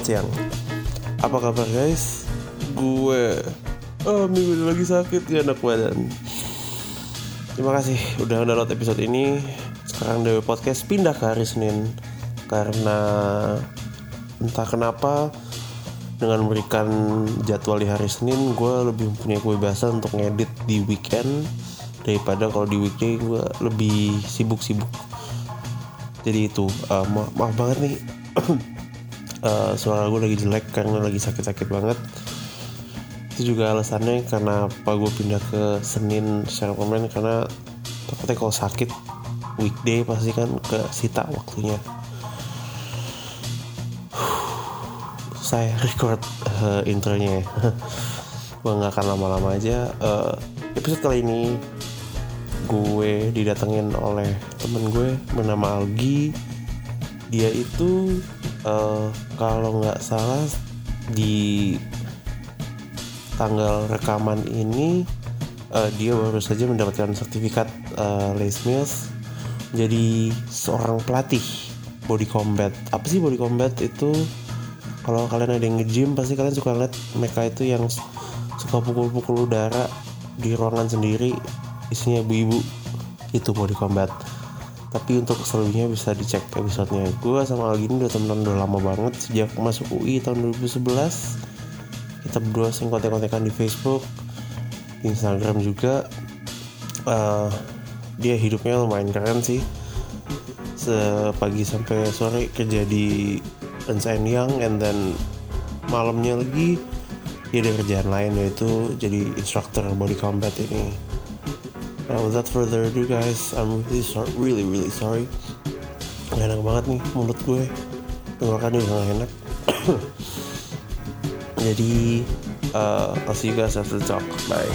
Selamat siang. Apa kabar guys? Gue oh, minggu ini lagi sakit ya anak badan. Terima kasih udah download episode ini. Sekarang Dewi Podcast pindah ke hari Senin karena entah kenapa dengan memberikan jadwal di hari Senin gue lebih mempunyai kebebasan untuk ngedit di weekend daripada kalau di weekday gue lebih sibuk-sibuk jadi itu uh, ma maaf banget nih uh, suara gue lagi jelek karena lagi sakit-sakit banget. Itu juga alasannya karena apa gue pindah ke Senin secara permanen karena takutnya kalau sakit weekday pasti kan ke sita waktunya. Saya record uh, intronya ya. Gue nggak akan lama-lama aja. Uh, episode kali ini gue didatengin oleh temen gue bernama Algi. Dia itu uh, kalau nggak salah di tanggal rekaman ini uh, dia baru saja mendapatkan sertifikat uh, Les Mills jadi seorang pelatih body combat. Apa sih body combat itu? Kalau kalian ada yang nge-gym pasti kalian suka lihat mereka itu yang suka pukul-pukul udara di ruangan sendiri isinya ibu-ibu. Itu body combat tapi untuk selebihnya bisa dicek episodenya. Gue sama Algin udah temenan udah lama banget sejak masuk UI tahun 2011 kita berdua sering kontek-kontekan di Facebook di Instagram juga. Uh, dia hidupnya lumayan keren sih. Sepagi sampai sore kerja di Ernst Young and then malamnya lagi dia ada kerjaan lain yaitu jadi instructor body combat ini Nah, without further ado guys, I'm really sorry, really really sorry. Gak enak banget nih mulut gue. Tenggorokan juga gak enak. Jadi, uh, I'll see you guys after the talk. Bye.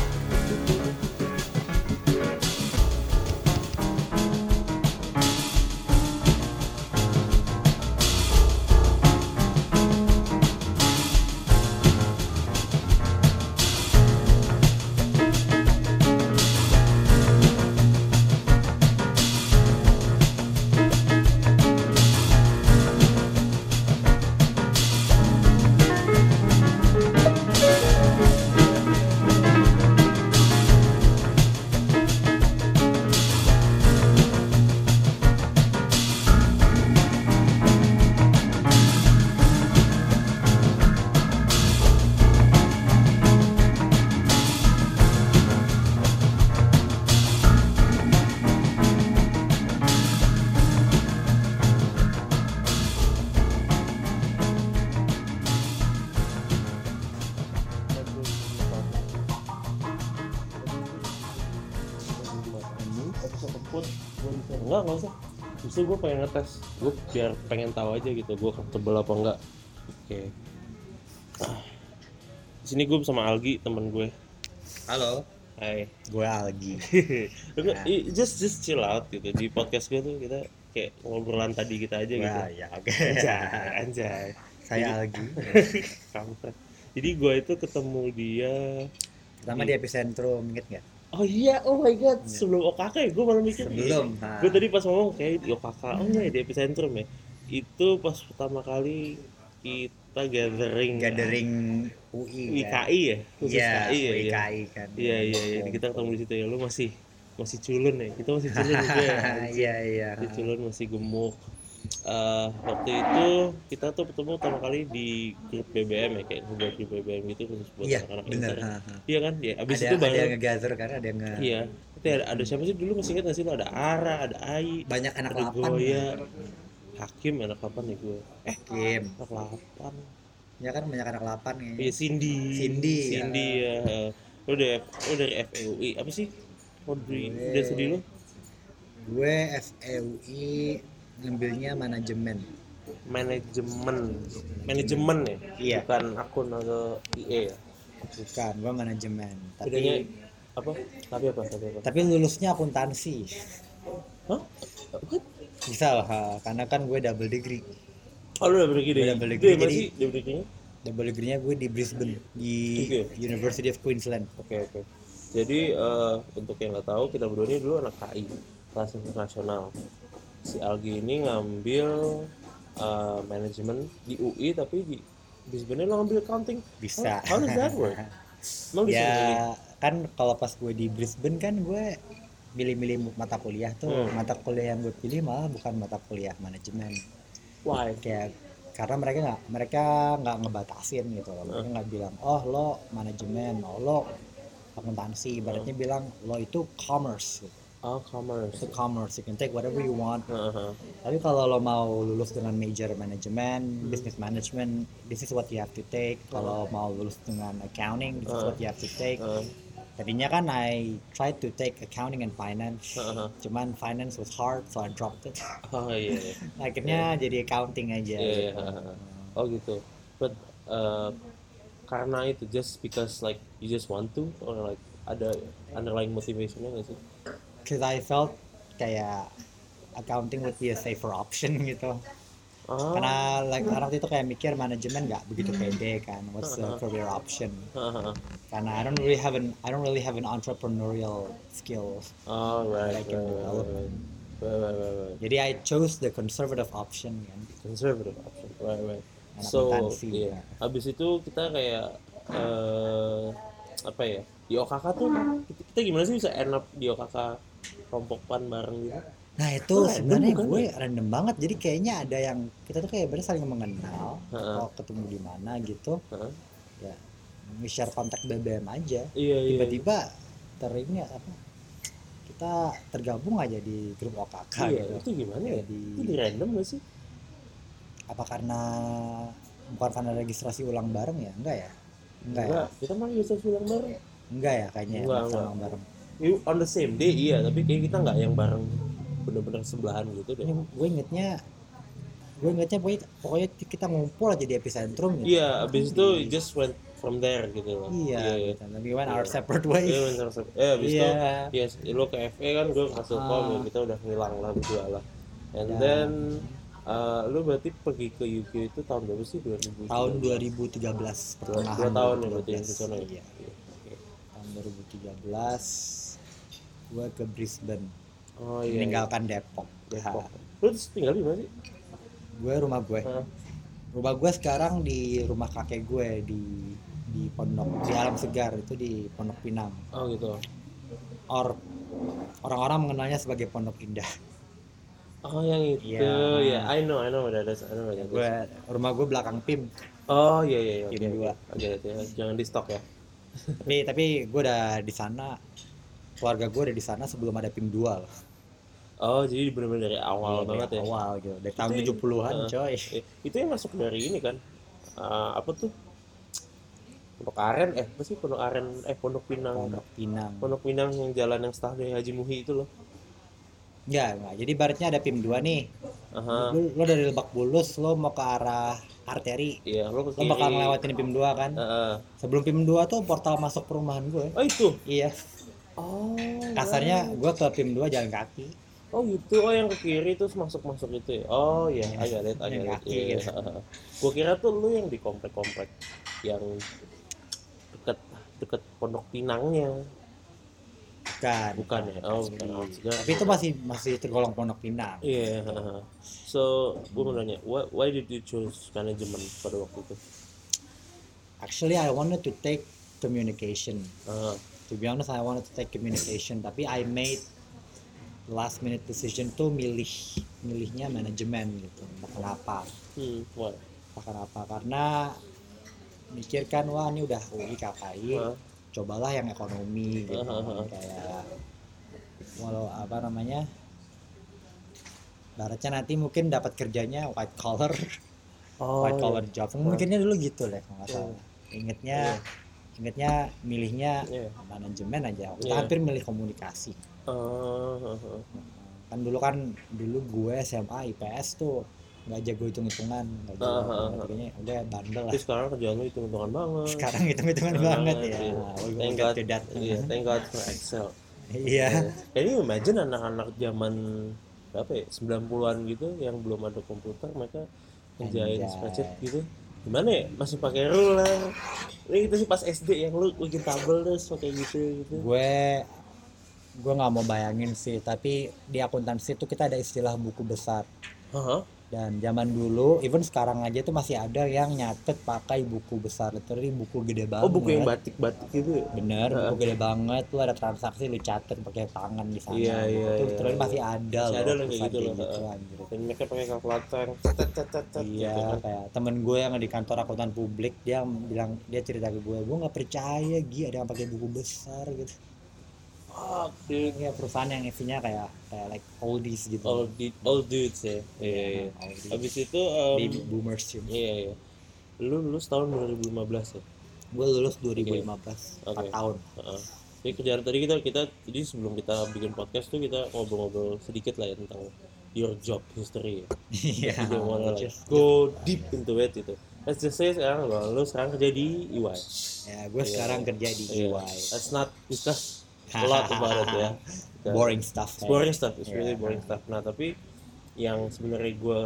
Enggak usah. Justru gue pengen ngetes, gue biar pengen tahu aja gitu, gue comfortable apa enggak. Oke. Ah. Di sini gue sama Algi, temen gue. Halo, Hai. gue Algi. Nggak- i- just just chill out gitu di podcast gue tuh kita kayak ngobrolan tadi kita aja gitu. Wah, ya oke. Anjay, anjay. Saya Algi. Kampret. Jadi gue itu ketemu dia Pertama di epicentrum, inget nggak? Oh iya, oh my god, sebelum OKK ya, gue malah mikir Sebelum, nah. Gue tadi pas ngomong kayak di OKK, oh iya di epicentrum ya Itu pas pertama kali kita gathering Gathering UI kan? IKI ya? Khusus Iya, KI ya? iya. IKI kan. Iya, iya, iya, kita ketemu di situ ya, lu masih masih culun ya, kita masih culun juga ya Iya, iya. Masih culun, masih gemuk Eh, waktu itu kita tuh ketemu pertama kali di grup BBM ya kayak ngebuat grup BBM gitu khusus buat Iya, anak-anak bener. ha, ha. Iya kan? Ya, abis Ada, itu ada yang nge-gather kan, ada yang nge... Iya. Itu ada, ada siapa sih dulu masih ingat gak sih lo ada Ara, ada Ai, Banyak anak ada lapan. Goya, Hakim anak kapan nih gue? Eh, Kim. anak lapan. Ya kan banyak anak lapan ya. iya Cindy. Cindy, Cindy ya. Lo dari lo dari FEUI apa sih? Gue- udah sedih lo? Gue FEUI ngambilnya manajemen. Manajemen, manajemen ya? Iya. Bukan akun atau IE ya? Bukan, gue manajemen. Bedanya Tapi apa? Tapi apa? Tapi apa? tapi lulusnya akuntansi. Hah? What? Bisa lah, karena kan gue double degree. Oh lu. Gua double degree, yang mana jadi- double degree-nya? Double degree-nya gue di Brisbane di Oke. University of Queensland. Oke oke. Jadi eh, untuk yang nggak tahu kita berdua ini dulu anak KI kelas internasional. Si Algi ini ngambil uh, manajemen di UI tapi di Brisbane lo ngambil accounting. Bisa. How, how does that work? Emang bisa milih? ya kan kalau pas gue di Brisbane kan gue milih-milih mata kuliah tuh. Hmm. mata kuliah yang gue pilih malah bukan mata kuliah manajemen. Why? Kayak karena mereka nggak mereka nggak ngebatasin gitu loh. Mereka nggak bilang oh lo manajemen oh lo akuntansi. Ibaratnya bilang lo itu commerce. gitu. Oh commerce. Itu commerce. You can take whatever you want. Uh-huh. tapi kalau lo mau lulus dengan major manajemen business management this is what you have to take. Kalau mau lulus dengan accounting this is what you have to take. Uh, tadinya kan I tried to take accounting and finance. Uh-huh. cuman finance was hard so I dropped it. Oh iya iya. Akhirnya jadi accounting aja. Iya, iya, uh-huh. oh gitu. But uh, karena itu just because like you just want to or like ada underlying motivationnya nggak sih Cause I felt kayak accounting would be a safer option gitu. ah Karena like orang itu kayak mikir manajemen nggak begitu pede kan. What's the Uh-huh. career option? uh-huh. Karena I don't really have an I don't really have an entrepreneurial skills. oh right I can right, right, develop. right. Right, right, right, right. Jadi I chose the conservative option kan. conservative option right right Anak so iya ya. habis itu kita kayak eh apa ya di OKK tuh kita, kita gimana sih bisa end up di OKK kelompok pan bareng gitu Nah itu random sebenarnya bukan gue ya? random banget. Jadi kayaknya ada yang kita tuh kayak bener saling mengenal. Heeh. Atau ketemu di mana gitu. Heeh. Ya nge-share kontak BBM aja. iya iya tiba-tiba ter ini apa kita tergabung aja di grup OKK iya gitu itu gimana ya Jadi- itu di random gak sih apa karena bukan karena registrasi ulang bareng ya enggak ya enggak ya enggak kita mah bisa bilang bareng enggak ya kayaknya ya, Enggak, enggak. ulang bareng on the same day iya tapi kayak kita nggak yang bareng bener-bener sebelahan gitu deh gue ingetnya gue ingetnya pokoknya, pokoknya kita ngumpul aja di epicentrum gitu iya abis itu just went from there gitu loh iya iya gitu. tapi went our Iya. separate Iya, ways bener, bener. eh abis itu iya Yes, lo ke FE kan gue masuk Ah. kom ya kita udah ngilang lah berdua lah. And Dan- then uh, lu berarti pergi ke UK itu tahun berapa sih? 2000. tahun 2013 dua, pertengahan dua tahun ya berarti 2012. di sana ya. iya Iya, oke. tahun 2013 gue ke Brisbane Oh iya. meninggalkan Depok. Depok. Ha, Lu terus tinggal di mana sih? gue rumah gue. Hah? Rumah gue sekarang di rumah kakek gue di di Pondok di Alam Segar itu di Pondok Pinang. Oh gitu. Or orang-orang mengenalnya sebagai Pondok Indah. Oh yang itu Iya. ya. I know, I know. I know what that is. Gue rumah gue belakang PIM. Oh iya iya iya. Oke. dua. Oke, oke. Jangan di stok ya. tapi tapi gue udah di sana keluarga gue udah di sana sebelum ada PIM 2 loh. Oh jadi benar-benar dari awal Iya, banget dari ya. Awal gitu. Dari tahun Itu- 70-an, Heeh. coy. Eh, itu yang masuk dari ini kan Ah, apa tuh Pondok Aren eh apa sih Pondok Aren eh Pondok Pinang Pondok Pinang. Pondok Pinang yang jalan yang setelah dari Haji Muhi itu loh Enggak, enggak. Jadi baratnya ada PIM 2 nih. aha Lo, lo dari Lebak Bulus, lo mau ke arah arteri. iya lo ke Lo bakal ngelewatin PIM 2 kan? Heeh. Sebelum PIM 2 tuh portal masuk perumahan gue. oh itu Iya. Oh Kasarnya gue ke PIM 2 jalan kaki. oh gitu oh yang ke kiri terus masuk masuk itu ya oh iya Iya. agak lihat agak lihat iya, gitu. gue kira tuh lu yang di komplek komplek yang deket deket Pondok Pinangnya Bukan. bukan ya oh bukan Tapi- itu masih masih tergolong Pondok Pinang. Iya. haha. so, gue mau nanya, why, why did you choose management pada waktu itu? Actually I wanted to take communication. Ah, To be honest I wanted to take communication, tapi I made last minute decision tuh milih milihnya manajemen gitu. Entah kenapa. hmm? Entah kenapa karena mikirkan wah ini udah UI KKI, Ah, cobalah yang ekonomi gitu ah, ah. kayak walau apa namanya baratnya nanti mungkin dapat kerjanya white collar oh, white collar iya. job mungkinnya dulu gitu deh kalau nggak salah ingetnya ingetnya milihnya Iya. manajemen aja kita Iya. hampir milih komunikasi Ah, ah, ah. kan dulu kan dulu gue SMA IPS tuh nggak jago hitung hitungan nggak jago Ah, ah, ah. matematikanya udah bandel lah Tapi sekarang kerjaan lu hitung-hitungan banget. sekarang hitung hitungan banget ya iya. we will Thank God, to that. iya, thank God for Excel. iya Can you imagine anak-anak zaman berapa ya, 90-an gitu yang belum ada komputer mereka ngerjain Anjay. spreadsheet gitu. Gimana ya? Masih pakai ruler. Ini kita sih pas SD yang lu bikin tabel terus pakai gitu gitu. gue gue nggak mau bayangin sih tapi di akuntansi itu kita ada istilah buku besar Hah? Dan zaman dulu even sekarang aja tuh masih ada yang nyatet pakai buku besar literally buku gede banget oh buku yang batik-batik itu ya? bener Heeh. buku gede banget lu ada transaksi lu catet pakai tangan di sana gitu. iya, Itu iya. literally masih ada Masih loh ada loh kayak gitu loh, heeh. anjir. dan mereka pakai kalkulator Iya, gitu kan. kayak temen gue yang di kantor akuntan publik dia bilang dia cerita ke gue, gue nggak percaya Gi ada yang pakai buku besar gitu. Fuck, dude. Iya perusahaan yang isinya kayak kayak like oldies gitu. di all dudes ya iya iya oldies. habis itu em, Baby boomers sih. iya iya lu lulus tahun 2015 ya Gue lulus 2015, 4 Oke. tahun. Heeh. Jadi kerjaan tadi kita kita jadi sebelum kita bikin podcast tuh kita ngobrol-ngobrol sedikit lah ya tentang your job history. ya. Iya. Wanna like just- go deep into it gitu. Let's just say sekarang lo, lo sekarang kerja di EY. Ya, gue sekarang kerja di Iya. EY. Let's not discuss a lot about it ya. Boring stuff. It's boring stuff, it's really Iya. boring stuff. Nah tapi yang sebenarnya gue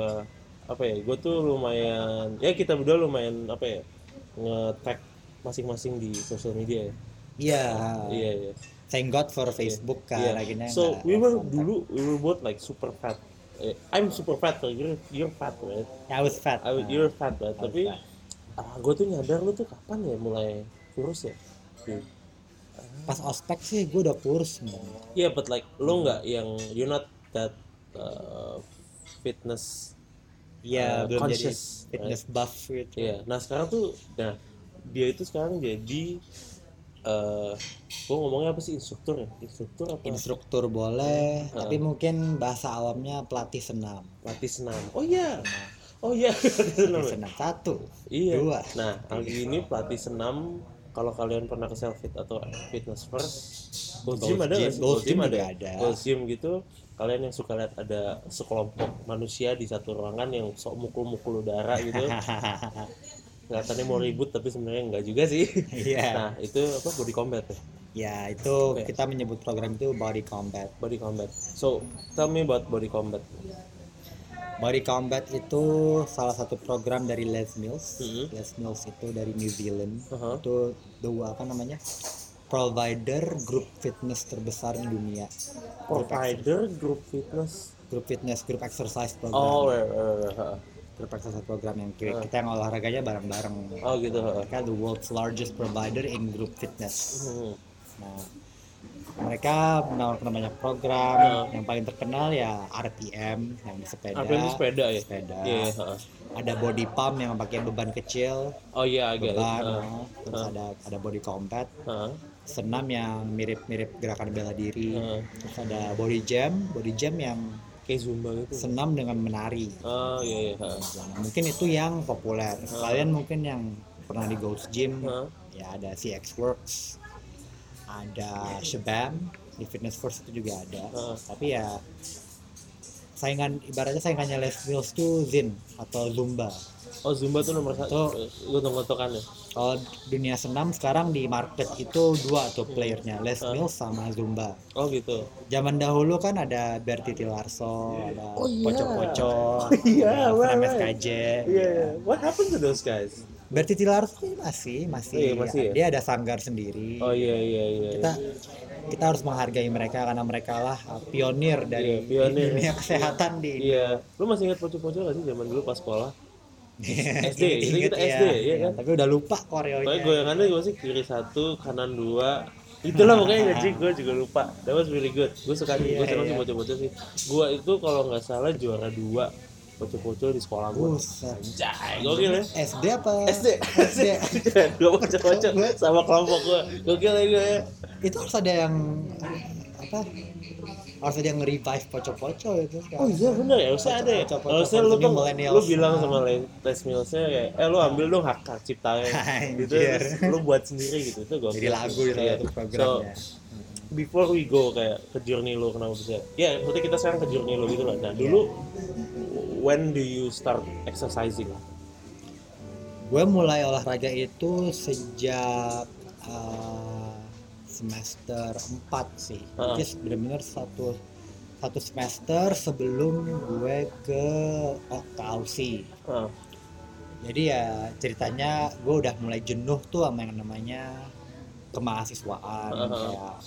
apa ya, gue tuh lumayan ya kita berdua lumayan apa ya nge-tag masing-masing di sosial media ya. Iya. Iya iya. Thank God for Facebook kan Yeah. akhirnya So we were kontak. dulu we were both like super fat. Eh, I'm super fat, so you're you're fat, right? I was fat. I, Nah, you're fat, right? I was Tapi fat. ah, gue tuh nyadar lu tuh kapan ya mulai kurus ya? Iya, pas ospek sih gue udah kurus sebenarnya. yeah, but like lu nggak yang you're not that uh, fitness. Iya, Uh, belum jadi conscious, fitness buff gitu. Iya. Nah sekarang tuh, nah dia itu sekarang jadi eh gue ngomongnya apa sih instruktur ya? Instruktur apa? Instruktur boleh, Ah. tapi mungkin bahasa awamnya pelatih senam. Pelatih senam. Oh iya. Oh iya. Pelatih senam. Pelatih senam satu, Iya. dua. Nah, kali ini pelatih senam kalau kalian pernah ke Selfit atau Fitness First, Gold Gym ada Gym- nggak sih? Gold Gym ada. ada. Gold Gym gitu, kalian yang suka lihat ada sekelompok manusia di satu ruangan yang sok mukul-mukul udara gitu. Kelihatannya mau ribut tapi sebenarnya enggak juga sih. Iya. Nah, itu apa body combat ya? Ya itu Oke. kita menyebut program itu body combat. Body combat. So, tell me about body combat. Body combat itu salah satu program dari Les Mills. Mhm. Les Mills itu dari New Zealand. Aha. Itu the apa namanya? Provider grup fitness terbesar di dunia. Grup Provider group fitness. grup fitness, grup exercise program. Oh, right, right, right, huh. grup exercise program yang kita, Ah. kita yang olahraganya bareng-bareng. Oh gitu. huh. Mereka the world's largest provider in group fitness. Hmm. Nah, mereka menawarkan banyak program. Ah. Yang paling terkenal ya RPM yang di sepeda. Itu sepeda ya? Sepeda. Iya, iya. Ada body pump yang pakai beban kecil, Oh iya, agak. beban. nah. Terus ada ada body combat, Huh. senam yang mirip-mirip gerakan bela diri. Huh. Terus ada body jam, body jam yang Kayak zumba gitu. senam dengan menari. Oh iya iya. huh. Nah, mungkin itu yang populer. Kalian mungkin yang pernah di Ghost Gym, Huh. ya ada CX Works, ada Shabam, di Fitness First itu juga ada. Heeh. Tapi ya saingan ibaratnya saingannya Les Mills tuh Zin atau Zumba. Oh zumba tuh nomor satu. Tuh. Gotok-gotokan ya. Kalau dunia senam sekarang di market itu dua tuh playernya, Les Heeh. Mills sama Zumba. Oh gitu. Zaman dahulu kan ada Berti Tilarso, ada Oh, iya. Poco-Poco, iya, ada right, Fernam right. SKJ. Iya. What happened to those guys? Berti Tilarso masih masih, Iya, masih ya? dia ada sanggar sendiri. Oh iya iya iya. Kita kita harus menghargai mereka karena mereka lah uh, pionir dari Iya, pionir. dunia kesehatan di Iya. Lu masih ingat pocong-pocong gak sih zaman dulu pas sekolah? SD, Ingat kita ya. SD, iya kan? Tapi udah lupa koreonya. Pokoknya goyangannya gue sih kiri satu, kanan dua. Itulah pokoknya gaji gue juga lupa. That was really good. Gue suka gue Iya, senang sih iya. bocah-bocah sih. Gue itu kalau nggak salah juara dua bocah-bocah di sekolah gue. Anjay, gokil ya. SD apa? SD, SD. gue bocah-bocah sama kelompok gue. Gokil ya gue ya. itu harus ada yang apa? Harus ada yang nge-revive poco-poco itu sekarang. Oh iya bener ya, harusnya ada ya. Harusnya lu tuh, lu bilang sama Le- Les Millsnya kayak, eh lu ambil dong hak hak ciptanya gitu, terus lu buat sendiri gitu, itu gue. Jadi lagu salah satu programnya. Before we go kayak ke journey lu kenapa bisa ya berarti kita sekarang ke journey lu gitu lah nah dulu when do you start exercising Gue mulai olahraga itu sejak uh, semester 4 sih. Ah. Jadi benar-benar satu satu semester sebelum gue ke oh, ke Aussie. Ah, Jadi ya ceritanya gue udah mulai jenuh tuh sama yang namanya kemahasiswaan Ah. kayak uh,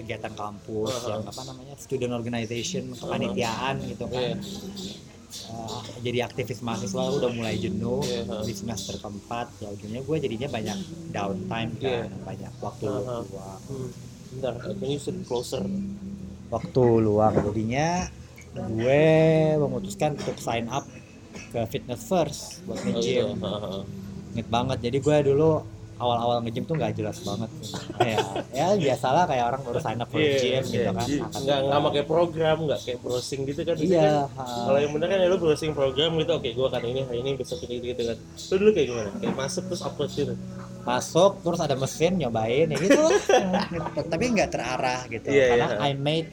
kegiatan kampus Uh-huh. yang apa namanya student organization kepanitiaan gitu Iya. kan Eh, jadi aktivis mahasiswa udah mulai jenuh Iya, uh. di semester keempat ya ujungnya gue jadinya banyak downtime Iya. kan banyak waktu Uh-huh. luang Hmm. Bentar, can you closer? waktu luang jadinya gue memutuskan untuk sign up ke fitness first buat Oh, gitu. nge-gym Heeh. inget banget jadi gue dulu awal-awal nge-gym tuh nggak jelas banget. Kayak ya biasalah kayak orang baru sign up for Iya, gym gitu iya. kan. angkat nggak nggak pakai program nggak kayak browsing gitu kan. Iya kan, kalau yang bener kan ya lu browsing program gitu oke gue akan ini hari ini besok ini gitu kan. Lu dulu kayak gimana? Kayak masuk terus upload gitu? Masuk terus ada mesin nyobain ya gitu tapi nggak terarah gitu. Iya, karena iya. I made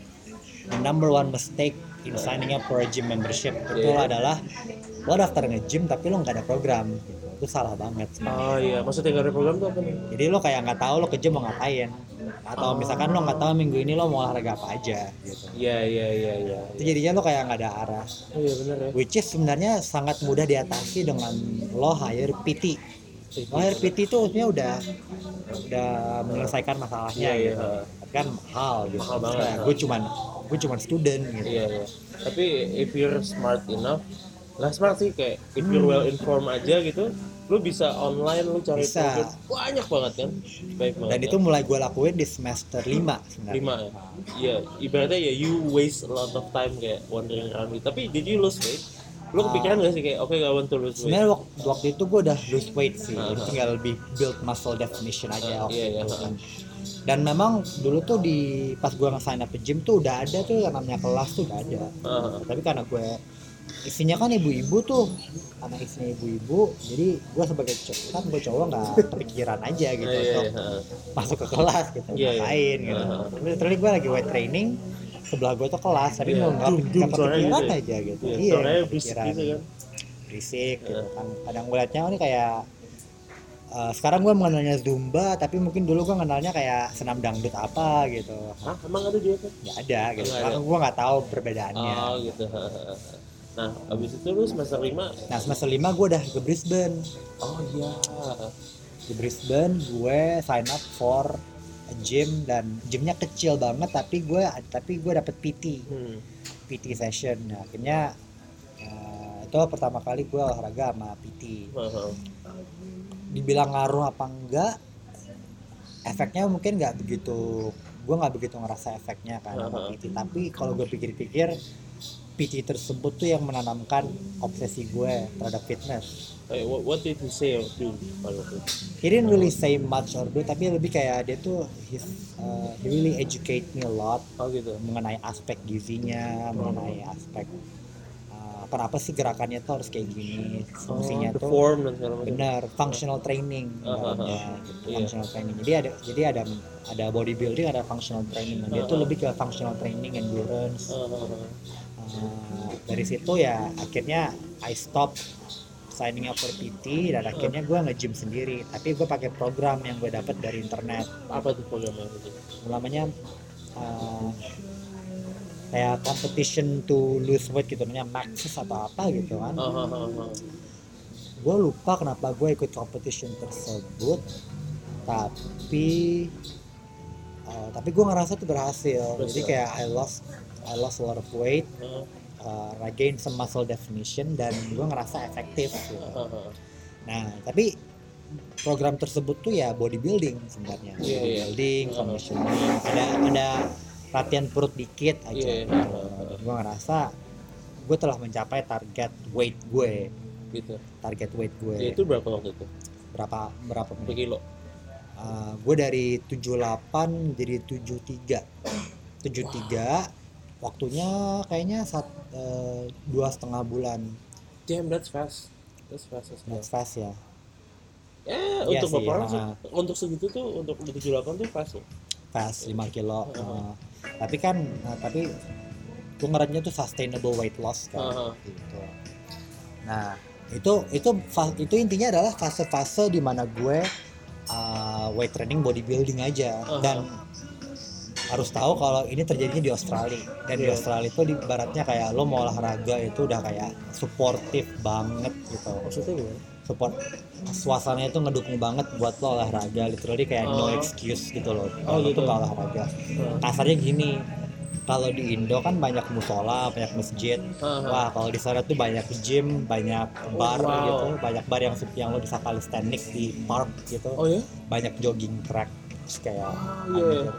the number one mistake in signing up for a gym membership. Itu Iya. adalah lo daftar nge-gym tapi lo nggak ada program. gitu. Itu salah banget. Sebenarnya. oh iya. Maksudnya nggak ada program tuh apa nih? Jadi lo kayak nggak tahu lo ke gym mau ngapain. Atau Oh. misalkan lo nggak tahu minggu ini lo mau olahraga apa aja gitu. Iya iya iya iya. Itu jadinya lo kayak nggak ada arah. Oh iya bener ya. Which is sebenarnya sangat mudah diatasi dengan lo hire PT lo hire PT itu sebenarnya udah udah menyelesaikan masalahnya Iya, iya. gitu. Tapi kan mahal gitu. Mahal banget, Nah, gue cuman gue cuman student gitu. Iya iya. Tapi if you're smart enough nggak smart sih kayak if you're Hmm. well informed aja gitu lu bisa online lu cari Bisa. banyak banget kan baik banget dan kan? itu mulai gue lakuin di semester 5 sebenarnya lima ya iya ibaratnya ya you waste a lot of time kayak wandering around gitu tapi did you lose weight lu kepikiran gak sih kayak oke I want to lose weight sebenarnya waktu, waktu itu gue udah lose weight sih Jadi ah. tinggal lebih build muscle definition aja Ah, waktu iya, iya, itu ah. kan. dan memang dulu tuh di pas gue nge-sign up ke gym tuh udah ada tuh yang namanya kelas tuh udah ada Ah, tapi karena gue isinya kan ibu-ibu tuh karena isinya ibu-ibu jadi gue sebagai cowok kan gue cowok nggak kepikiran aja gitu iya, iya, untuk ah. masuk ke kelas gitu Iya, iya. ngapain gitu Ah. tapi literally gue lagi weight training sebelah gue tuh kelas tapi Iya. mau nggak kepikiran gitu ya? aja gitu Iya, iya suaranya nggak berisik kepikiran. gitu kan berisik gitu Iya. kan kadang gue liatnya oh, ini kayak eh, sekarang gue mengenalnya zumba tapi mungkin dulu gue kenalnya kayak senam dangdut apa gitu Hah, emang ada dia kan? nggak ada gitu karena gue nggak tahu perbedaannya Oh gitu. Nah, abis itu lu semester 5 nah semester 5 gue udah ke Brisbane Oh iya. di Brisbane gue sign up for a gym dan gymnya kecil banget tapi gue tapi gue dapet PT Hmm. PT session nah, akhirnya eh, itu pertama kali gue olahraga sama PT Heeh. dibilang ngaruh apa enggak efeknya mungkin nggak begitu gue nggak begitu ngerasa efeknya kan sama Aha. PT tapi kalau gue pikir-pikir PT tersebut tuh yang menanamkan obsesi gue terhadap fitness Eh, what, what did he say or do he didn't really say much or do tapi lebih kayak dia tuh his, uh, he really educate me a lot Oh gitu. mengenai aspek gizinya mengenai aspek uh, kenapa sih gerakannya tuh harus kayak gini fungsinya oh, tuh form dan segala macam. benar functional training Ah, ah, namanya, ah. gitu, Iya. functional training jadi ada jadi ada ada bodybuilding ada functional training Nah, Ah, dia tuh ah. lebih ke functional training endurance Ah, ah, ah. Uh, dari situ ya akhirnya I stop signing up for PT dan akhirnya gue nge-gym sendiri. Tapi gue pakai program yang gue dapat dari internet. Apa tuh programnya itu? namanya uh, kayak competition to lose weight gitu. Namanya Maxis atau apa gitu kan. Ah, ah, ah. gue lupa kenapa gue ikut competition tersebut. Tapi uh, tapi gue ngerasa tuh berhasil. Jadi kayak I lost I lost a lot of weight uh, I gained some muscle definition dan gue ngerasa efektif gitu. ah, ah. nah tapi program tersebut tuh ya bodybuilding sebenarnya Iya, iya. bodybuilding Uh-huh. conditioning ada ada latihan perut dikit aja Iya, gitu. iya. Dan gue ngerasa gue telah mencapai target weight gue Gitu. target weight gue Ya, itu berapa waktu itu? berapa berapa menit kilo? Uh, gue dari 78 jadi 73 73 waktunya kayaknya sat, eh, dua setengah bulan Damn, that's fast. That's fast as well. that's fast ya Ya, Iya untuk sih, beberapa orang sih, ah. untuk segitu tuh untuk 78 tuh fast loh. fast 5 kilo Uh-huh. uh, tapi kan nah, tapi gue ngerennya tuh sustainable weight loss kan Uh-huh. gitu nah itu itu itu intinya adalah fase-fase di mana gue uh, weight training bodybuilding aja Uh-huh. dan harus tahu kalau ini terjadinya di Australia dan di Iya. Australia itu di baratnya kayak lo mau olahraga itu udah kayak supportive banget gitu Maksudnya gimana? support suasananya itu ngedukung banget buat lo olahraga literally kayak no Oh. excuse gitu loh Oh, gitu. tuh olahraga Hmm. kasarnya gini kalau di Indo kan banyak musola banyak masjid Aha. wah kalau di sana tuh banyak gym banyak bar Wow. gitu banyak bar yang yang lo bisa calisthenics di park gitu Oh ya? banyak jogging track kayak iya. ada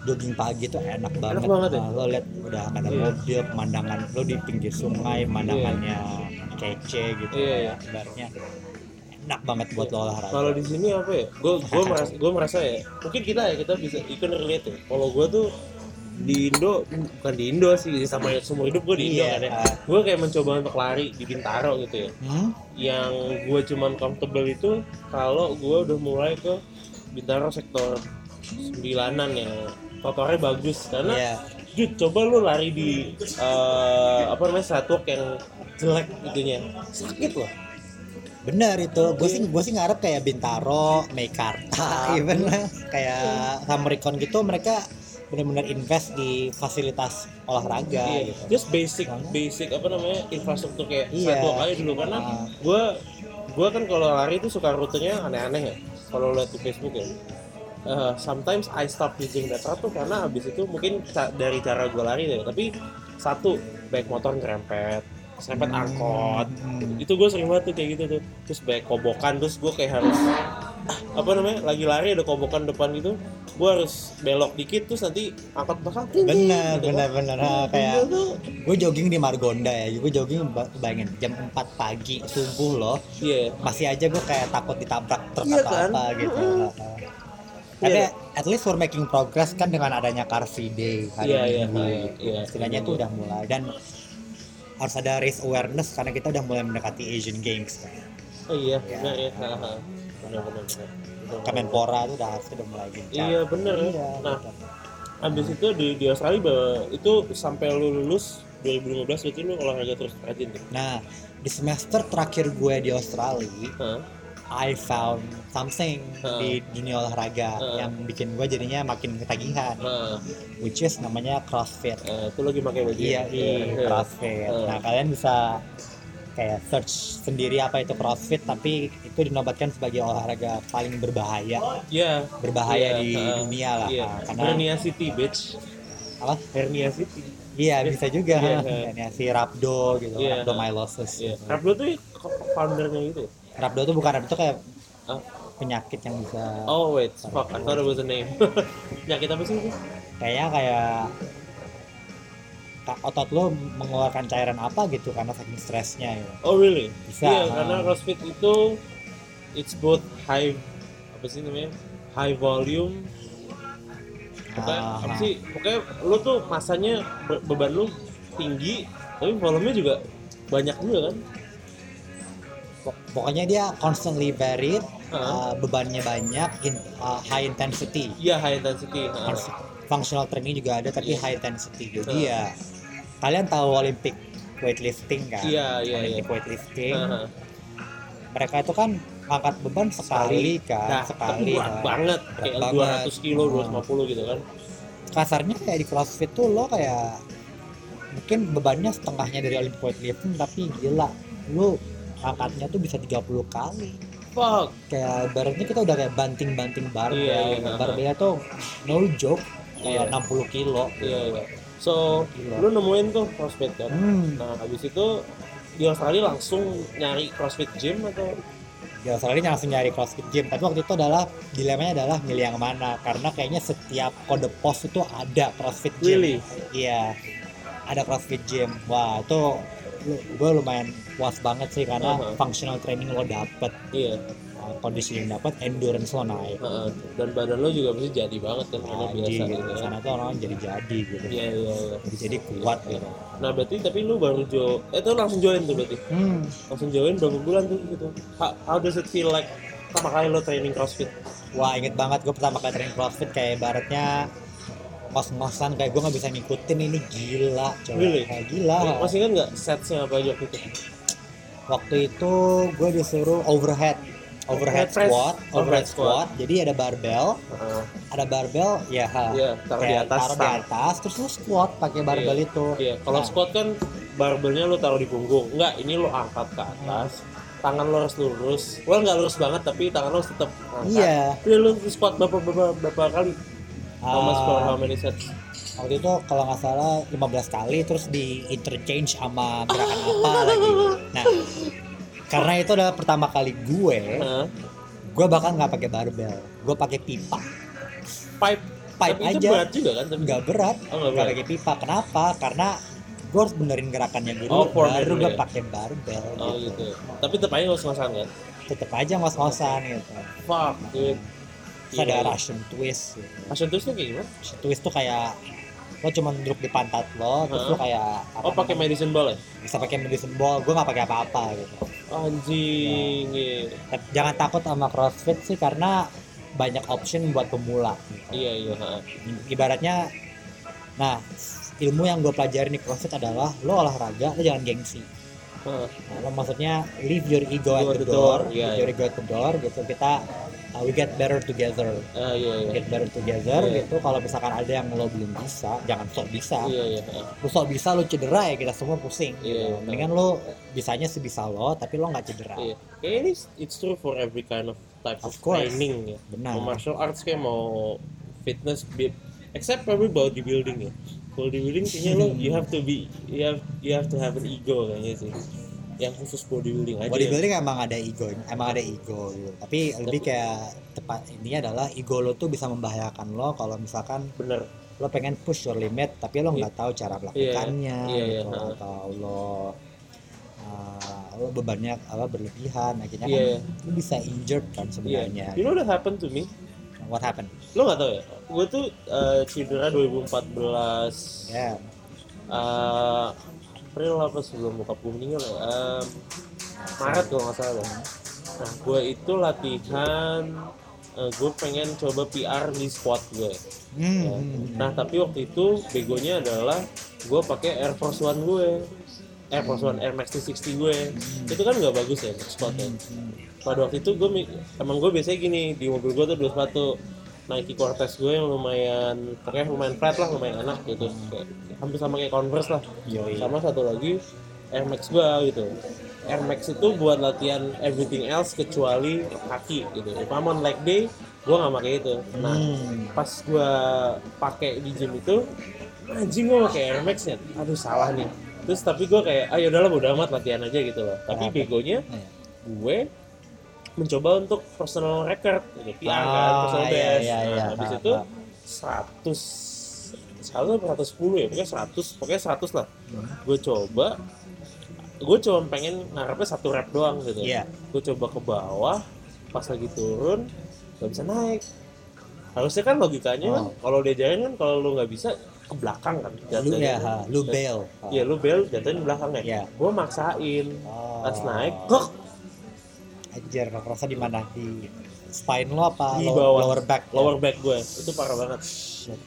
jogging pagi tuh enak banget, banget ya? Nah, lo lihat udah ada Iya. mobil pemandangan lo di pinggir sungai pemandangannya kece gitu Iya, ya ibaratnya enak banget buat lo olahraga Kalau di sini apa ya? Gue gue merasa gue merasa ya. Mungkin kita ya kita bisa ikut relate ya. Kalau gue tuh di Indo bukan di Indo sih sama seumur hidup gue di Indo Iya, kan ya. Gue kayak mencoba untuk lari di Bintaro gitu ya. Hmm? Yang gue cuman comfortable itu kalau gue udah mulai ke Bintaro sektor sembilanan yang trotoarnya bagus. Karena Iya. Jud, coba lu lari di eh, apa namanya sidewalk yang jelek itunya. Sakit loh. Bener itu. Gue sih gue sih ngarep kayak Bintaro, Meikarta, even kayak Samerikon gitu mereka benar-benar invest di fasilitas olahraga Iya, gitu. just basic Karena- basic apa namanya infrastruktur kayak Iya. sidewalk aja dulu. Karena Ah. gue gue kan kalau lari itu suka rutenya aneh-aneh ya kalau lihat di Facebook ya Eh, sometimes I stop using that tuh karena abis itu mungkin ca- dari cara gue lari deh. Tapi satu baik motor nyerempet serempet angkot. Hmm. itu gue sering banget tuh kayak gitu tuh. Terus baik kobokan terus gue kayak harus apa namanya lagi lari ada kobokan depan gitu gue harus belok dikit terus nanti angkot belakang ting, ting, bener gitu. kan. bener. Bener Ah, Gua kayak gue jogging di Margonda ya. Gue jogging ba- bayangin jam 4 pagi subuh loh. Iya. Masih aja gue kayak takut ditabrak truk Iya atau kan? apa gitu. Tapi Iya. at least we're making progress kan dengan adanya Car Free Day hari Iya, iya, Minggu iya, gitu. iya. istilahnya itu udah mulai dan harus ada race awareness karena kita udah mulai mendekati Asian Games kan. oh iya Iya. benar ya Ha, ha. benar benar benar Benar, Kemenpora tuh udah harus udah mulai gencar Iya, bener ya. Iya, Nah. Abis itu di, di Australia itu sampai lu lulus 2015 berarti lu olahraga terus rajin tuh. nah di semester terakhir gue di Australia Hah? I found something Heeh. di dunia olahraga Heeh. yang bikin gue jadinya makin ketagihan Nah, which is namanya CrossFit eh, itu lagi pakai baju. iya ya? di Iya. CrossFit Heeh. nah kalian bisa kayak search sendiri apa itu CrossFit tapi itu dinobatkan sebagai olahraga paling berbahaya Iya. berbahaya Iya, di heeh. dunia lah Iya. Nah, karena Hernia City, bitch. apa Hernia City. iya bisa juga iya. ya, si rhabdo gitu Iya. rhabdomyolysis Iya. gitu. Rabdo tuh foundernya gitu. Ya? rhabdo itu bukan rhabdo itu kayak Ah. penyakit yang bisa Oh wait, fuck, I thought it was a name. Penyakit apa sih itu? kayaknya kayak ka- otot lo mengeluarkan cairan apa gitu karena saking stresnya gitu. Oh really? Bisa. Iya, karena CrossFit itu it's both high apa sih namanya? High volume pokoknya Ah, apa sih pokoknya lu tuh masanya be- beban lu tinggi tapi volumenya juga banyak juga kan pokoknya dia constantly varied uh, Ah. bebannya banyak in, uh, high intensity iya high intensity. Fun- functional training juga ada tapi Iya. high intensity jadi Ah. ya kalian tahu Olympic weightlifting kan Iya, iya, Olympic iya. weightlifting ha. mereka itu kan angkat beban sekali kan nah, sekali berat kan. banget Berat kayak banget. 200 kilo Ah. 250 gitu kan kasarnya kayak di CrossFit tuh lo kayak mungkin bebannya setengahnya dari Olympic weightlifting tapi gila lu angkatnya tuh bisa 30 kali fuck kayak ibaratnya kita udah kayak banting-banting barbel Iya, iya. barbelnya tuh no joke kayak Iya. 60 kilo iya iya so Gila. lu nemuin tuh CrossFit kan hmm. nah habis itu di Australia langsung nyari CrossFit gym atau di Australia langsung nyari CrossFit gym tapi waktu itu adalah dilemanya adalah milih yang mana karena kayaknya setiap kode pos itu ada CrossFit gym Really? iya ada CrossFit gym wah itu gue lumayan puas banget sih karena Uh-huh. functional training lo dapet. Iya. Uh, kondisi yang dapet endurance lo naik. Heeh. dan badan lo juga pasti jadi banget kan karena Jadi biasa gitu. gitu kan sana tuh orang jadi jadi gitu. Iya iya iya. Jadi jadi kuat gitu. Nah berarti tapi lu baru jo eh tuh langsung join tuh berarti? Hmm. langsung join berapa bulan tuh gitu? How, how does it feel like pertama kali lo training CrossFit? Wah inget banget gue pertama kali training CrossFit kayak ibaratnya kos-kosan kayak gue nggak bisa ngikutin ini gila coba Really? kayak gila. Masih kan nggak setsnya apa aja waktu itu waktu itu gue disuruh overhead overhead press. squat Overhead squat. squat jadi ada barbel Heeh. ada barbel ya. Iya, taruh di atas taruh di atas terus lu squat pakai barbel Iya. itu iya kalau Nah. squat kan barbelnya lo taruh di punggung enggak ini lo angkat ke atas tangan lo harus lurus well nggak lurus banget tapi tangan lo harus tetap angkat iya Terus lo squat berapa berapa berapa kali how much for how many sets waktu itu kalau nggak salah 15 kali terus di interchange sama gerakan apa lagi nah karena itu adalah pertama kali gue Hah? gue bahkan nggak pakai barbel gue pakai pipa pipe pipe Tapi itu aja berat juga kan tapi nggak berat oh, nggak pakai pipa kenapa karena gue harus benerin gerakannya dulu Oh, baru gue ya? pakai barbel oh gitu. gitu tapi tetap aja ngos-ngosan kan tetep aja ngos-ngosan gitu fuck dude terus ada. Russian twist gitu. Russian twist tuh kayak gimana? Russian twist tuh kayak lo cuma duduk di pantat lo terus lo kayak apa Oh pakai medicine ball ya? bisa pakai medicine ball gue nggak pakai apa-apa gitu Anjing. iya. Tapi jangan takut sama CrossFit sih karena banyak option buat pemula. gitu. Iya iya. Ibaratnya, nah ilmu yang gue pelajarin di CrossFit adalah lo olahraga lo jangan gengsi. Ha. Nah, lo maksudnya leave your ego at the door, door, iya, leave your ego at the door gitu. Kita uh, we get better together, Ah iya iya. get better together Iya. gitu. Kalau misalkan ada yang lo belum bisa, jangan sok bisa. Iya iya. ha. Lo sok bisa lo cedera ya kita semua pusing. Iya, gitu. iya. Mendingan lo bisanya sebisa lo, tapi lo nggak cedera. Iya. Kayak ini it's true for every kind of type of, Of course. training ya. Benar. Mau martial arts kayak mau fitness except probably bodybuilding ya. Bodybuilding kayaknya lo you have to be you have you have to have an ego kayaknya sih. Yang khusus bodybuilding aja. ya. bodybuilding emang ada ego emang ada ego gitu tapi lebih kayak tepat ini adalah ego lo tuh bisa membahayakan lo kalau misalkan Bener. lo pengen push your limit tapi lo nggak tahu cara melakukannya Iya, iya, gitu. ha. atau lo uh, lo bebannya apa berlebihan akhirnya Iya. kan lo bisa injured kan Iya. sebenarnya You know what happened to me? what happened Lo gak tau ya? Gue tuh eh, cedera 2014 ya eh April apa sebelum bokap gue meninggal ya? Em, Maret kalau nggak salah. Nah gue itu latihan gue pengen coba PR di squat gue. Hmm, Ya. hmm, Nah tapi waktu itu begonya adalah gue pakai Air Force One gue. Air Force One Air Max 360 gue. Itu kan nggak bagus ya untuk squat ya hmm. pada waktu itu gue emang gue biasanya gini di mobil gue tuh dua sepatu Nike Cortez gue yang lumayan pokoknya lumayan flat lah lumayan enak gitu. Kayak hampir sama kayak Converse lah. Yoi. sama satu lagi Air Max gue gitu. Air Max itu buat latihan everything else kecuali kaki gitu. If I'm on leg day gue nggak pakai itu. Nah Hmm. pas gue pakai di gym itu anjing gue pakai Air Max ya aduh salah nih. Terus tapi gue kayak ayo udahlah bodo amat latihan aja gitu loh. Tapi begonya Iya. gue mencoba untuk personal record gitu PR kan Ah, personal iya, best iya, nah iya. habis Ah, itu ah. 100 100 atau 110 ya pokoknya 100 pokoknya 100 lah gue coba gue cuma pengen ngarepnya satu rep doang gitu Iya. gue coba ke bawah pas lagi turun gak bisa naik harusnya kan logikanya kan Oh. kalau diajarin kan kalau lu nggak bisa ke belakang kan lu jatuhnya. ya ha, lu Ha. Iya lu bel jatuhin belakang ya Iya. gue maksain Oh. pas naik kok Anjir, rasa di mana? Di spine lo apa? Di bawah. Lower back. ya? lower back gue itu parah banget Shit.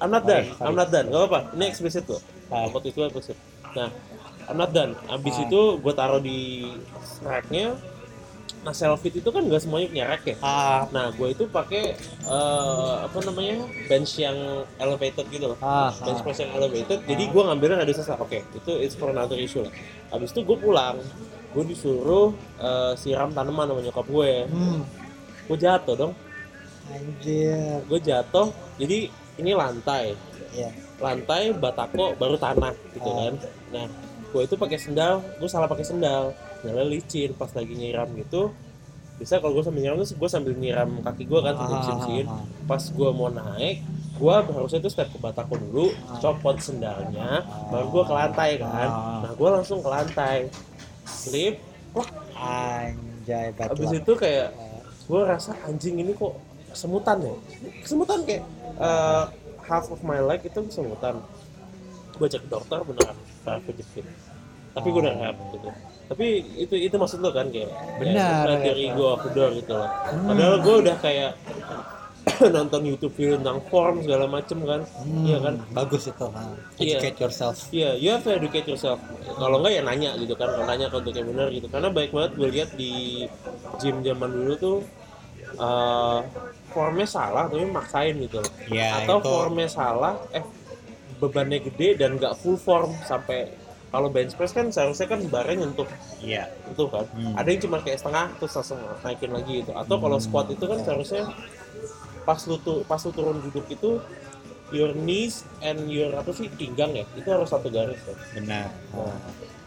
I'm not done, Sorry, I'm not done, gak apa-apa, ini explicit Ah. Waktu itu explicit Nah, I'm not done Abis Ah. itu gue taruh di racknya Nah, selfie itu kan gak semuanya punya rack ya Ah, Nah, gue itu pakai eh, apa namanya bench yang elevated gitu loh ah, bench ah. press yang elevated jadi gue ngambilnya dari sasa oke itu it's for another issue lah abis itu gue pulang gue disuruh eh, siram tanaman sama nyokap gue Hmm, gue jatuh dong. Anjir. gue jatuh jadi ini lantai. Ya. lantai batako baru tanah gitu Ah. kan nah gue itu pakai sendal gue salah pakai sendal. Sendalnya licin pas lagi nyiram gitu. Bisa kalau gue sambil nyiram tuh gue sambil nyiram kaki gue kan sambil Ah, bersihin ah, ah. pas gue mau naik gue harusnya tuh step ke batako dulu copot sendalnya baru gue ke lantai kan. Ah. nah gue langsung ke lantai slip. Wah Anjay, bad abis luck. itu kayak gue rasa anjing ini kok kesemutan ya? Kesemutan kayak eh, half of my leg itu kesemutan gue cek dokter beneran saraf kejepit tapi gue udah rehab gitu. Tapi itu itu maksud lo kan kayak Benar, ya, dari of the door gitu loh. Hmm. padahal gue udah kayak nonton YouTube video tentang form segala macem kan Hmm, iya kan Bagus itu. Iya. Educate yourself. Iya, you have to educate yourself. Kalau enggak ya nanya gitu kan, kalau nanya ke untuk yang benar gitu. Karena baik banget gue lihat di gym zaman dulu tuh eh formnya salah tapi maksain gitu loh. Ya, Atau itu. formnya salah, eh bebannya gede dan nggak full form sampai kalau bench press kan seharusnya kan barnya nyentuh iya itu kan Hmm. ada yang cuma kayak setengah terus langsung naikin lagi gitu atau kalau Hmm. squat itu kan seharusnya pas lu tuh pas lu turun duduk itu your knees and your apa sih pinggang ya? Itu harus satu garis kan benar. Nah,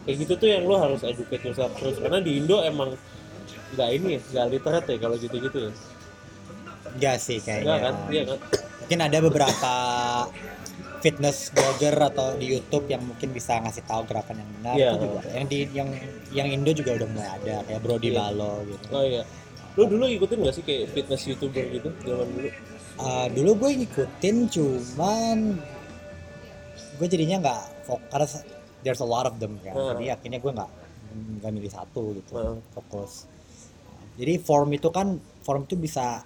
kayak gitu tuh yang lu harus educate yourself terus. Karena di Indo emang nggak ini ya nggak literate ya kalau gitu-gitu ya. Enggak sih nggak kayaknya kan? Iya kan? Mungkin ada beberapa fitness blogger atau di YouTube yang mungkin bisa ngasih tahu gerakan yang benar. Iya. itu juga. Yang di yang yang Indo juga udah mulai ada kayak Brody Iya. Lalo gitu. Oh iya lu dulu ikutin nggak sih kayak fitness youtuber gitu zaman dulu Uh, dulu gue ngikutin cuman gue jadinya nggak fokus there's a lot of them kan Hmm. jadi akhirnya gue nggak nggak milih satu gitu Hmm. fokus jadi form itu kan form itu bisa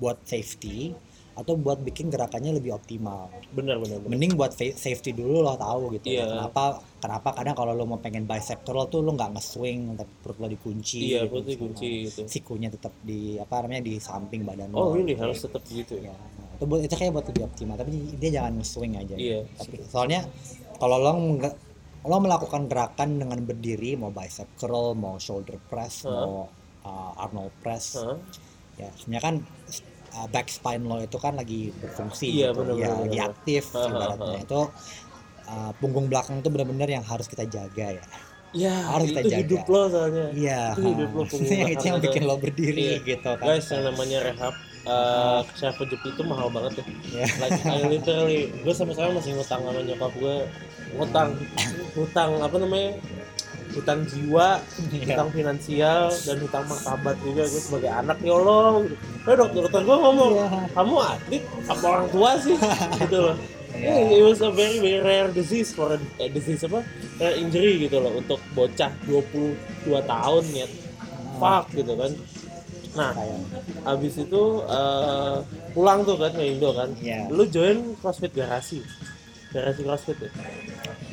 buat safety atau buat bikin gerakannya lebih optimal benar benar benar mending buat safety dulu lo tahu gitu Iya. kenapa kenapa kadang kalau lo mau pengen bicep curl tuh lo nggak nge-swing tapi perut lo dikunci iya gitu, putih sama kunci gitu sikunya tetap di apa namanya di samping badan oh lo really gitu. harus tetap gitu ya Ya, nah, itu buat itu kayak buat lebih optimal tapi dia jangan swing aja Iya. tapi soalnya kalau lo nggak lo melakukan gerakan dengan berdiri mau bicep curl mau shoulder press Hah? mau uh, Arnold press Hah? ya sebenarnya kan uh, back spine lo itu kan lagi berfungsi Iya, gitu. benar, ya benar, lagi aktif hah, ibaratnya. Hah. itu uh, punggung belakang itu benar-benar yang harus kita jaga ya. Ya Harus kita itu jaga. hidup lo soalnya. Iya. Itu hidup lo, punggung yang itu belakang yang bikin lo berdiri Iya. gitu kan. Guys yang namanya rehab uh, chef Jep itu mahal banget ya. Ya. like I literally gue sampai sekarang masih ngutang sama nyokap gue. Ngutang. Hutang apa namanya hutang jiwa Iya. hutang finansial dan hutang martabat juga gue sebagai anak ya Allah gitu. Nah, dokter dokter gue ngomong Iya. kamu atlet apa orang tua sih gitu loh Iya. Yeah, it was a very very rare disease for a eh, disease apa rare injury gitu loh untuk bocah 22 tahun ya fuck gitu kan nah Kayak- Abis itu eh, pulang tuh kan ke Indo kan. Iya. Lu join CrossFit garasi. Garasi CrossFit ya.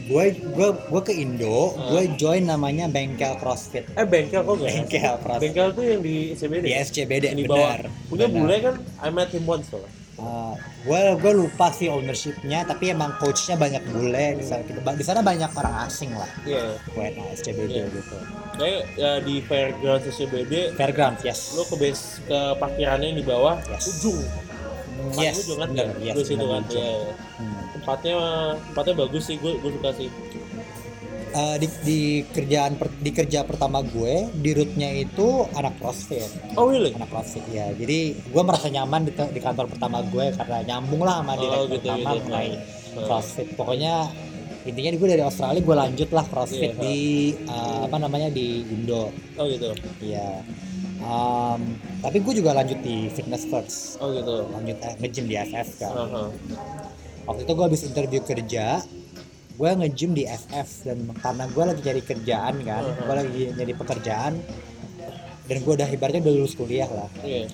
gue gue gue ke Indo Ah. gue join namanya bengkel CrossFit Eh bengkel kok garasi? bengkel CrossFit Bengkel tuh yang di SCBD. di SCBD Yang di bawah. benar Punya benar. bule kan I met him once tuh. gue gue lupa sih ownershipnya tapi emang coachnya banyak bule di sana di sana banyak orang asing lah Iya. WNA SCBD Iya. gitu Kayak ya, di fairground SCBD fairground yes lu ke base ke parkirannya yang di bawah Yes. ujung. Paling yes ujung kan benar ya? yes Gue situ kan. ujung. Iya. Hmm. Tempatnya tempatnya bagus sih gue gue suka sih. Eh, di, di kerjaan per- di kerja pertama gue di rootnya itu anak CrossFit Oh really? anak CrossFit ya jadi gue merasa nyaman di, di kantor pertama gue karena nyambung lah sama Oh, direktur gitu, pertama gitu. mengenai Hmm. CrossFit pokoknya intinya gue dari Australia gue lanjut lah CrossFit Iya, di eh, apa namanya di Indo Oh gitu. Iya. Um, tapi gue juga lanjut di fitness first Oh gitu. lanjut eh, nge-gym di FF kan Aha. waktu itu gue habis interview kerja gue nge-gym di FF dan karena gue lagi cari kerjaan kan Uh-huh. gue lagi nyari pekerjaan dan gue udah ibaratnya udah lulus kuliah lah Iya.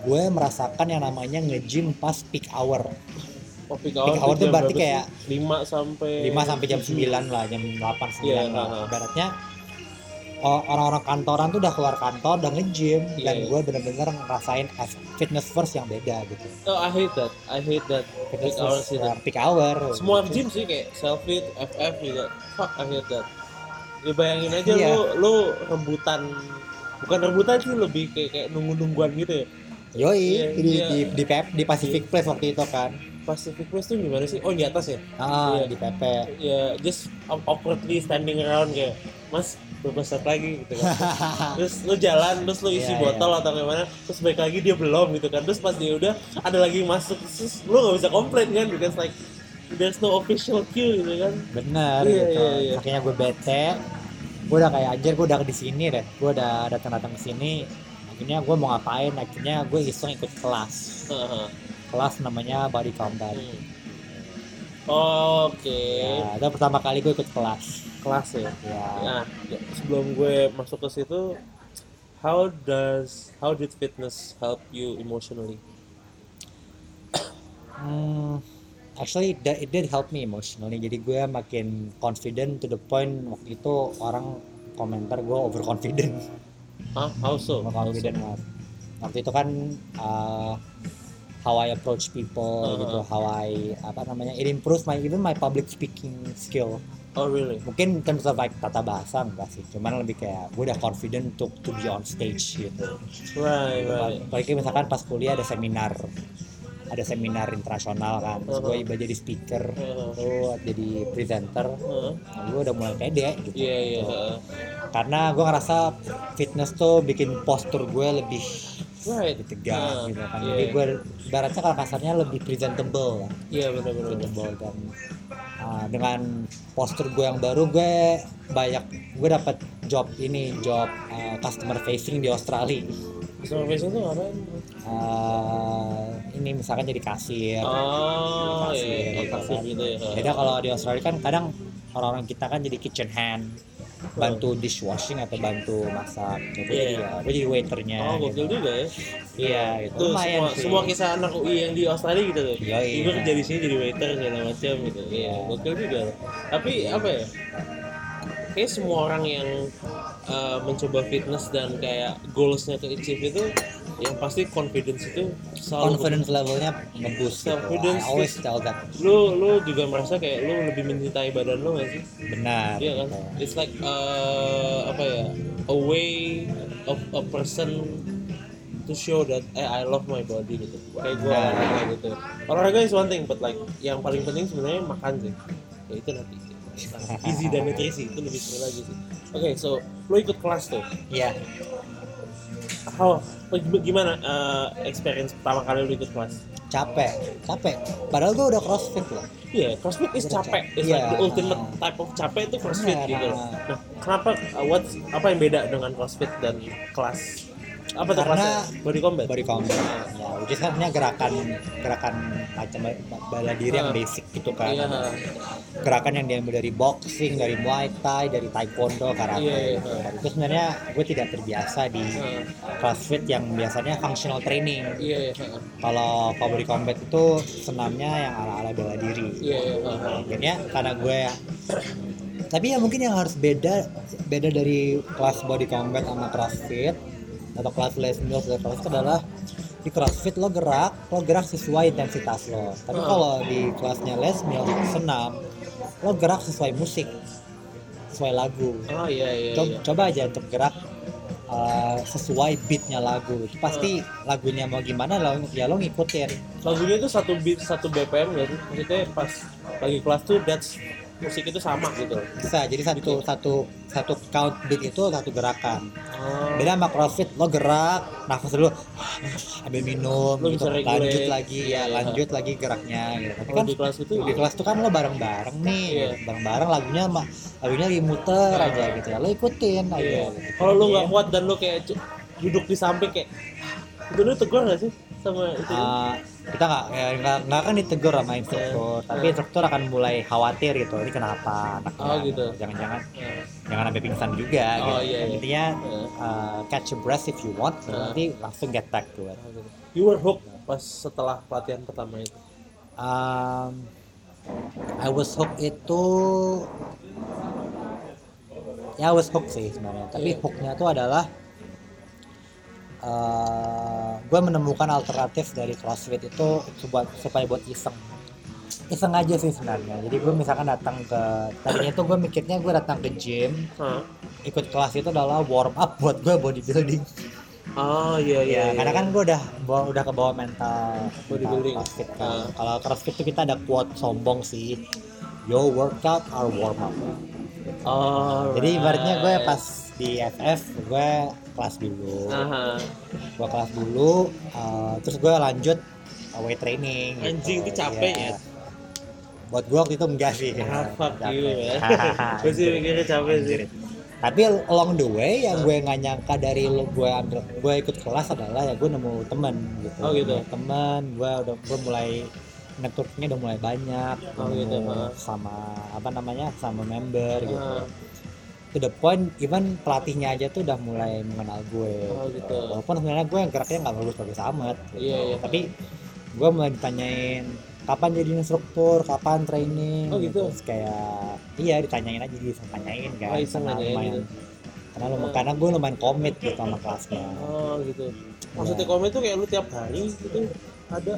gue merasakan yang namanya nge-gym pas peak hour Oh, peak Peak hour tuh berarti kayak 5 sampai 5 sampai jam 9 lah jam 8 9 Iya, lah uh-huh. ibaratnya orang-orang kantoran tuh udah keluar kantor udah nge-gym dan Iya. gue bener-bener ngerasain as- fitness first yang beda gitu Oh, I hate that. I hate that. fitness Peak hour first sih. ya, peak hour Semua gym sih kayak selfie, FF juga. Fuck, I hate that. Ya bayangin aja Iya. lu lu rebutan bukan rebutan sih lebih kayak kayak nunggu-nungguan gitu ya. Yoi, Iya, di, iya. di, di, Pep- di Pacific Place waktu itu kan. Pacific Place tuh gimana sih? Oh, di atas ya? Ah, Iya. di PP. Ya, just awkwardly standing around kayak, "Mas, set lagi?" gitu kan. terus lu jalan, terus lu isi Iya, botol atau gimana, terus balik lagi dia belum gitu kan. Terus pas dia udah ada lagi masuk, terus lu gak bisa komplain kan because like there's no official queue gitu kan. Bener Iya, gitu. iya, iya. Akhirnya gue bete. Gue udah kayak anjir, gue udah di sini deh. Gue udah datang-datang ke sini. Akhirnya gue mau ngapain? Akhirnya gue iseng ikut kelas. Heeh. Kelas namanya Body Combat. Hmm. Oke, Ya, itu pertama kali gue ikut kelas. kelas ya. Ya. Nah, ya, sebelum gue masuk ke situ, how does how did fitness help you emotionally? Hmm, actually it, it did help me emotionally. Jadi gue makin confident to the point waktu itu orang komentar gue overconfident. Hah? How so? How so? overconfident banget. Waktu itu kan uh, how I approach people Uh-huh. gitu, how I apa namanya, it improves my even my public speaking skill. Oh really? mungkin in terms of like tata bahasa enggak sih cuman lebih kayak gue udah confident untuk to be on stage gitu Right, right. apalagi misalkan pas kuliah ada seminar ada seminar internasional kan terus gue Uh-huh. iba jadi speaker Uh-huh. tuh jadi presenter Heeh. nah, gue udah mulai pede gitu Iya iya. heeh. karena gue ngerasa fitness tuh bikin postur gue lebih Right. lebih tegak Uh, gitu kan iya, jadi iya. gue ibaratnya kalau kasarnya lebih presentable lah Iya benar-benar. presentable dan uh, dengan postur gue yang baru gue banyak gue dapat job ini job uh, customer facing di Australia Customer facing itu ngapain? Uh, ini misalkan jadi kasir Oh, Kasir, iya, iya, gitu kasir kan. gitu ya. beda kalau di Australia kan kadang orang-orang kita kan jadi kitchen hand bantu dishwashing atau bantu masak gitu Iya. jadi ya gue jadi waiternya Oh, gokil gitu. juga ya. iya itu Itu lumayan semua, sih. semua kisah anak UI yang di Australia gitu tuh. Yoi, Gue iya. kerja di sini jadi waiter segala macam gitu. Iya, Iya. gokil juga. Tapi apa ya? Kayak semua orang yang uh, mencoba fitness dan kayak goalsnya to achieve itu yang pasti confidence itu selalu confidence levelnya gitu. Confidence I always is- tell that lu lu juga merasa kayak lu lebih mencintai badan lu gak sih? benar Iya kan? gitu. It's like uh, apa ya? A way of a person to show that eh I love my body gitu. Kayak gue Nah. kayak gitu. Olahraga is one thing, but like yang paling penting sebenarnya makan sih. Ya itu nanti. Gizi dan nutrisi itu lebih seru lagi sih. Oke, so lu ikut kelas tuh. Iya, How gimana uh, experience pertama kali lu ikut kelas? capek, capek. Padahal gue udah crossfit loh. Iya, CrossFit is Udah capek. It's Iya. like the ultimate type of capek itu CrossFit Benar, gitu. nah. Nah, kenapa uh, what apa yang beda dengan CrossFit dan kelas apa tuh Karena kelasnya? Body combat. Body combat. Ya, which is kan gerakan gerakan macam bela diri yang Ah. basic gitu kan. Iya. Gerakan yang diambil dari boxing, dari muay thai, dari taekwondo, karate. Iya, iya. gitu. Itu sebenarnya gue tidak terbiasa di Heeh. CrossFit yang biasanya functional training. Iya, iya. heeh. Kalau body combat itu senamnya yang ala-ala bela diri. Iya, iya. heeh. akhirnya karena gue tapi ya mungkin yang harus beda beda dari kelas body combat sama crossfit atau kelas les meals atau crossfit adalah di crossfit lo gerak lo gerak sesuai intensitas lo tapi Hmm. kalau di kelasnya les meals senam lo gerak sesuai musik sesuai lagu Oh iya iya. coba, iya. coba aja untuk gerak uh, sesuai beatnya lagu itu pasti lagunya mau gimana lo ya lo ngikutin Lagunya itu satu beat satu BPM sih? Maksudnya pas lagi kelas tuh that's musik itu sama gitu. bisa jadi satu satu satu count beat itu satu gerakan Oh. beda sama crossfit lo gerak nafas dulu ambil minum Lo gitu lanjut lagi Iya, ya iya. lanjut lagi geraknya gitu tapi kan di kelas itu di kelas tuh kan lo bareng-bareng nih Iya. bareng-bareng lagunya mah lagunya lagi muter Iya. aja gitu ya lo ikutin aja Iya. gitu. Kalau lu nggak Iya. kuat dan lu kayak duduk di samping kayak itu lu tegur gak sih sama itu? Ah, kita nggak nggak nggak akan ditegur sama instruktur tapi Iya. instruktur akan mulai khawatir gitu ini kenapa anaknya Oh, gitu. jangan-jangan Nah, jangan sampai pingsan juga Oh, gitu iya, iya. intinya nah, uh, catch a breath if you want Iya. nanti langsung get back to it gitu. You were hooked pas setelah pelatihan pertama itu. um, I was hooked itu ya I was hooked sih sebenarnya tapi Iya. hooknya itu adalah gue menemukan alternatif dari CrossFit itu supaya, supaya buat iseng iseng aja sih sebenarnya jadi gue misalkan datang ke tadinya tuh gue mikirnya gue datang ke gym ikut kelas itu adalah warm up buat gue bodybuilding Oh iya iya. ya karena kan gue udah bawa, udah ke bawah mental Bodybuilding. CrossFit kan. Ah. kalau CrossFit tuh kita ada quote sombong sih your workout our warm up Oh. jadi ibaratnya gue pas di FF gue kelas dulu Aha. gue kelas dulu uh, terus gue lanjut uh, weight training gitu. Anjing, itu capek Iya. ya? buat gue waktu itu enggak sih Ah, fuck Capek. you ya. Gue sih mikirnya capek sih. Tapi along the way yang gue nggak nyangka dari lo gue ambil gue ikut kelas adalah ya gue nemu temen gitu Oh, gitu. Nemu temen gue udah gue mulai networknya udah mulai banyak Oh, gitu, sama apa namanya sama member gitu to the point even pelatihnya aja tuh udah mulai mengenal gue Oh, gitu. walaupun sebenarnya gue yang geraknya nggak bagus bagus amat gitu. Iya iya. tapi gue mulai ditanyain kapan jadi instruktur kapan training Oh, gitu? Terus kayak iya ditanyain aja diseng tanyain kan Oh, iseng lumayan- gitu. karena lumayan Oh. karena gue lumayan komit gitu sama kelasnya Oh gitu. Maksudnya komen tuh kayak lu tiap hari gitu ada.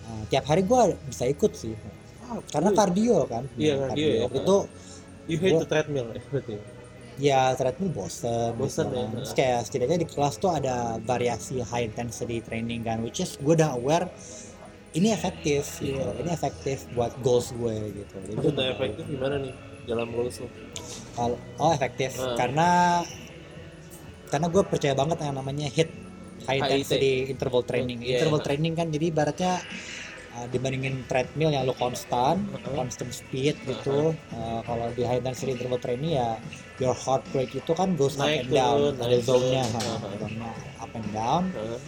Nah, tiap hari gue bisa ikut sih Ah, karena kardio kan Iya, kardio ya. itu You hate Gua- the treadmill ya berarti. ya treadmill bosen Bosen gitu ya. kan. Terus kayak setidaknya di kelas tuh ada variasi high intensity training kan which is gue udah aware ini efektif gitu Iya. ini efektif buat goals gue gitu Jadi Maksudnya efektif gimana nih dalam goals lo? kalau oh efektif Hmm. karena karena gue percaya banget yang namanya hit high intensity interval training Iya, interval training kan jadi ibaratnya uh, dibandingin treadmill yang lu konstan Heeh. constant speed gitu uh, kalau di high intensity interval training ya your heart rate itu kan goes up Naik and down turun, ada naik zone-nya zone-nya up and down Heeh.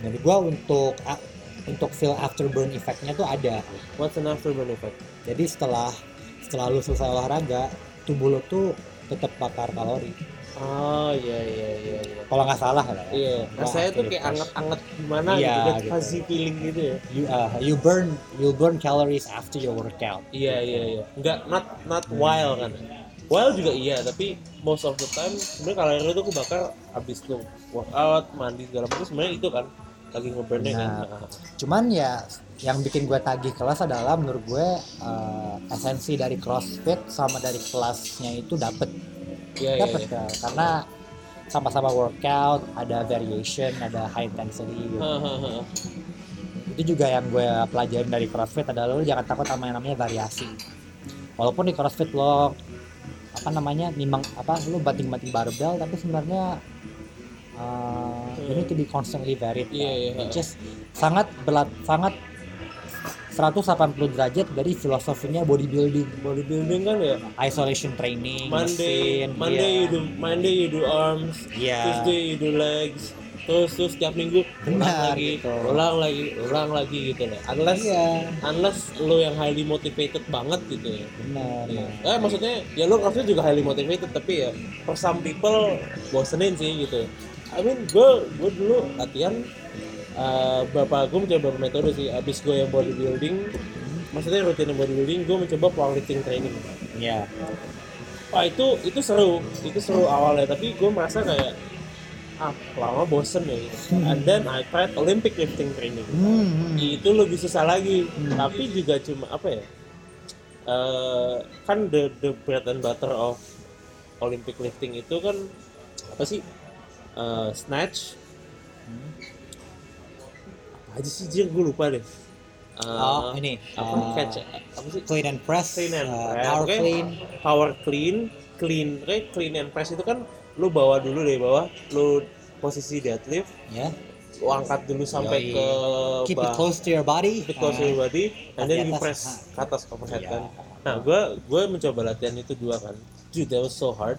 jadi gua untuk a- untuk feel afterburn effect-nya tuh ada What's an afterburn effect? jadi setelah setelah lu selesai olahraga tubuh lu tuh tetap bakar kalori Oh iya iya iya. iya. kalau nggak salah lah ya. Iya, Gua rasanya tuh kayak anget-anget gimana Iya, gitu, gitu. fuzzy feeling gitu ya. you uh, you burn you burn calories after your workout Iya iya iya. Enggak not not while kan. While juga iya, tapi most of the time sebenarnya kalori itu kebakar abis tuh workout, mandi segala macam sebenarnya itu kan lagi ngeburnnya kan. Nah. cuman ya yang bikin gue tagih kelas adalah menurut gue uh, esensi dari CrossFit sama dari kelasnya itu dapet Dapet iya. ya. karena sama-sama workout ada variation ada high intensity gitu. Hahaha. itu juga yang gue pelajarin dari CrossFit adalah lo jangan takut sama yang namanya variasi walaupun di CrossFit lo apa namanya nimang apa lo banting-banting barbel tapi sebenarnya uh, need to be constantly varied kan. iya. which is sangat belat sangat 180 derajat dari filosofinya bodybuilding Bodybuilding kan ya. isolation training Monday, mesin, Monday iya. you do Monday you do arms, Iya. Tuesday you do legs, terus terus tiap minggu ulang Benar, lagi, gitu. ulang lagi, ulang lagi gitu loh. Unless iya unless lo yang highly motivated banget gitu ya. benar Iya. Eh maksudnya ya lo harusnya juga highly motivated tapi ya for some people bosenin sih gitu. I mean gue gue dulu latihan eh, bapak gue mencoba metode sih abis gue yang bodybuilding maksudnya rutin yang bodybuilding gue mencoba powerlifting training Iya. Wah itu itu seru, itu seru awalnya. Tapi gue merasa kayak ah lama bosen ya. Gitu. And then I tried Olympic lifting training. Hmm. Itu lebih susah lagi. Hmm. Tapi juga cuma apa ya? eh, kan the the bread and butter of Olympic lifting itu kan apa sih? Eh, snatch. Apa aja sih Jir? Gue lupa deh. Eh, Oh, ini, apa eh, catch apa sih? clean and press, Clean and uh, press. power Oke. clean, power clean clean kayak clean and press itu kan lu bawa dulu dari bawah lu posisi deadlift ya. lu angkat dulu sampai Yoi. ke Keep it bawah close to your body. keep it close to your Uh, body and di then you press ke atas overhead Iya. kan nah gue gue mencoba latihan itu dua kan dude that was so hard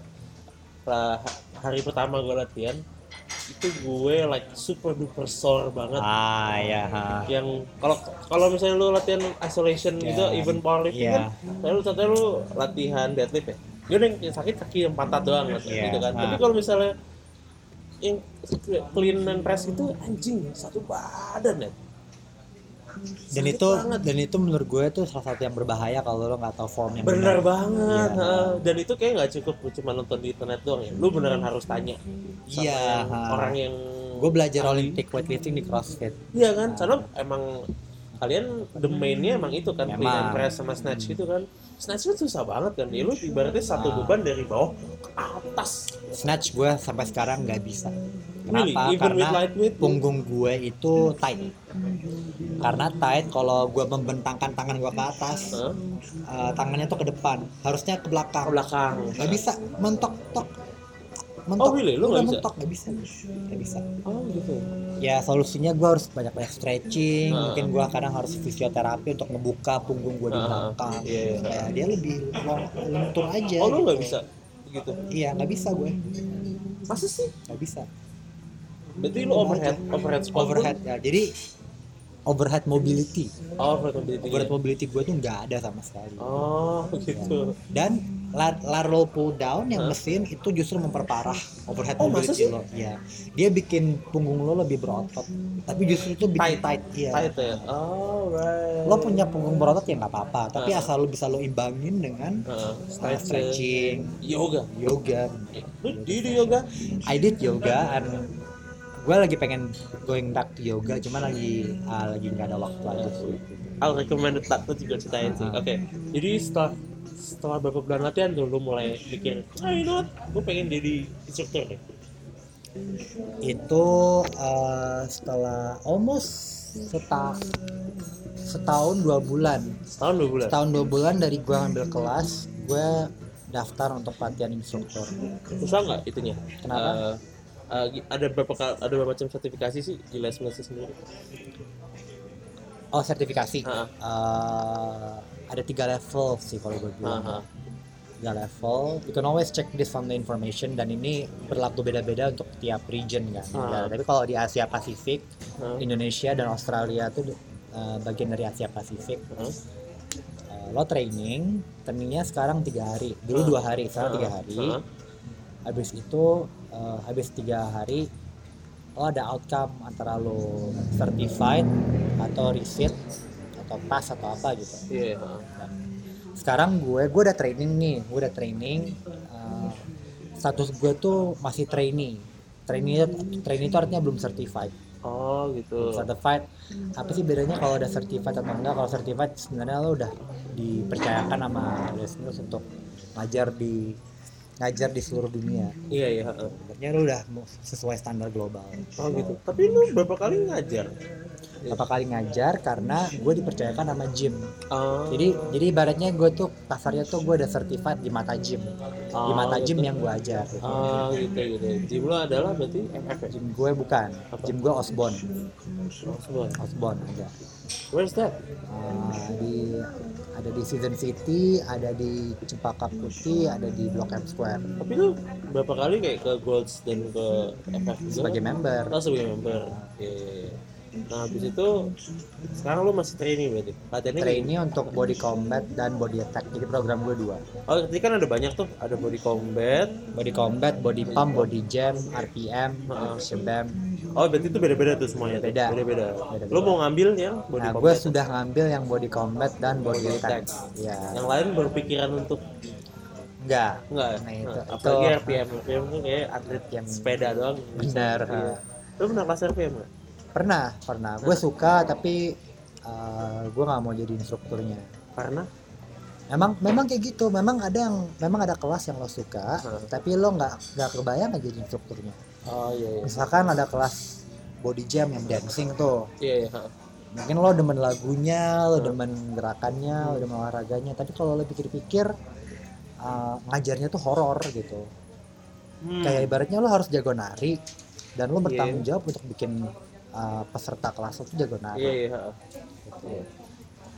Lah, hari pertama gue latihan itu gue like super duper sore banget Ah ya. ha. yang kalau kalau misalnya lu latihan isolation Ya. gitu even powerlifting Iya. kan lalu contohnya lu latihan deadlift ya dia yang sakit kaki yang pantat doang gitu Iya. kan tapi Ah. kalau misalnya yang clean and press itu anjing satu badan ya Dan Sakit itu banget. dan itu menurut gue tuh salah satu yang berbahaya kalau lo nggak tahu form yang bener benar. banget ha. dan itu kayak nggak cukup cuma nonton di internet doang ya lu beneran harus tanya sama Iya, orang yang Gue belajar. Olympic weightlifting di CrossFit. Iya kan, karena emang kalian the mainnya emang itu kan clean and press sama snatch itu kan. Snatch itu susah banget kan, ya lu ibaratnya satu Ah. beban dari bawah ke atas. Snatch gue sampai sekarang nggak bisa. Really? Kenapa? With Karena lightweight? punggung gue itu tight. Karena tight kalau gue membentangkan tangan gue ke atas, Hah? eh, tangannya tuh ke depan, harusnya ke belakang. Ke belakang. Nggak bisa mentok tok. Mentok. Oh, really? Lu nggak bisa? mentok nggak bisa. Nggak bisa. Oh gitu. Ya solusinya gue harus banyak-banyak stretching. Ah. Mungkin gue kadang harus fisioterapi untuk ngebuka punggung gue di belakang. iya, iya. Supaya dia lebih lentur aja. Oh lu gitu. bisa gitu? Iya nggak bisa gue. Masa sih? Nggak bisa. Berarti lu overhead, overhead lu- overhead ya jadi overhead mobility Oh overhead mobility. overhead mobility gue tuh nggak ada sama sekali Oh gitu. dan la- lateral pull down yang Hah? mesin itu justru memperparah overhead Oh, mobility sih? lo ya dia bikin punggung lo lebih berotot tapi justru itu bikin tight, iya Tight ya. Oh right. lo punya punggung berotot ya nggak apa-apa tapi Hah? asal lo bisa lo imbangin dengan Heeh. uh, stretching yoga. yoga Lu do you do yoga? I did yoga and gue lagi pengen going back to yoga cuman lagi ah, lagi nggak ada waktu aja sih. I'll recommend that tuh juga ceritain sih. Ah. Oke, jadi setelah setelah beberapa bulan latihan tuh lu mulai mikir ah you know what? Gue pengen jadi instruktur deh. Itu eh, setelah almost seta setahun dua bulan. Setahun dua bulan? Setahun dua bulan dari gue ngambil kelas gue daftar untuk pelatihan instruktur. Susah nggak itunya? Kenapa? Eh, eh, gi- ada berapa ada berapa macam sertifikasi sih di les Mills sendiri? Oh sertifikasi. Ah, Eh, ada tiga level sih kalau gue bilang. Aha. tiga level. You can always check this on the information dan ini berlaku beda-beda untuk tiap region kan. Ah. Ya, tapi kalau di Asia Pasifik Ah. Indonesia dan Australia tuh uh, bagian dari Asia Pasifik. Uh, lo training trainingnya sekarang tiga hari. Dulu dua hari sekarang tiga hari. Habis itu uh, habis tiga hari lo ada outcome antara lo certified atau receipt atau pass atau apa gitu. Iya. Ah. Dan sekarang gue gue udah training nih gue udah training uh, status gue tuh masih trainee. Trainee trainee itu artinya belum certified. Oh gitu. Certified. Apa sih bedanya kalau udah certified atau enggak kalau certified sebenarnya lo udah dipercayakan sama listeners untuk ngajar di ngajar di seluruh dunia. Iya iya sebenarnya lo udah sesuai standar global. Oh gitu. Tapi lu berapa kali ngajar berapa kali ngajar karena gue dipercayakan sama gym. Ah. jadi jadi ibaratnya gue tuh kasarnya tuh gue udah certified di mata gym. Di Oh, mata gym gitu. yang gue ajar. Gitu. ah gitu gitu. Gym lu adalah berarti FF ya? Gym gue bukan. Apa? gym gue Osborne. Oh, semua. Osborne aja where's that? Uh, di ada di Season City ada di Cempaka Putih ada di Blok M Square. Tapi lu berapa kali kayak ke Golds dan ke FF juga? Sebagai member. Oh, sebagai member. Iya, iya, iya. Nah habis itu sekarang lu masih training berarti latihannya trainee untuk body combat dan body attack jadi program gue dua Oh, tadi kan ada banyak tuh, ada body combat. body combat body pump body jam RPM. Shebam Oh, berarti itu beda-beda tuh semuanya. Beda. Beda-beda. Lu mau ngambil yang body nah gue combat? sudah ngambil yang body combat dan body Body attack attack. ya Yang lain berpikiran untuk enggak enggak ya? Nah, itu- Nah, itu- apalagi RPM. RPM tuh kayak atlet Yang sepeda doang. benar Iya. Lu pernah kelas RPM nggak? Pernah pernah gue suka tapi uh, gue nggak mau jadi instrukturnya Karena memang memang kayak gitu memang ada yang memang ada kelas yang lo suka Hmm. tapi lo nggak nggak kebayang aja jadi instrukturnya oh iya iya. misalkan ada kelas body jam yang dancing tuh Iya iya. mungkin lo demen lagunya lo demen gerakannya lo demen olahraganya tapi kalau lo pikir-pikir uh, ngajarnya tuh horor gitu Hmm. kayak ibaratnya lo harus jago nari dan lo Iya. bertanggung jawab untuk bikin uh, peserta kelas tuh jago nari Iya iya. gitu.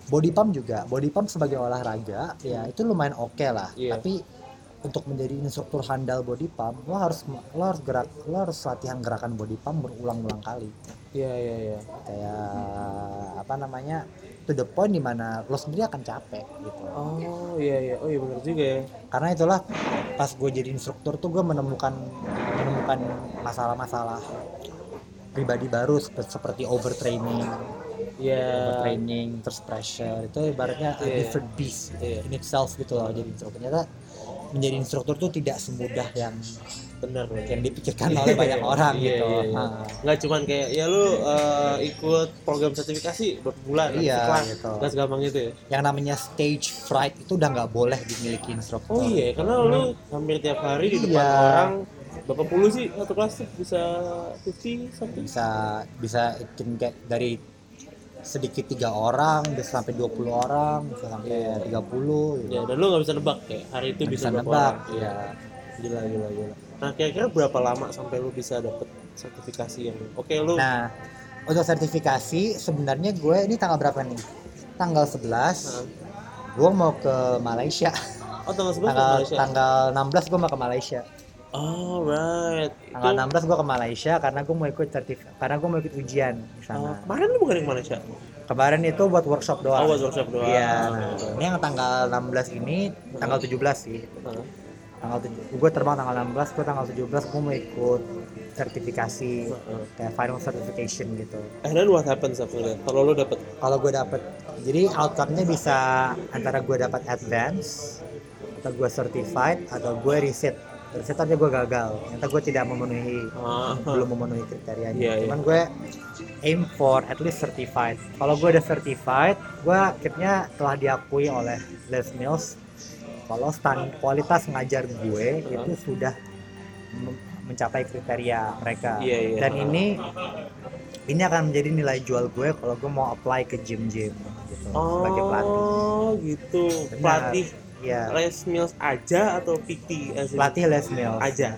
Body pump juga, body pump sebagai olahraga ya itu lumayan oke lah. Iya. Tapi untuk menjadi instruktur handal body pump lo harus lo harus gerak lo harus latihan gerakan body pump berulang-ulang kali. Iya iya iya. Kayak apa namanya? To the point di mana lo sendiri akan capek gitu. Oh iya iya. Oh iya benar juga ya. Karena itulah pas gue jadi instruktur tuh gue menemukan menemukan masalah-masalah pribadi baru seperti, overtraining, Iya. overtraining, terus pressure itu ibaratnya a Iya. different beast Iya. in itself gitu loh jadi instruktur. Ternyata menjadi instruktur tuh tidak semudah yang Benar yang dipikirkan oleh banyak orang Iya, gitu. iya, iya. Nah, nggak cuman kayak ya lu eh, ikut program sertifikasi berapa bulan Iya, gitu. nggak segampang itu ya yang namanya stage fright itu udah nggak boleh dimiliki instruktur. oh iya karena lu hampir tiap hari di depan Iya. orang berapa puluh sih satu kelas tuh? Bisa 50 something? Bisa bisa kayak dari sedikit tiga orang bisa sampai 20 orang bisa sampai 30 gitu. ya dan lu nggak bisa nebak kayak hari itu Nggak bisa, nebak orang. ya Iya. gila gila gila. Nah kira-kira berapa lama sampai lu bisa dapet sertifikasi yang oke lu? Nah untuk sertifikasi sebenarnya gue ini tanggal berapa nih? Tanggal 11 Nah. gue mau ke Malaysia. Oh tanggal 11 tanggal Malaysia? tanggal 16 gue mau ke Malaysia oh right. Itu tanggal 16 gue ke Malaysia karena gue mau ikut sertif karena gue mau ikut ujian di oh, sana kemarin lu bukan di Malaysia? Kemarin itu buat workshop doang. Oh buat workshop doang. Iya. Nah, ini yang tanggal 16 ini tanggal 17 sih. Tanggal gue terbang tanggal 16 gue tanggal 17 gue mau ikut sertifikasi kayak final certification gitu. And then what happens after that? Kalau lu dapet? Kalau gue dapet jadi outcome-nya bisa antara gue dapat advance atau gue certified atau gue reset aja gue gagal ternyata gue tidak memenuhi ah, belum memenuhi kriterianya Iya, iya. cuman gue aim for at least certified kalau gue udah certified gue akhirnya telah diakui oleh Les Mills kalau stand kualitas ngajar gue itu sudah mem- mencapai kriteria mereka Iya, iya. dan ini ini akan menjadi nilai jual gue kalau gue mau apply ke gym-gym gitu sebagai pelatih Oh, gitu. Benar. Pelatih ya Les Mills aja atau PT in- pelatih Les Mills Aja.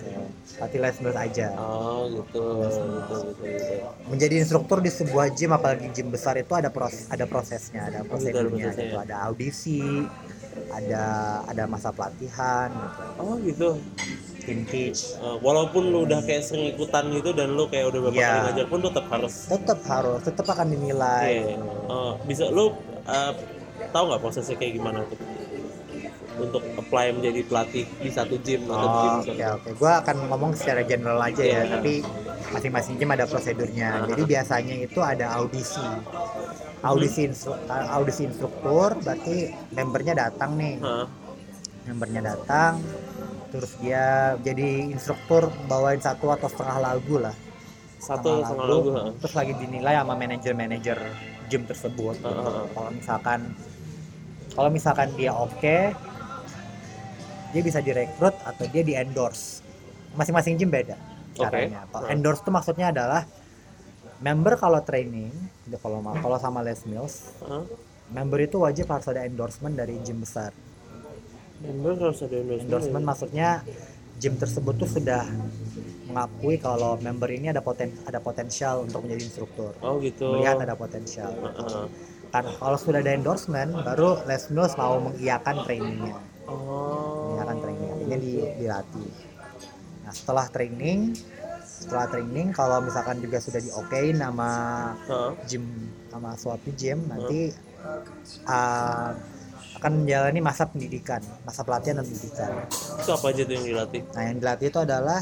pelatih Les Mills aja Oh, gitu. Gitu, gitu, gitu. menjadi instruktur di sebuah gym apalagi gym besar itu ada proses ada prosesnya ada prosedurnya prosesnya, gitu ya. ada audisi ada ada masa pelatihan gitu Oh, gitu. tim teach Eh, walaupun lu udah kayak sering ikutan gitu dan lu kayak udah beberapa Iya. kali ngajar pun tetap harus tetap harus tetap akan dinilai Iya. Eh, bisa lu eh, tahu nggak prosesnya kayak gimana tuh untuk apply menjadi pelatih di satu gym atau gym Oh, oke oke. Gua akan ngomong secara general aja ya, Iya. tapi masing-masing gym ada prosedurnya. Ah. Jadi biasanya itu ada audisi. Audisi instru- uh, audisi instruktur berarti membernya datang nih. Hah? Membernya datang terus dia jadi instruktur bawain satu atau setengah lagu lah. satu setengah lagu ha? Terus lagi dinilai sama manajer-manajer gym tersebut. Ah. Kalau misalkan kalau misalkan dia oke dia bisa direkrut atau dia di endorse masing-masing gym beda caranya. Kalau Right. endorse itu maksudnya adalah member kalau training kalau kalau sama Les Mills Hah? member itu wajib harus ada endorsement dari gym besar. Member harus ada endorsement, endorsement ya? maksudnya gym tersebut tuh sudah mengakui kalau member ini ada poten ada potensial untuk menjadi instruktur. Oh gitu. Melihat ada potensial. Heeh. kan kalau sudah ada endorsement baru Les Mills mau mengiyakan trainingnya. Oh ini di, dilatih. Nah setelah training setelah training kalau misalkan juga sudah diokein sama Hah? gym sama suatu gym nanti uh, akan menjalani masa pendidikan masa pelatihan dan pendidikan. Itu apa aja tuh yang dilatih? Nah yang dilatih itu adalah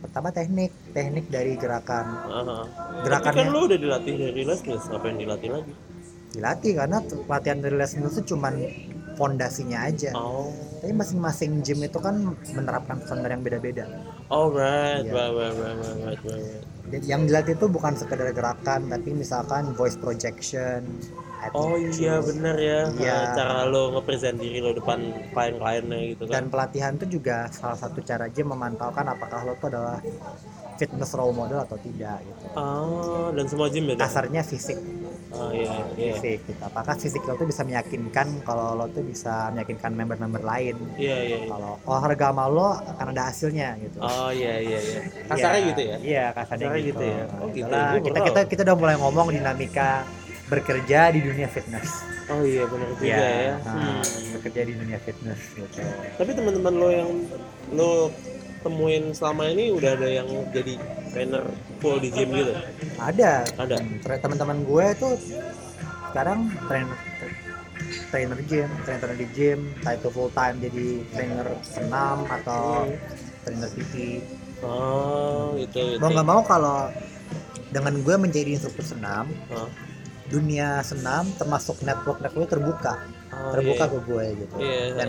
pertama teknik teknik dari gerakan. Aha. Gerakannya- Tapi kan lu udah dilatih dari Les Mills, ngapain dilatih lagi? dilatih karena pelatihan dari Les itu cuman fondasinya aja. Oh, tapi masing-masing gym itu kan menerapkan standar yang beda-beda alright, Iya. right, right, right, right, right, right. Jadi yang dilatih itu bukan sekedar gerakan tapi misalkan voice projection Oh iya bener ya, Iya. Eh, cara lo ngepresent diri lo depan klien-kliennya gitu dan kan. pelatihan itu juga salah satu cara gym memantaukan apakah lo tuh adalah fitness role model atau tidak gitu Ah, dan semua gym beda. kasarnya fisik Ah iya, iya, fisik gitu. apakah fisik lo tuh bisa meyakinkan kalau lo tuh bisa meyakinkan member-member lain iya, iya. iya. kalau olahraga sama lo akan ada hasilnya gitu Oh iya, iya, iya. Kasarnya Iya, gitu ya? iya kasarnya Kasarnya gitu, gitu ya? Oh, gitu. Itulah, Gua kita kita kita udah mulai ngomong dinamika bekerja di dunia fitness Oh iya bener juga Iya, ya. nah, Hmm. bekerja di dunia fitness gitu Tapi teman-teman lo yang lo temuin selama ini udah ada yang jadi trainer full di gym gitu? ada Ada. Teman-teman gue tuh sekarang trainer trainer gym trainer di gym entah itu full time jadi trainer senam atau trainer PT Oh gitu gitu. mau nggak mau kalau dengan gue menjadi instruktur senam Hah? dunia senam termasuk network network terbuka Oh, terbuka iya. ke gue gitu Iya, dan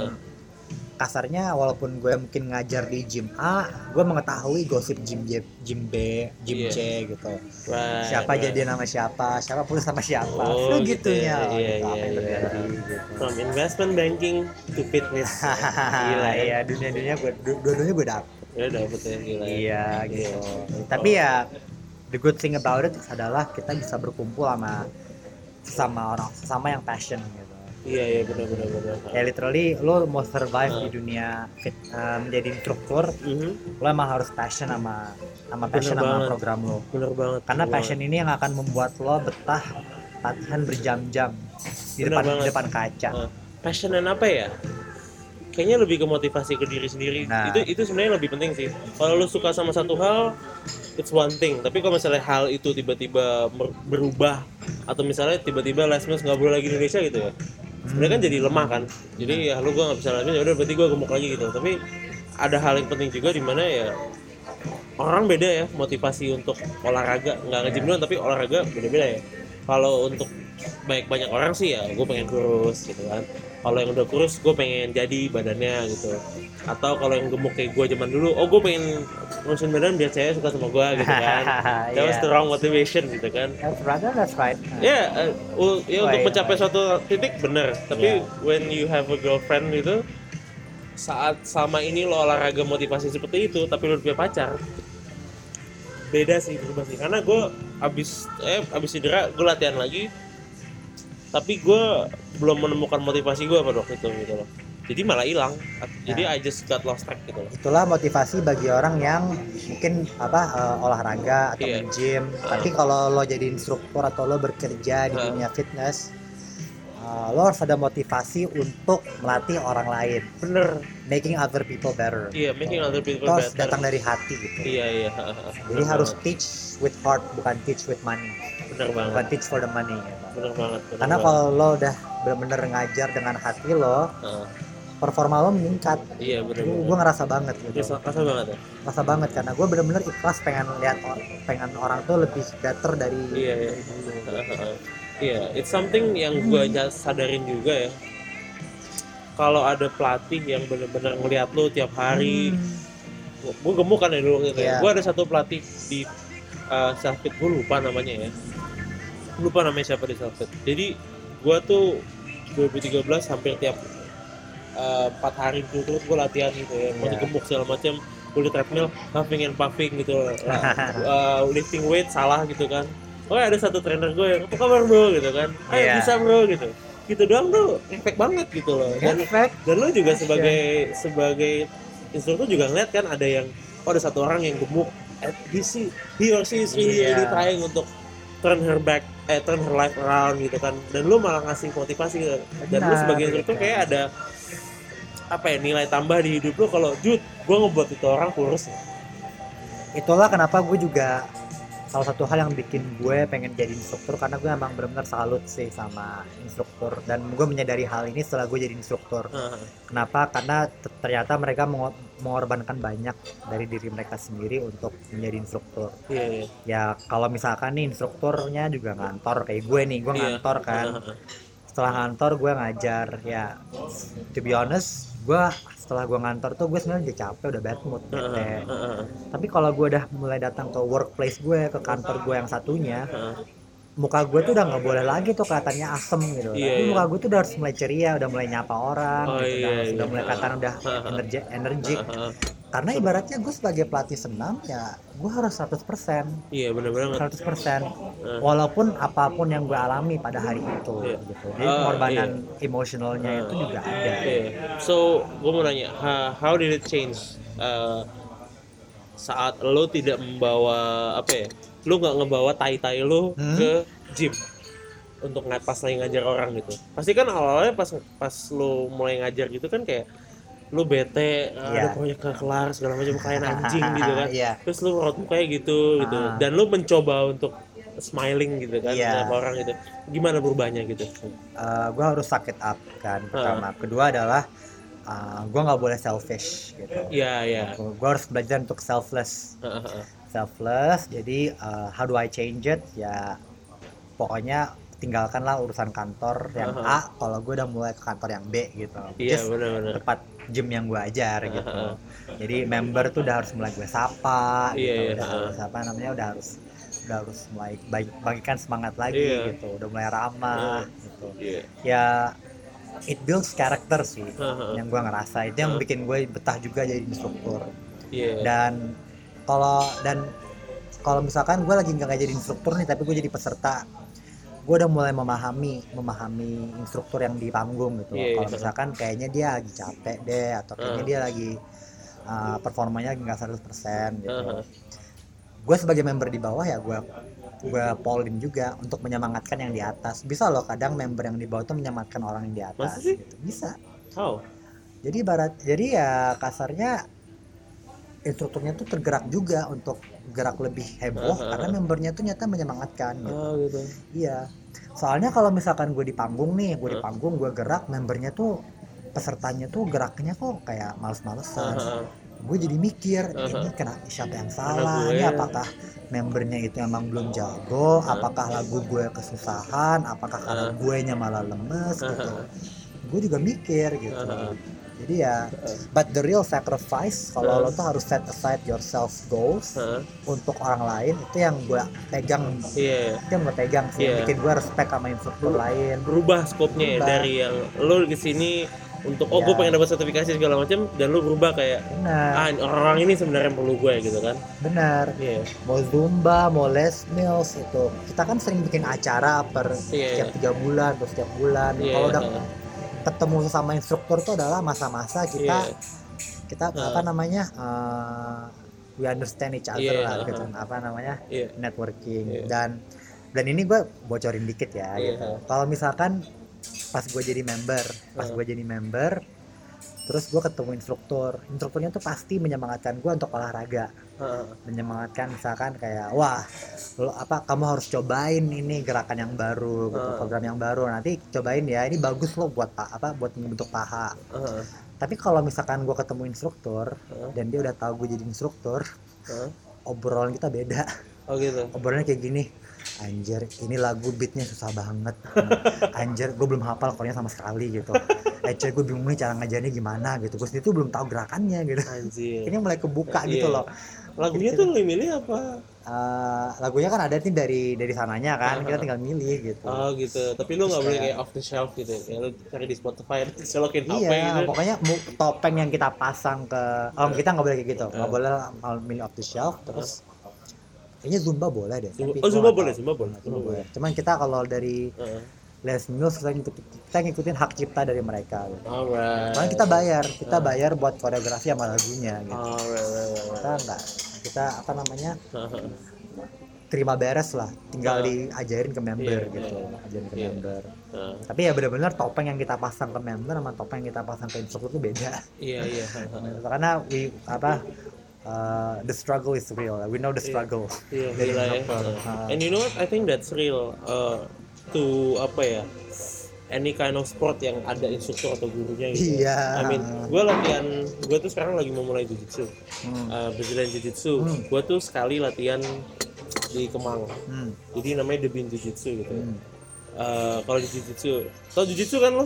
kasarnya walaupun gue mungkin ngajar di gym A gue mengetahui gosip gym J, gym B gym Iya. C gitu Right, siapa right. jadi nama siapa siapa putus sama siapa Oh, Itu gitu gitunya ya. Iya, gitu, apa iya, yang iya. terjadi gitu From investment banking to fitness. Gila ya. iya dunia dunia gue du- dua-duanya gue dapet Ya dapet ya gila. ya. iya gitu tapi ya the good thing about it adalah kita bisa berkumpul sama sesama orang sesama yang passion gitu Iya iya benar benar benar. ya literally lo mau survive Hmm. di dunia fit, eh, menjadi instruktur Mhm. lo emang harus passion sama sama passion Bener sama banget. program lo Bener banget. karena bener passion ini yang akan membuat lo betah latihan berjam-jam di Bener depan di banget. depan kaca banget. Passion dan apa ya? Kayaknya lebih ke motivasi ke diri sendiri. Nah. Itu itu sebenarnya lebih penting sih. Kalau lu suka sama satu hal, it's one thing. Tapi kalau misalnya hal itu tiba-tiba berubah atau misalnya tiba-tiba Les Mills nggak boleh lagi di Indonesia gitu ya, sebenarnya kan jadi lemah kan. Jadi ya lu gua nggak bisa Mills, ya udah berarti gua gemuk lagi gitu. Tapi ada hal yang penting juga di mana ya orang beda ya motivasi untuk olahraga. Nggak nge-gym doang tapi olahraga beda-beda ya. Kalau untuk baik banyak orang sih ya gue pengen kurus gitu kan kalau yang udah kurus gue pengen jadi badannya gitu atau kalau yang gemuk kayak gue zaman dulu oh gue pengen ngurusin badan biar saya suka sama gue gitu kan that was Yeah. the wrong motivation gitu kan That's right, that's right. ya eh, u- ya untuk mencapai suatu titik bener tapi Yeah. when you have a girlfriend gitu saat sama ini lo olahraga motivasi seperti itu tapi lo punya pacar beda sih berubah sih karena gue abis eh abis cedera gue latihan lagi tapi gue belum menemukan motivasi gue pada waktu itu gitu loh. Jadi malah hilang. Jadi I just got lost track gitu loh. Itulah motivasi bagi orang yang mungkin apa eh, olahraga atau Iya. nge-gym. Tapi kalau lo jadi instruktur atau lo bekerja di Heeh. dunia fitness, eh, lo harus ada motivasi untuk melatih orang lain, bener. Making other people better. iya making other people better. datang dari hati gitu. iya iya. Jadi harus teach with heart, bukan teach with money, bener banget teach for the money. gitu. bener banget bener Karena banget. kalau lo udah bener-bener ngajar dengan hati lo, Heeh. performa lo meningkat. iya bener Gue banget ngerasa banget gitu. Rasa, rasa banget ya rasa banget karena gue bener-bener ikhlas pengen lihat pengen orang tuh lebih better dari, Iya, iya. dari dulu Iya, it's something yang gue sadarin juga ya. Kalau ada pelatih yang benar-benar ngeliat lu tiap hari, Hmm. gue gemuk kan ya dulu gitu. Iya. Gue ada satu pelatih di uh, Selfit, gue lupa namanya ya. Lupa namanya siapa di Selfit. Jadi gue tuh 2013 hampir tiap uh, empat hari berturut gue latihan gitu ya. Mau Iya. gemuk segala macam. Di treadmill, huffing and puffing gitu. Uh, lifting weight salah gitu kan. Oh ada satu trainer gue yang apa kabar bro gitu kan. Ayo Iya. bisa bro gitu. Gitu doang tuh efek banget gitu loh. Dan Efek. dan lo juga sebagai sebagai instruktur juga ngeliat kan ada yang oh ada satu orang yang gemuk eh, he, he or she is really, Iya. really trying untuk turn her back eh turn her life around gitu kan dan lu malah ngasih motivasi gitu. dan lu Benar, sebagai instruktur kayak ada apa ya nilai tambah di hidup lu kalau Jud gue ngebuat itu orang kurus itulah kenapa gue juga salah satu hal yang bikin gue pengen jadi instruktur karena gue emang benar-benar salut sih sama instruktur. Dan gue menyadari hal ini setelah gue jadi instruktur. Nah, kenapa? Karena ternyata mereka mengo- mengorbankan banyak dari diri mereka sendiri untuk menjadi instruktur. Iya iya. Ya kalau misalkan nih instrukturnya juga ngantor kayak gue nih gue ngantor kan. Setelah ngantor gue ngajar ya to be honest gue setelah gue ngantor tuh gue sebenarnya udah capek udah bad mood bete. tapi kalau gue udah mulai datang ke workplace gue ke kantor gue yang satunya muka gue tuh udah nggak boleh lagi tuh kelihatannya asem gitu Iya, tapi iya. muka gue tuh udah harus mulai ceria udah mulai nyapa orang Oh, gitu iya, udah, iya. udah mulai kelihatan udah energi energik karena ibaratnya gue sebagai pelatih senam ya gue harus 100% iya bener banget 100% walaupun apa pun yang gue alami pada hari itu Iya. gitu jadi Ah, pengorbanan emosionalnya itu juga ada Iya. So, gue mau nanya, ha- how did it change uh, saat lo tidak membawa apa ya? Lo nggak ngebawa tai-tai lo Hmm? ke gym untuk nggak pas lagi ngajar orang gitu. Pasti kan awalnya pas pas lo mulai ngajar gitu kan kayak lo bete, ah, Iya. ada proyek nggak kelar segala macam kayak anjing gitu kan. Iya. Terus lo raut kayak gitu gitu. Ah. Dan lo mencoba untuk smiling gitu kan Iya. sama orang gitu. Gimana berubahnya gitu? gue harus sakit up kan pertama kedua adalah gue nggak boleh selfish gitu Iya, iya. gue harus belajar untuk selfless Heeh, selfless jadi uh, how do I change it ya pokoknya tinggalkanlah urusan kantor yang Aha. A kalau gue udah mulai ke kantor yang B gitu Iya, Just benar-benar. tempat gym yang gue ajar gitu Aha. jadi member tuh udah harus mulai gue sapa Iya, gitu iya, udah aha. harus apa namanya udah harus udah harus mulai bagi- bagikan semangat lagi Iya. gitu udah mulai ramah gitu Iya. ya it builds character sih Aha. yang gue ngerasa itu yang Aha. bikin gue betah juga jadi instruktur Iya. dan kalau dan kalau misalkan gue lagi nggak jadi instruktur nih tapi gue jadi peserta gue udah mulai memahami memahami instruktur yang di panggung gitu Iya, kalau iya. misalkan kayaknya dia lagi capek deh atau kayaknya Ah. dia lagi uh, performanya nggak 100% gitu Aha. gue sebagai member di bawah ya gue gue polling juga untuk menyemangatkan yang di atas bisa loh kadang member yang di bawah tuh menyemangatkan orang yang di Masa atas sih? gitu bisa How? jadi barat jadi ya kasarnya instrukturnya tuh tergerak juga untuk gerak lebih heboh Aha. karena membernya tuh nyata menyemangatkan gitu. Oh gitu. iya soalnya kalau misalkan gue di panggung nih gue di panggung gue gerak membernya tuh pesertanya tuh geraknya kok kayak males-malesan Aha. gue jadi mikir Aha. ini kena siapa yang salah ini apakah membernya itu emang belum jago apakah lagu gue kesusahan apakah karena gue nya malah lemes gitu gue juga mikir gitu. Jadi ya but the real sacrifice kalau Heeh. lo tuh harus set aside yourself goals Heeh. untuk orang lain itu yang gue pegang Iya. itu yang gue pegang sih Iya. bikin gue respect sama instruktur lain berubah skopnya ya Berubah. dari yang lo ke sini untuk oh Iya. gue pengen dapat sertifikasi segala macam dan lo berubah kayak ah benar orang ini sebenarnya perlu gue gitu kan benar iya mau zumba mau les mills itu kita kan sering bikin acara per Iya, setiap tiga bulan atau setiap bulan iya kalau udah. Ketemu sesama instruktur itu adalah masa-masa kita Iya. kita Heeh. apa namanya uh, we understand each other Iya, lah heeh. gitu apa namanya Iya. networking Iya. dan dan ini gue bocorin dikit ya Iya. gitu kalau misalkan pas gue jadi member pas Heeh. gue jadi member terus gue ketemu instruktur instrukturnya tuh pasti menyemangatkan gue untuk olahraga Heeh. menyemangatkan misalkan kayak wah lo apa kamu harus cobain ini gerakan yang baru gitu, Ah. program yang baru nanti cobain ya ini bagus lo buat pa- apa buat membentuk paha Heeh. tapi kalau misalkan gue ketemu instruktur Heeh. dan dia udah tahu gue jadi instruktur Heeh. obrolan kita beda oh gitu obrolannya kayak gini anjir ini lagu beatnya susah banget. Anjir gue belum hafal chordnya sama sekali gitu. Eh coy gue bingung nih cara ngajarnya gimana gitu. Gue sendiri tuh belum tahu gerakannya gitu. Anjir. Ini mulai kebuka Iya. gitu loh. Lagunya tuh lo milih apa? Eh, lagunya kan ada nih dari dari sananya kan. Kita Ah. tinggal milih gitu. Oh gitu. Tapi lo nggak boleh kayak- off the shelf gitu. Ya lo cari di Spotify selokin HP iya gitu. pokoknya topeng yang kita pasang ke oh kita nggak boleh kayak gitu. Nggak Ah. boleh milih off the shelf terus kayaknya zumba boleh deh Zumba- oh, Zumba boleh. Zumba boleh, Zumba Zumba boleh cuman kita kalau dari Heeh. Les Mills kita ngikutin, kita ngikutin hak cipta dari mereka gitu. alright Soalnya kita bayar, kita bayar buat koreografi sama lagunya gitu. alright right, right, Kita enggak kita apa namanya terima beres lah, tinggal Ah. diajarin ke member Iya, gitu, iya. ajarin ke Iya. member. Heeh. Tapi ya benar-benar topeng yang kita pasang ke member sama topeng yang kita pasang ke instruktur itu beda. iya iya heeh. Karena we apa uh, the struggle is real. We know the struggle. Iya, gila ya. instruktur. Uh. And you know what? I think that's real. Uh, to apa ya? Any kind of sport yang ada instruktur atau gurunya gitu. Iya. I mean, gue latihan, gue tuh sekarang lagi memulai jujitsu, Hmm. uh, Brazilian Jiu-Jitsu. Hmm. Gue tuh sekali latihan di Kemang. Hmm. Jadi namanya Debin Jiu-Jitsu gitu. Hmm. Uh, kalau di Jiu-Jitsu, tau Jiu-Jitsu kan lo?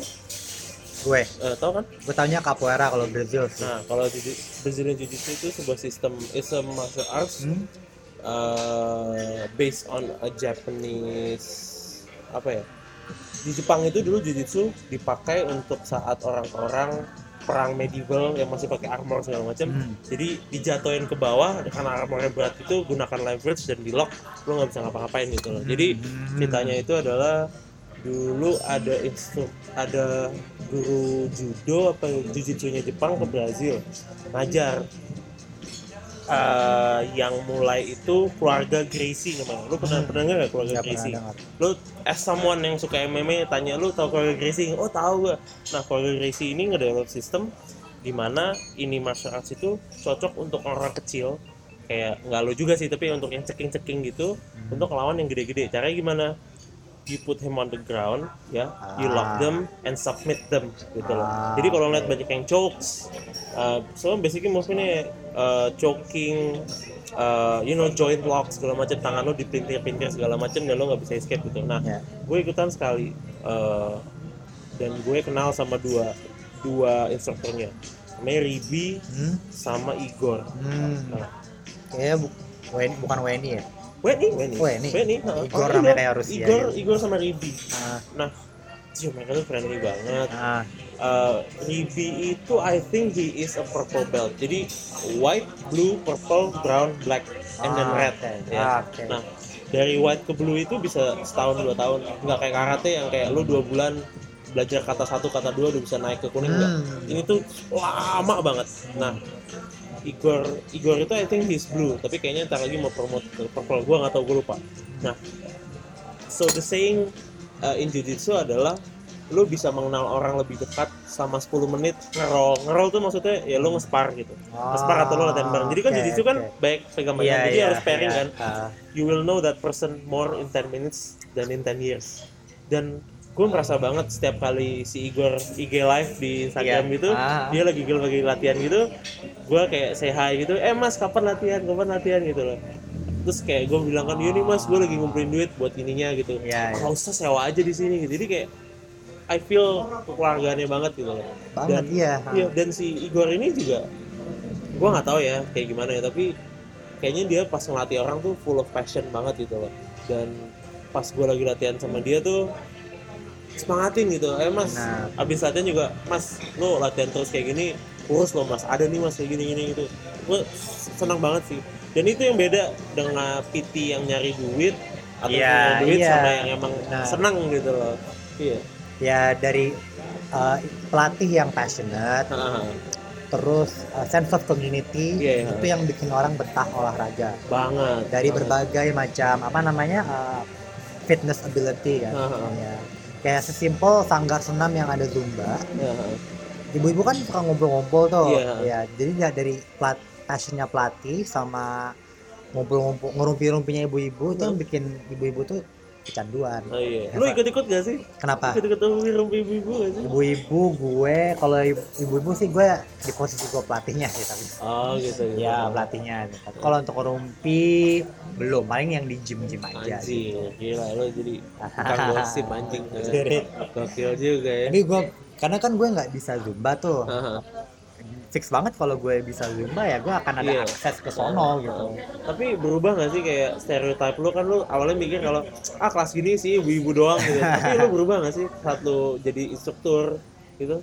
Gue, Uh, tau kan? gue taunya capoeira kalau Brazil sih. Nah, kalau Jiu- Brazilian Jiu-Jitsu itu sebuah sistem, is a martial arts Hmm. uh, based on a Japanese apa ya di Jepang itu dulu jujitsu dipakai untuk saat orang-orang perang medieval yang masih pakai armor segala macam Hmm. jadi dijatuhin ke bawah karena armornya berat itu gunakan leverage dan di lock lo nggak bisa ngapa-ngapain gitu loh jadi Hmm. ceritanya itu adalah dulu ada instru ada guru judo apa jujitsunya Jepang ke Brazil ngajar Eh, yang mulai itu keluarga Gracie namanya. Lu pernah pernah nggak keluarga pernah Gracie? Lu as someone yang suka MMA tanya lu tahu keluarga Gracie? Oh tahu gua. Nah keluarga Gracie ini ngedevelop sistem di mana ini martial arts itu cocok untuk orang kecil kayak nggak lu juga sih tapi untuk yang ceking-ceking gitu Hmm. untuk lawan yang gede-gede. Caranya gimana? You put him on the ground, ya, you lock Ah. them and submit them gitu loh. Ah, Jadi kalau ngeliat oke. banyak yang chokes, uh, so basically mungkin uh, choking, uh, you know joint lock segala macam tangan lo dipintir-pintir segala macam dan lo nggak bisa escape gitu. Nah, Ya. gue ikutan sekali uh, dan gue kenal sama dua dua instrukturnya, namanya Ribi Hmm. sama Igor. Hmm. Nah, Kayaknya bu bukan WNI ya? Weni, Weni, Weni. Weni, heeh. Igor iya. kayak Rusia Igor, gitu. Igor sama Ribi. Ah, Nah, Cio, mereka tuh friendly banget. ah, uh, Ribi itu I think he is a purple belt. Jadi white, blue, purple, brown, black, and then Ah, red. oke. Ya. Ah, oke. Nah dari white ke blue itu bisa setahun dua tahun. Nggak kayak karate yang kayak lu dua bulan belajar kata satu kata dua udah bisa naik ke kuning nggak. Hmm. Ini tuh lama banget. Nah Igor Igor itu I think he's blue tapi kayaknya ntar lagi mau promote purple. Gua nggak tahu gue lupa. Nah so the saying uh, in jiu-jitsu adalah lu bisa mengenal orang lebih dekat sama 10 menit ngerol. Ngerol tuh maksudnya ya lu nge-spar gitu. Nge-spar atau lu latihan bareng. Jadi kan Ah, oke, jiu-jitsu kan oke. baik pegang-pegang Iya, jadi iya, harus pairing iya. kan. Ah, you will know that person more in 10 minutes than in 10 years. Dan gue merasa banget setiap kali si Igor IG live di Instagram Iya. gitu Ah. dia lagi gil lagi latihan gitu gue kayak say hi gitu eh mas kapan latihan kapan latihan gitu loh terus kayak gue bilang kan iya nih mas gue lagi ngumpulin duit buat ininya gitu Iya, iya. kalau usah sewa aja di sini gitu jadi kayak I feel kekeluargaannya banget gitu loh banget Dan- iya Iya, dan si Igor ini juga gua nggak tahu ya kayak gimana ya, tapi kayaknya dia pas ngelatih orang tuh full of passion banget gitu loh. Dan pas gua lagi latihan sama dia tuh semangatin gitu. Eh Mas, Benar. abis latihan juga, Mas, lo latihan terus kayak gini, kurus lo Mas. Ada nih Mas kayak gini-gini gitu. Gua senang banget sih. Dan itu yang beda dengan PT yang nyari duit atau Iya, punya duit iya. sama yang emang Benar. senang gitu loh. Iya. ya dari uh, pelatih yang passionate Hahaha. terus uh, sense of community Iya, iya. itu yang bikin orang betah olahraga banget. dari banget. berbagai macam apa namanya uh, fitness ability kan Aha. ya kayak sesimpel sanggar senam yang ada zumba. Ibu-ibu kan suka ngumpul-ngumpul tuh Iya. ya jadi ya dari plat passionnya pelatih sama ngumpul-ngumpul ngerumpi-rumpinya ibu-ibu itu yang bikin ibu-ibu tuh kecanduan Oh iya. Ya, Lu ikut-ikut gak sih? kenapa Ikut-ikut ibu-ibu gak sih? ibu-ibu gue kalau ibu- ibu-ibu sih gue di posisi gue pelatihnya sih tapi Oh gitu gitu. ya pelatihnya kalau untuk rumpi belum paling yang di gym gym aja Anjing, gila lu jadi tukang gosip anjing. Gokil juga ya. tapi gue karena kan gue nggak bisa zumba tuh Haha. Fix banget kalau gue bisa zumba ya gue akan ada Iya. akses ke sono gitu Tapi berubah gak sih kayak stereotype lu kan lu awalnya mikir kalau ah kelas gini sih ibu-ibu doang gitu. Tapi lu berubah gak sih saat lu jadi instruktur gitu?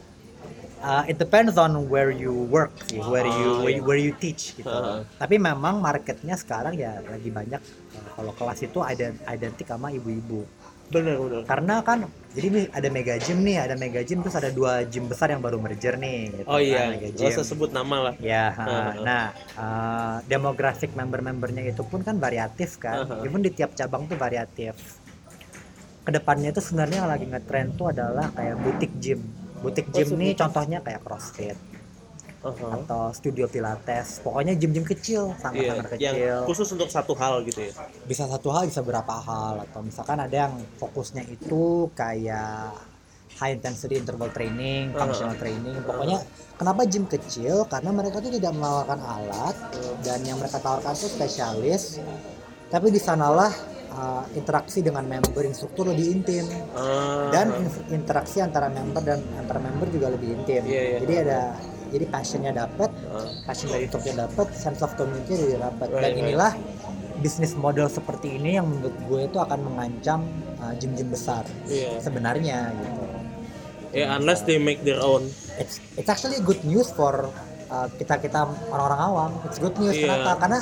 Uh, it depends on where you work sih, where you Ah, where, iya. you- where you teach gitu. Ah. Tapi memang marketnya sekarang ya lagi banyak uh, kalau kelas itu identik sama ibu-ibu. Bener bener. Karena kan jadi nih ada mega gym nih, ada mega gym terus ada dua gym besar yang baru merger nih. Gitu, Oh kan, iya, mega gak usah sebut nama lah. Ya, ha. Ah. nah uh, demografik member-membernya itu pun kan variatif kan. Ah. Even di tiap cabang tuh variatif. Ke depannya itu sebenarnya yang lagi ngetrend tuh adalah kayak butik gym. Butik Oh, gym nih sebutik. contohnya kayak CrossFit Aha. atau studio pilates. Pokoknya gym-gym kecil, Iya, sangat-sangat yang kecil. khusus untuk satu hal gitu ya. Bisa satu hal, bisa berapa hal atau misalkan ada yang fokusnya itu kayak high intensity interval training, Ah. functional training. Pokoknya kenapa gym kecil? Karena mereka tuh tidak menawarkan alat dan yang mereka tawarkan tuh spesialis. Tapi di sanalah uh, interaksi dengan member instruktur lebih intim Ah. dan in- interaksi antara member dan antar member juga lebih intim. Iya, iya. Jadi ada jadi passionnya dapat, passion dari instrukturnya dapat, sense of community juga dapat. Dan right. inilah bisnis model seperti ini yang menurut gue itu akan mengancam uh, gym-gym besar Iya. sebenarnya gitu. Ya unless they make their own. It's it's actually good news for uh, kita kita orang-orang awam. It's good news Iya. kenapa? Karena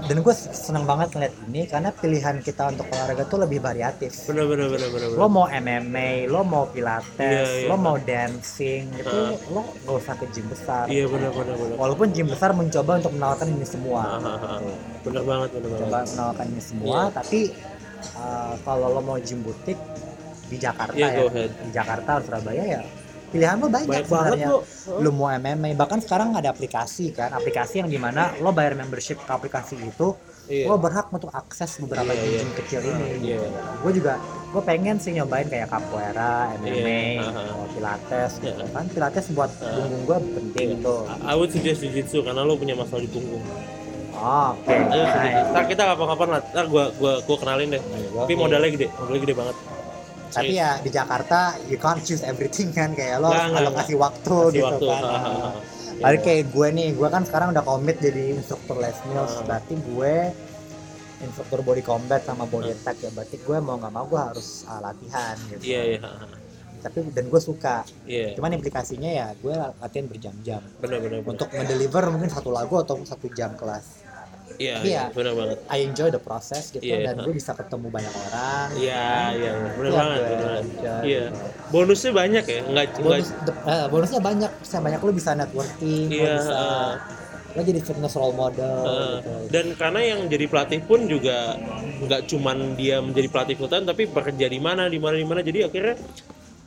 dan gue seneng banget ngeliat ini karena pilihan kita untuk olahraga tuh lebih variatif. Bener bener bener bener. Lo mau MMA, lo mau pilates, Iya, iya. lo mau dancing, itu Ah. lo gak usah ke gym besar. Iya bener bener bener. Walaupun gym besar mencoba untuk menawarkan ini semua, Ah, ah, ah. Bener banget bener banget. coba menawarkan ini semua, Iya. tapi uh, kalau lo mau gym butik di Jakarta Iya, ya, di Jakarta atau Surabaya ya pilihan lo banyak, Banyak banget sebenarnya. Lo mau MMA, bahkan sekarang ada aplikasi kan, aplikasi yang di mana lo bayar membership ke aplikasi itu, Iya. lo berhak untuk akses beberapa Iya, iya. gym kecil ini. Iya. Gue juga, gue pengen sih nyobain kayak capoeira, MMA, aha. atau pilates, gitu Iya. kan. Pilates buat punggung gue penting Iya. tuh. I would suggest jujitsu karena lo punya masalah di punggung. Oh, Oke. Ayo Nah, kita kapan-kapan lah. Ntar gua gua gua kenalin deh. Tapi modalnya gede, modalnya gede banget. Tapi ya di Jakarta you can't choose everything kan kayak lo nggak, alokasi waktu Kasih gitu waktu. kan. Ha, ha. Lalu kayak gue nih, gue kan sekarang udah komit jadi instruktur Les Mills, Ah. berarti gue instruktur body combat sama body attack ya, berarti gue mau nggak mau gue harus uh, latihan gitu. Iya iya. ha, ha. Tapi dan gue suka, Iya. cuman implikasinya ya gue latihan berjam-jam bener. untuk mendeliver mungkin satu lagu atau satu jam kelas. Iya iya. ya- Bener banget. I enjoy the process gitu Iya. dan gue bisa ketemu banyak orang. Iya iya. Bener Iya, banget. Iya. Bonusnya banyak ya. Enggak enggak. bonus eh, bonusnya banyak bisa banyak lo bisa networking lo Iya. bisa ha. lo jadi fitness role model Uh, gitu. dan karena yang jadi pelatih pun juga nggak cuman dia menjadi pelatih full tapi bekerja di mana di mana di mana jadi akhirnya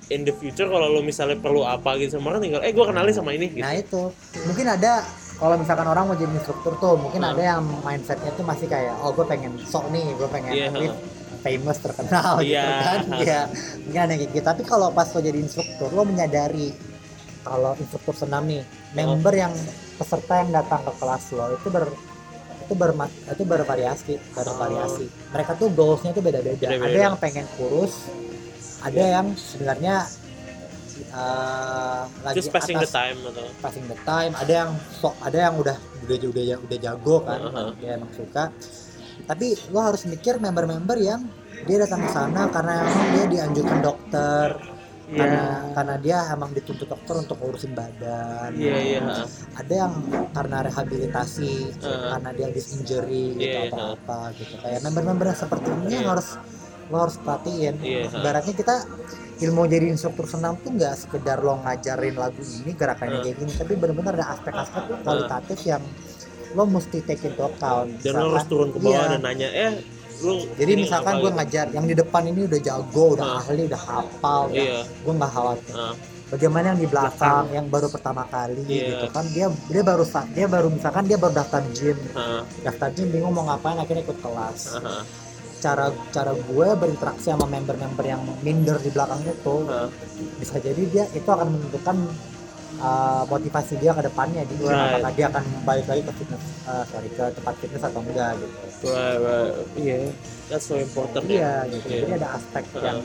in the future kalau lo misalnya perlu apa gitu sama orang tinggal eh gue kenalin sama ini gitu nah itu mungkin ada kalau misalkan orang mau jadi instruktur tuh mungkin Hmm. ada yang mindsetnya tuh masih kayak oh gue pengen sok nih gue pengen Iya, at least famous terkenal gitu Iya. kan. Ya mungkin ada yang gitu. Tapi kalau pas lo jadi instruktur lo menyadari kalau instruktur senam nih member yang peserta yang datang ke kelas lo itu ber itu berma, itu bervariasi bervariasi. Mereka tuh goalsnya tuh Beda-beda. ada yang pengen kurus ada yang sebenarnya uh, lagi Just passing the atas time atau passing the time ada yang sok ada yang udah udah udah udah jago kan Uh-huh. dia emang suka tapi lo harus mikir member-member yang dia datang ke sana karena emang dia dianjurkan dokter Iya. karena karena dia emang dituntut dokter untuk ngurusin badan Iya, iya, ha. ada yang karena rehabilitasi Uh. karena dia habis injury gitu Iya, iya, atau apa gitu kayak member-member yang seperti ini yang Iya. harus lo harus perhatiin. Iya, ha. ibaratnya kita ilmu jadi instruktur senam tuh nggak sekedar lo ngajarin lagu ini gerakannya Uh. kayak gini tapi benar-benar ada aspek-aspek kualitatif yang lo mesti take into account. Dan lo harus Misalkan- turun ke bawah iya. dan nanya eh lu jadi misalkan gue ngajar yang di depan ini udah jago udah Uh. ahli udah hafal iya. gue nggak khawatir. Ah, bagaimana yang di belakang yang baru pertama kali Iya. gitu kan. Dia dia baru dia baru misalkan dia baru daftar gym. Ah, daftar gym bingung mau ngapain akhirnya ikut kelas. Ah, cara cara gue berinteraksi sama member-member yang minder di belakang itu ah. bisa jadi dia itu akan menentukan uh, motivasi dia ke depannya di gym Right. apakah dia akan balik lagi ke fitness uh, sorry ke tempat fitness atau enggak gitu Right, right. iya that's so important iya ya gitu Iya. jadi ada aspek Uh. yang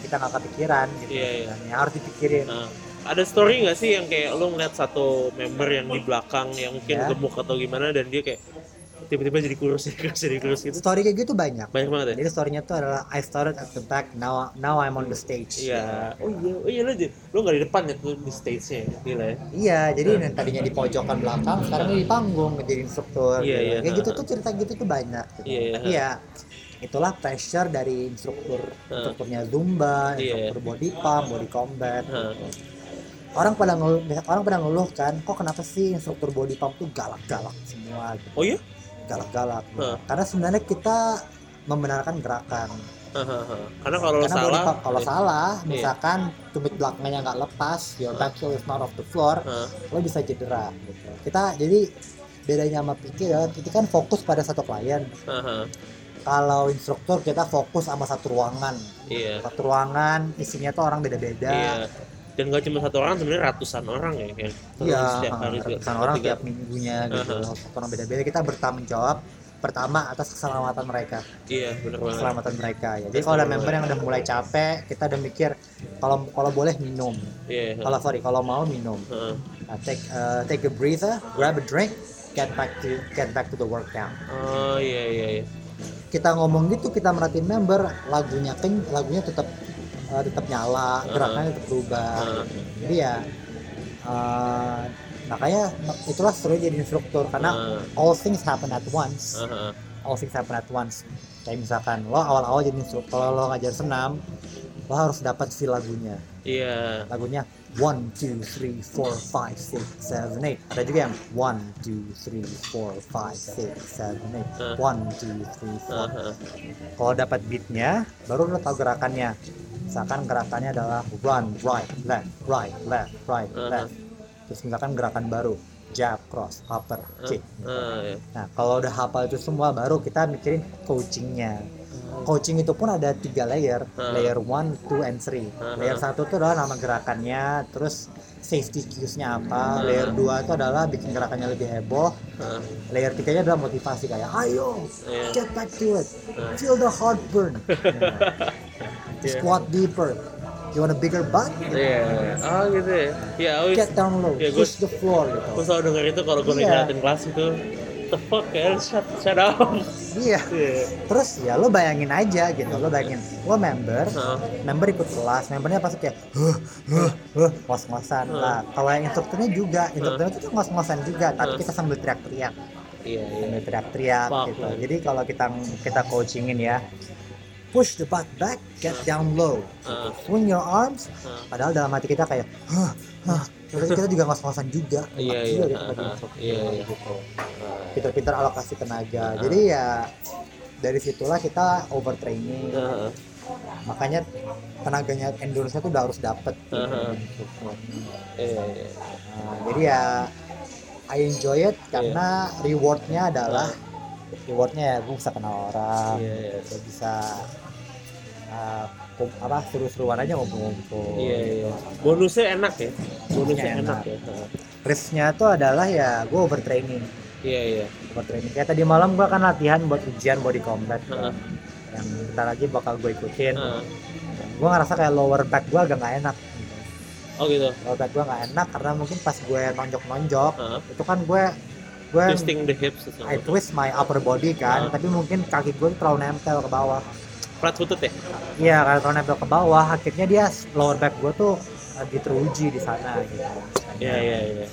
kita nggak kepikiran gitu iya. Dan yang harus dipikirin Nah, ada story nggak sih yang kayak lo ngeliat satu member yang di belakang yang mungkin Ya. gemuk atau gimana dan dia kayak tiba-tiba jadi kurus jadi kurus jadi kurus gitu story kayak gitu banyak banyak banget ya jadi storynya tuh adalah I started at the back now now I'm on the stage Iya. Oh iya, oh iya lo lo nggak di depan ya tuh di stage-nya, ya? gila ya. Iya, jadi yang tadinya di pojokan belakang, sekarang di panggung menjadi instruktur. Iya, gitu. iya, Kayak gitu tuh cerita gitu tuh banyak. Gitu. Iya, iya, Tapi ya itulah pressure dari instruktur, instrukturnya zumba, Iya. instruktur body pump, body combat. Gitu. Orang pada ngeluh, orang pada ngeluh kan, kok kenapa sih instruktur body pump tuh galak-galak semua? Gitu. Oh iya? Galak-galak. Ha. Karena sebenarnya kita membenarkan gerakan. Karena kalau lo Karena body salah, kalau eh, salah, Iya. misalkan tumit belakangnya nggak lepas, your back heel is not off the floor, lo bisa cedera gitu. Kita jadi bedanya sama PT adalah PT kan fokus pada satu klien. haha. Kalau instruktur kita fokus sama satu ruangan. iya, Satu ruangan isinya tuh orang beda-beda. iya. Dan gak cuma satu orang, sebenarnya ratusan orang ya, kayak Iya, setiap hari juga. ratusan orang Tiga- tiap minggunya gitu. Aha. Satu orang beda-beda. Kita bertanggung jawab pertama atas keselamatan mereka, Iya, bener banget. keselamatan mereka ya. Jadi kalau ada member yang udah mulai capek, kita udah mikir kalau kalau boleh minum. Iya. Kalau sorry, kalau mau minum. ha. Nah, take uh, take a breather, grab a drink, get back to get back to the workout. Oh iya iya iya. kita ngomong gitu kita merhatiin member lagunya keng lagunya tetap uh, tetap nyala Uh-huh. gerakannya tetap berubah Uh-huh. jadi ya uh, makanya itulah seru jadi instruktur karena Uh, all things happen at once aha. all things happen at once kayak misalkan lo awal-awal jadi instruktur lo ngajar senam lo harus dapat feel lagunya Iya. lagunya one two three four five six seven eight ada juga yang one two three four five six seven eight Uh. one two three four Aha. kalau dapat beatnya baru lo tahu gerakannya misalkan gerakannya adalah run right left right left right Uh-huh. left terus misalkan gerakan baru jab cross upper kick Ah, iya. nah kalau udah hafal itu semua baru kita mikirin coachingnya coaching itu pun ada tiga layer Uh. layer one two and three Uh-huh. layer satu itu adalah nama gerakannya terus safety cues-nya apa Uh. layer dua itu adalah bikin gerakannya lebih heboh Ah, layer tiganya adalah motivasi kayak ayo Iya. get back to it Uh. feel the heartburn Iya. squat deeper you want a bigger butt Iya. Oh gitu ya. Iya, always get down low gua- push the floor gitu selalu denger itu kalau gue Iya. ngeliatin kelas itu The fuck ya, shut, shut up. Iya. Iya. Terus ya lo bayangin aja gitu lo bayangin. Lo member Hah, member ikut kelas membernya pasti kayak huh huh huh ngos-ngosan. Hmm. lah kalau yang instrukturnya juga instrukturnya itu ngos-ngosan juga tapi Hmm. kita sambil teriak-teriak. Iya, iya. Sambil teriak-teriak gitu. man. jadi kalau kita kita coachingin ya push the butt back get down low. Ah, swing your arms. Ah. padahal dalam hati kita kayak hah hah Terus kita juga ngos-ngosan juga Iya, iya. instruktur, Iya, iya. gitu Ah, pinter-pinter alokasi tenaga Ah. jadi ya dari situlah kita overtraining ah, makanya tenaganya endurance tuh udah harus dapet instruktur. Iya, iya Nah, jadi ya I enjoy it karena rewardnya adalah rewardnya ya gue bisa kenal orang Iya, iya. gue bisa uh, apa seru-seruan aja ngumpul-ngumpul Iya, iya. Bonusnya enak ya? Bonusnya Bonusnya enak enak. ya? Risknya tuh adalah ya gue overtraining. Iya, iya. Overtraining. Kayak tadi malam gue kan latihan buat ujian body combat. Ah, yang bentar lagi bakal gue ikutin. Ah. gue ngerasa kayak lower back gue agak nggak enak. Oh gitu? Lower back gue nggak enak karena mungkin pas gue nonjok-nonjok Heeh. itu kan gue gue twisting the hips I twist my upper body kan. Ah. tapi mungkin kaki gue terlalu nempel ke bawah flat footed ya iya karena nempel ke bawah akhirnya dia lower back gue tuh lagi teruji di sana gitu iya iya iya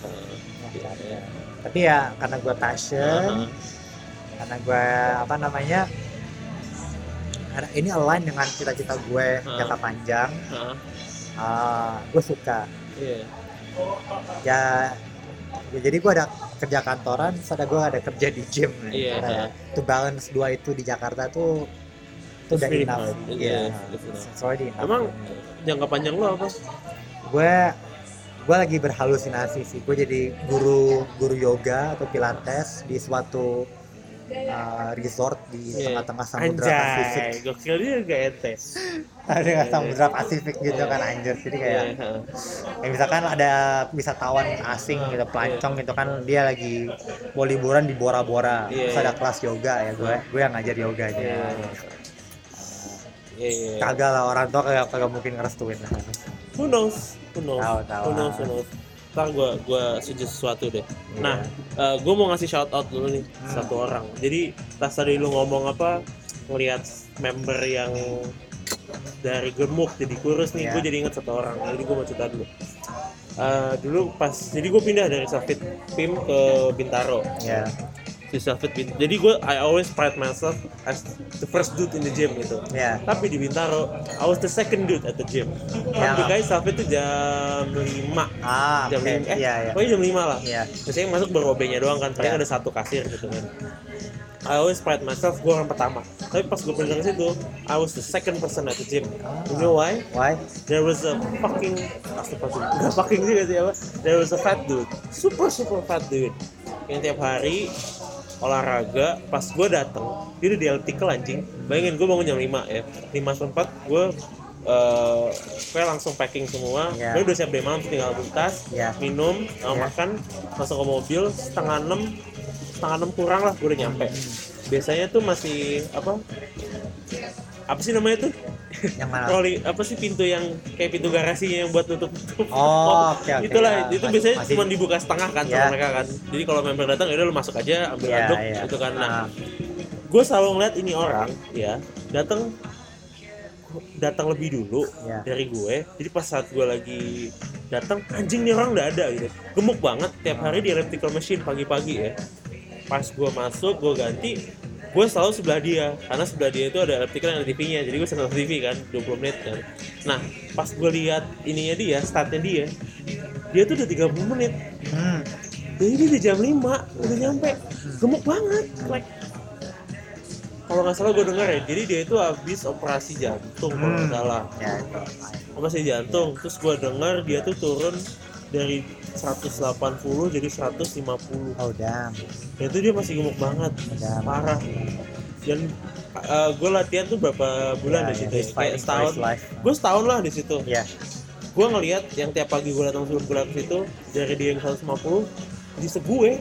Iya. tapi ya karena gue passion Heeh. karena gue apa namanya karena ini align dengan cita-cita gue Ah. jangka panjang Heeh. ah gue suka iya ya ya jadi gue ada kerja kantoran ada gue ada kerja di gym Iya, Nah, iya. to balance dua itu di Jakarta tuh itu udah enough. Hard. Iya, it's it's already enough. Emang- jangka panjang lo apa? Gue gue lagi berhalusinasi sih. Gue jadi guru guru yoga atau pilates di suatu uh, resort di Iya. tengah-tengah samudra Pasifik. gokil dia gak ente ada samudra Pasifik gitu kan anjir. Jadi kayak Iya, heeh. kayak misalkan ada wisatawan asing gitu pelancong gitu kan dia lagi mau liburan di Bora Bora Iya, terus iya. ada kelas yoga ya gue gue yang ngajar yoganya Iya. Iya, iya. kagak lah orang tua kagak, kagak mungkin ngerestuin Who knows? Who knows? Tahu, tahu. Who knows? Who knows? Ntar gue gua suggest sesuatu deh. Iya. Nah, gue mau ngasih shout out dulu nih Hmm. satu orang. Jadi pas tadi lu ngomong apa ngelihat member yang dari gemuk jadi kurus nih, Iya. gue jadi inget satu orang. Jadi gue mau cerita dulu. Eh, dulu pas jadi gue pindah dari Safit Pim ke Bintaro ya di Safit Bin- jadi gue I always pride myself as the first dude in the gym gitu. Ya tapi di Bintaro I was the second dude at the gym. Ya. kan BKI Safit itu jam 5 ah jam oke 5 eh iya iya pokoknya jam 5 lah. Iya biasanya masuk baru OB-nya doang kan paling Ya. ada satu kasir gitu kan. I always pride myself gue orang pertama. Tapi pas gue pindah ke situ I was the second person at the gym. You know why? Why? There was a fucking astagfirullah nggak fucking juga sih apa? There was a fat dude. Super super fat dude. Yang tiap hari olahraga pas gue dateng dia udah di elliptical anjing. Bayangin gue bangun jam 5 ya. 5 sempat gue eh gue langsung packing semua. Iya. gue udah siap dari malam tinggal tas Iya. minum Iya. makan masuk ke mobil setengah enam setengah enam kurang lah gue udah nyampe. Biasanya tuh masih apa? Apa sih namanya tuh yang mana rolling apa sih pintu yang kayak pintu garasinya yang buat nutup Oh, oke, oke. itulah Ya, itu masih- biasanya masih- cuma dibuka setengah kan Ya. sama mereka kan jadi kalau member datang ya udah lu masuk aja ambil Iya, aduk iya. gitu kan nah Ah. gue selalu ngeliat ini orang ya datang datang lebih dulu Iya. dari gue jadi pas saat gue lagi datang anjing nih orang udah ada gitu gemuk banget tiap hari di elliptical machine pagi-pagi ya pas gue masuk gue ganti gue selalu sebelah dia karena sebelah dia itu ada elliptical yang ada TV-nya jadi gue selalu TV kan 20 menit kan. Nah pas gue lihat ininya dia startnya dia dia tuh udah 30 menit. Hmm. jadi dia di jam 5 udah nyampe. Gemuk banget like kalau nggak salah gue denger ya jadi dia itu habis operasi jantung kalau nggak Hmm. salah. Ya itu. Operasi jantung terus gue denger dia tuh turun dari 180 jadi 150 oh damn. Itu dia masih gemuk banget. Damn. Parah. Dan gue latihan tuh berapa bulan Ya, di situ he's ya? kayak setahun. gue setahun lah di situ. Ya gue ngelihat yang tiap pagi gue datang sebelum gue ke situ dari dia yang 150 di segue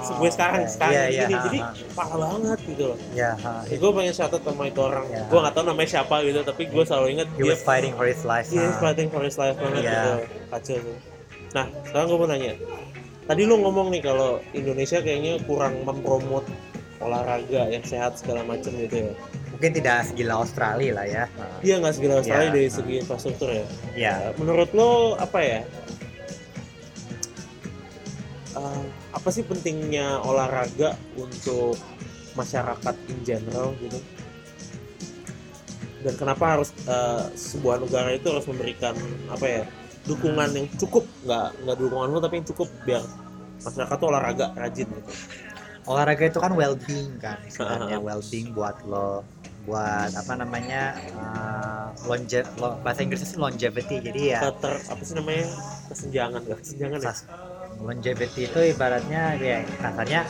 segue sekarang oke. sekarang Iya, iya, gini jadi ha. parah banget gitu loh ya ha. ya, gue pengen shout out sama itu orang Ya. gue nggak tahu namanya siapa gitu tapi gue selalu inget he dia was fighting for his life dia ha. fighting for his life banget Iya. gitu kacau tuh nah sekarang gue mau nanya tadi lu ngomong nih kalau Indonesia kayaknya kurang mempromot olahraga yang sehat segala macam gitu ya mungkin tidak segila Australia lah ya dia nggak segala Australia Iya. dari segi infrastruktur ya ya menurut lo apa ya Eh, apa sih pentingnya olahraga untuk masyarakat in general gitu? Dan kenapa harus eh, sebuah negara itu harus memberikan apa ya dukungan yang cukup? Nggak nggak dukungan lo tapi yang cukup biar masyarakat tuh olahraga rajin gitu. Olahraga itu kan well being kan istilahnya well being buat lo buat apa namanya uh, longe lo- bahasa Inggrisnya sih longevity jadi ya Keter, apa sih namanya kesenjangan kesenjangan ya longevity itu ibaratnya ya katanya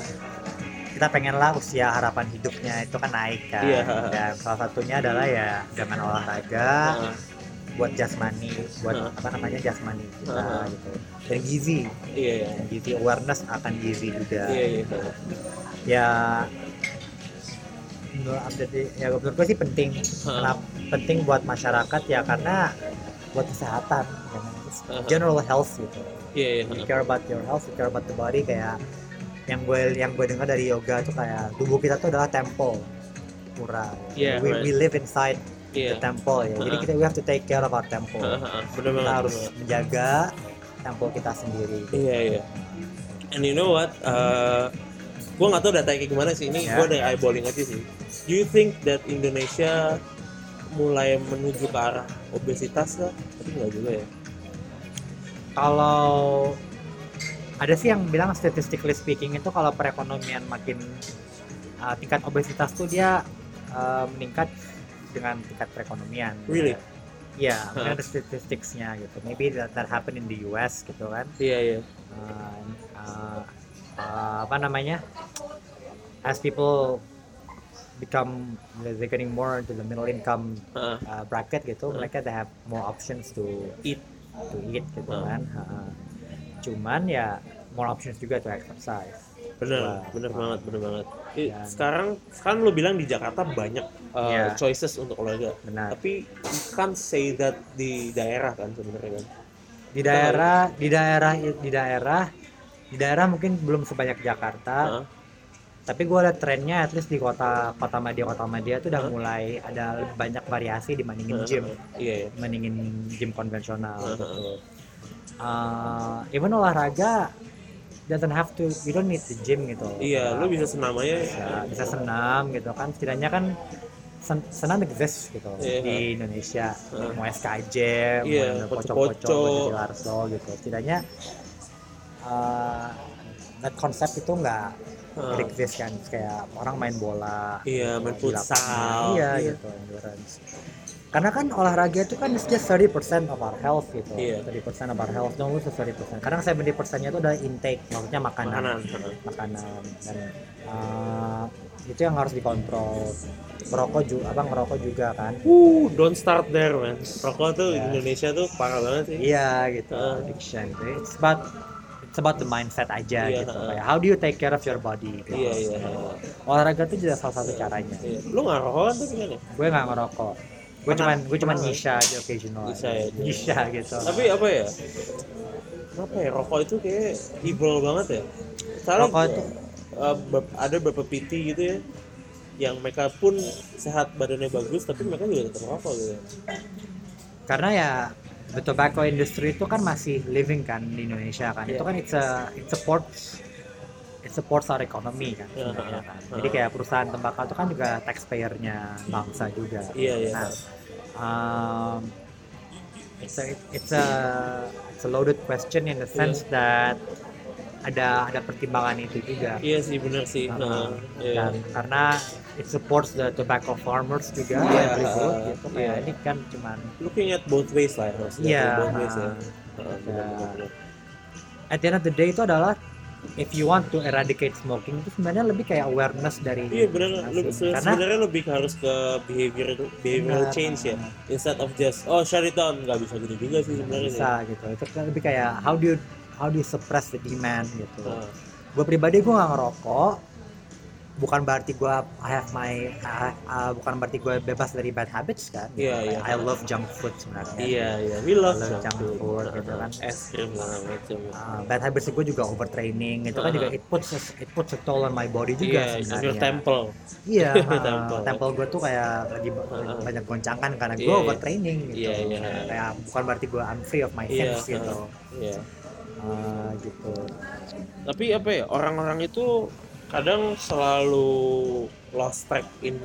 kita pengen lah usia harapan hidupnya itu kan naik kan. Iya. dan salah satunya adalah ya dengan olahraga Nah, buat jasmani buat Nah. apa namanya jasmani kita Nah. gitu. Dan gizi. Iya iya. Dan gizi awareness akan gizi juga. Iya iya ya menurut update ya menurut gue sih penting. Heeh. kenapa penting buat masyarakat ya karena buat kesehatan general health gitu Iya, iya. you care about your health you care about the body kayak yang gue yang gue dengar dari yoga tuh kayak tubuh kita tuh adalah temple pura Yeah, we, right. we live inside Iya. the temple ya jadi Uh-huh. kita we have to take care of our temple Heeh, heeh. Bener kita banget. harus bener menjaga temple kita sendiri Iya, iya. And you know what? Uh, gue nggak tahu datanya kayak gimana sih. Ini Ya. gue dari eyeballing aja sih. Do you think that Indonesia mulai menuju ke arah obesitas kah? Tapi nggak juga ya. Kalau ada sih yang bilang statistically speaking itu kalau perekonomian makin uh, tingkat obesitas tuh dia uh, meningkat dengan tingkat perekonomian. Really? Iya, Huh. mungkin ada statisticsnya gitu. Maybe that, that happen in the US gitu kan. Iya, iya. Uh, uh, uh, apa namanya? As people become they're getting more into the middle income uh, bracket gitu, Huh. mereka they have more options to Eat. Eat gitu Huh. kan. Uh, cuman ya more options juga to exercise. Bener, Wah, bener banget, bener banget. Dan- Sekarang, sekarang lo bilang di Jakarta banyak uh, Iya. choices untuk olahraga. Benar. Tapi you can't say that di daerah kan sebenarnya kan. Di daerah di daerah di daerah di daerah mungkin belum sebanyak Jakarta. Heeh. Tapi gue liat trennya at least di kota kota Madia kota Madia tuh udah mulai ada banyak variasi dibandingin gym Iya, iya. dibandingin gym konvensional gitu. Uh, even olahraga doesn't have to you don't need the gym gitu Iya, lo bisa senam aja. bisa, bisa senam gitu kan setidaknya kan sen- senam exist gitu Iya. di Indonesia Heeh. mau SKJ Iya, mau poco-poco. poco-poco Larso gitu setidaknya uh, that konsep itu nggak Exist kan kayak orang main bola Iya, main futsal. iya Iya. gitu endurance karena kan olahraga itu kan it's just 30% of our health gitu Iya. 30% of our health don't lose the 30% karena 70% nya itu adalah intake maksudnya makanan Makanan. makanan dan uh, itu yang harus dikontrol merokok juga abang ngerokok juga kan Uh, don't start there, man. Rokok tuh Iya. Indonesia tuh parah banget sih. iya gitu Uh. addiction it's about it's about the mindset aja Iya, gitu uh. kayak how do you take care of your body gitu. Iya, iya. olahraga itu juga salah satu caranya Iya. Lu nggak rokok kan tapi kan ya? gue nggak ngerokok gue cuman gue cuman nyisha aja occasional Nyisha ya, nyisha gitu Tapi apa ya? Kenapa ya rokok itu kayak evil banget ya? Soalnya Rokok itu- uh, ada beberapa PT gitu ya yang mereka pun sehat badannya bagus tapi mereka juga tetap rokok gitu. karena ya the tobacco industry itu kan masih living kan di Indonesia kan. Iya. itu kan it's a it supports it supports our economy kan Iya, sebenarnya ha, kan. Jadi kayak perusahaan tembakau itu kan juga taxpayer-nya bangsa juga. Iya, iya. nah um, it's a it's a it's a loaded question in the sense that ada ada pertimbangan itu juga Iya sih bener sih. Uh, Heeh, iya. dan karena it supports the tobacco farmers juga Iya, livelihood uh, gitu kayak iya. ini kan cuman Looking at both ways lah ya, harus lihat Iya, both ways ya. uh, Heeh, bener, ya. bener, bener. at the end of the day itu adalah if you want to eradicate smoking itu sebenarnya lebih kayak awareness dari Iya bener, karena sebenarnya lebih harus ke behavior behavioral Benar. change ya, instead of just oh shut it down nggak bisa gitu juga sih sebenarnya. bisa gitu itu kan lebih kayak how do you how do you suppress the demand gitu Nah, gue pribadi gue nggak ngerokok bukan berarti gue I have my I- uh, bukan berarti gue bebas dari bad habits kan Iya, iya. I love junk food sebenarnya iya iya, we love Love junk junk food, food, Heeh, gitu kan. es krim segala macam. Uh, bad habits gue juga overtraining itu kan Uh-huh. juga it puts a- it puts a toll on my body juga Iya, it's sebenarnya your temple. Iya, Temple. uh, temple gue tuh kayak lagi ba- Uh-uh. banyak goncangan karena gue Iya, iya. overtraining gitu. Iya, iya. Kayak bukan berarti gue I'm free of my Iya, sins gitu. Iya. Uh, gitu. Tapi apa ya orang-orang itu kadang selalu lost track in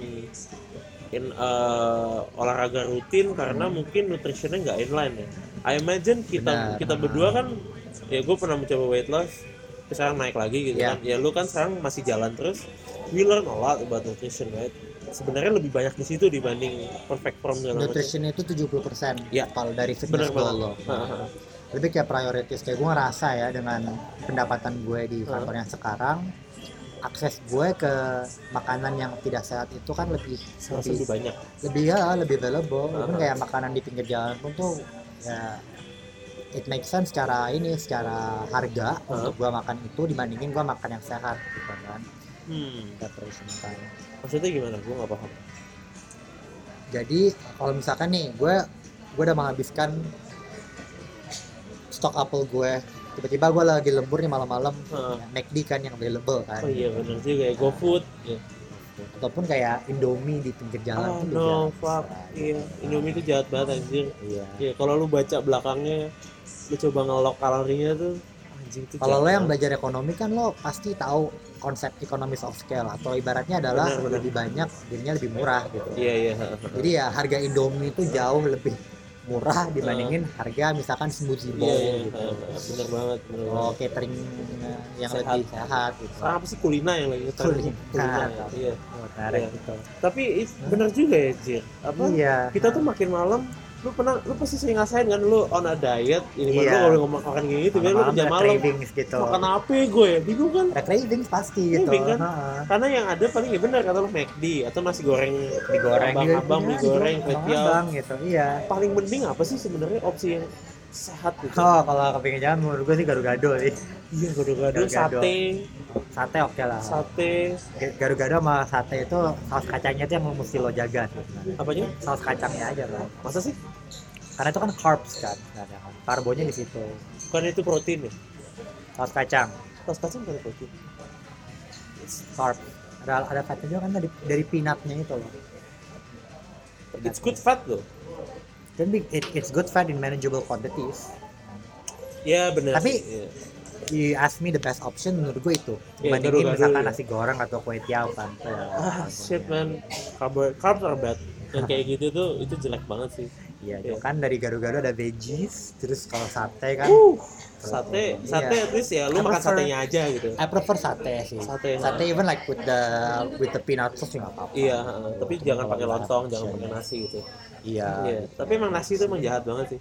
in uh, olahraga rutin karena mungkin nutritionnya nggak inline ya. I imagine kita Benar. kita berdua kan ya gue pernah mencoba weight loss terus sekarang naik lagi gitu Iya. kan ya lu kan sekarang masih jalan terus we learn a lot about nutrition right sebenarnya lebih banyak di situ dibanding perfect form macam Nutrition itu 70% Iya. kalau dari bener fitness banget lo. Lebih kayak prioritas kayak gue ngerasa ya dengan pendapatan gue di Uh-huh. kantor yang sekarang akses gue ke makanan yang tidak sehat itu kan lebih Harus lebih lebih banyak lebih ya lebih available Uh-huh. Kayak makanan di pinggir jalan pun tuh ya it makes sense secara ini secara harga Uh-huh. untuk gua makan itu dibandingin gua makan yang sehat gitu kan hmm. preparation time maksudnya gimana gue nggak paham jadi kalau misalkan nih gue gue udah menghabiskan stok apel gue. Tiba-tiba gue lagi lembur nih malam-malam. Heeh. McD kan yang available kan. Oh iya benar juga ya. GoFood. Ya. ataupun kayak Indomie di pinggir jalan oh no juga fuck. Iya. Indomie itu jahat banget anjir. Iya. Ya kalau lu baca belakangnya lu coba ngelok kalorinya tuh anjing itu kalau lo yang belajar ekonomi kan lo pasti tahu konsep economies of scale. Atau ibaratnya adalah Benar, benar. lebih banyak jadinya lebih murah gitu. Iya iya. Jadi ya harga Indomie itu jauh lebih murah dibandingin harga misalkan smoothie bowl iya iya gitu. benar banget benar oh banget. catering uh, yang Sehat. lebih sehat gitu. Apa sih? Kulina yang lagi ngetren? Kulina. kulina ya. iya. Oh, menarik Iya. gitu. Tapi it- benar juga ya Jir. Apa? Iya. Kita tuh makin malam lu pernah lu pasti sering ngasain kan lu on a diet ini Iya. lu kalau ngomong makan kayak gitu biar lu kerja malam. gitu. Makan apa ya gue? Bingung kan? Ada cravings pasti gitu. Craving kan? Karena yang ada paling ya benar kata lu McD atau nasi goreng digoreng. abang-abang gitu, mie goreng kue gitu iya. Paling mending apa sih sebenarnya opsi yang sehat gitu. Oh kalau kepingin jalan menurut gue sih gado-gado sih. Iya gado-gado Gado-gado. sate. Sate oke lah. Sate. Gado-gado sama sate itu saus kacangnya itu yang mesti lo jaga. Sih apanya? Saus kacangnya aja kan masa sih? Karena itu kan carbs kan. Karbonya di situ. Bukan itu protein ya? Saus kacang. Tas kacang bukan protein. Carb ada ada fatnya juga kan dari dari peanutnya itu loh. It's good fat loh dan it, it's good fat in manageable quantities. Ya benar Tapi- sih, iya. you ask me the best option menurut gue itu. Iya, dibandingin gado-gado, misalkan iya. nasi goreng atau kue tiaw kan ya, ah shit man. Carbo- carbs are bad. Yang kayak gitu tuh itu jelek banget sih. Iya Iya. itu kan dari gado-gado ada veggies terus kalau sate kan uh sate Iya. sate at least ya lu I makan prefer- satenya aja gitu. I prefer sate sih. Sate, sate even like with the with the peanut sauce juga nggak apa-apa. Iya tapi jangan pakai lontong jangan pakai nasi gitu iya. Iya tapi emang nasi itu emang jahat banget sih.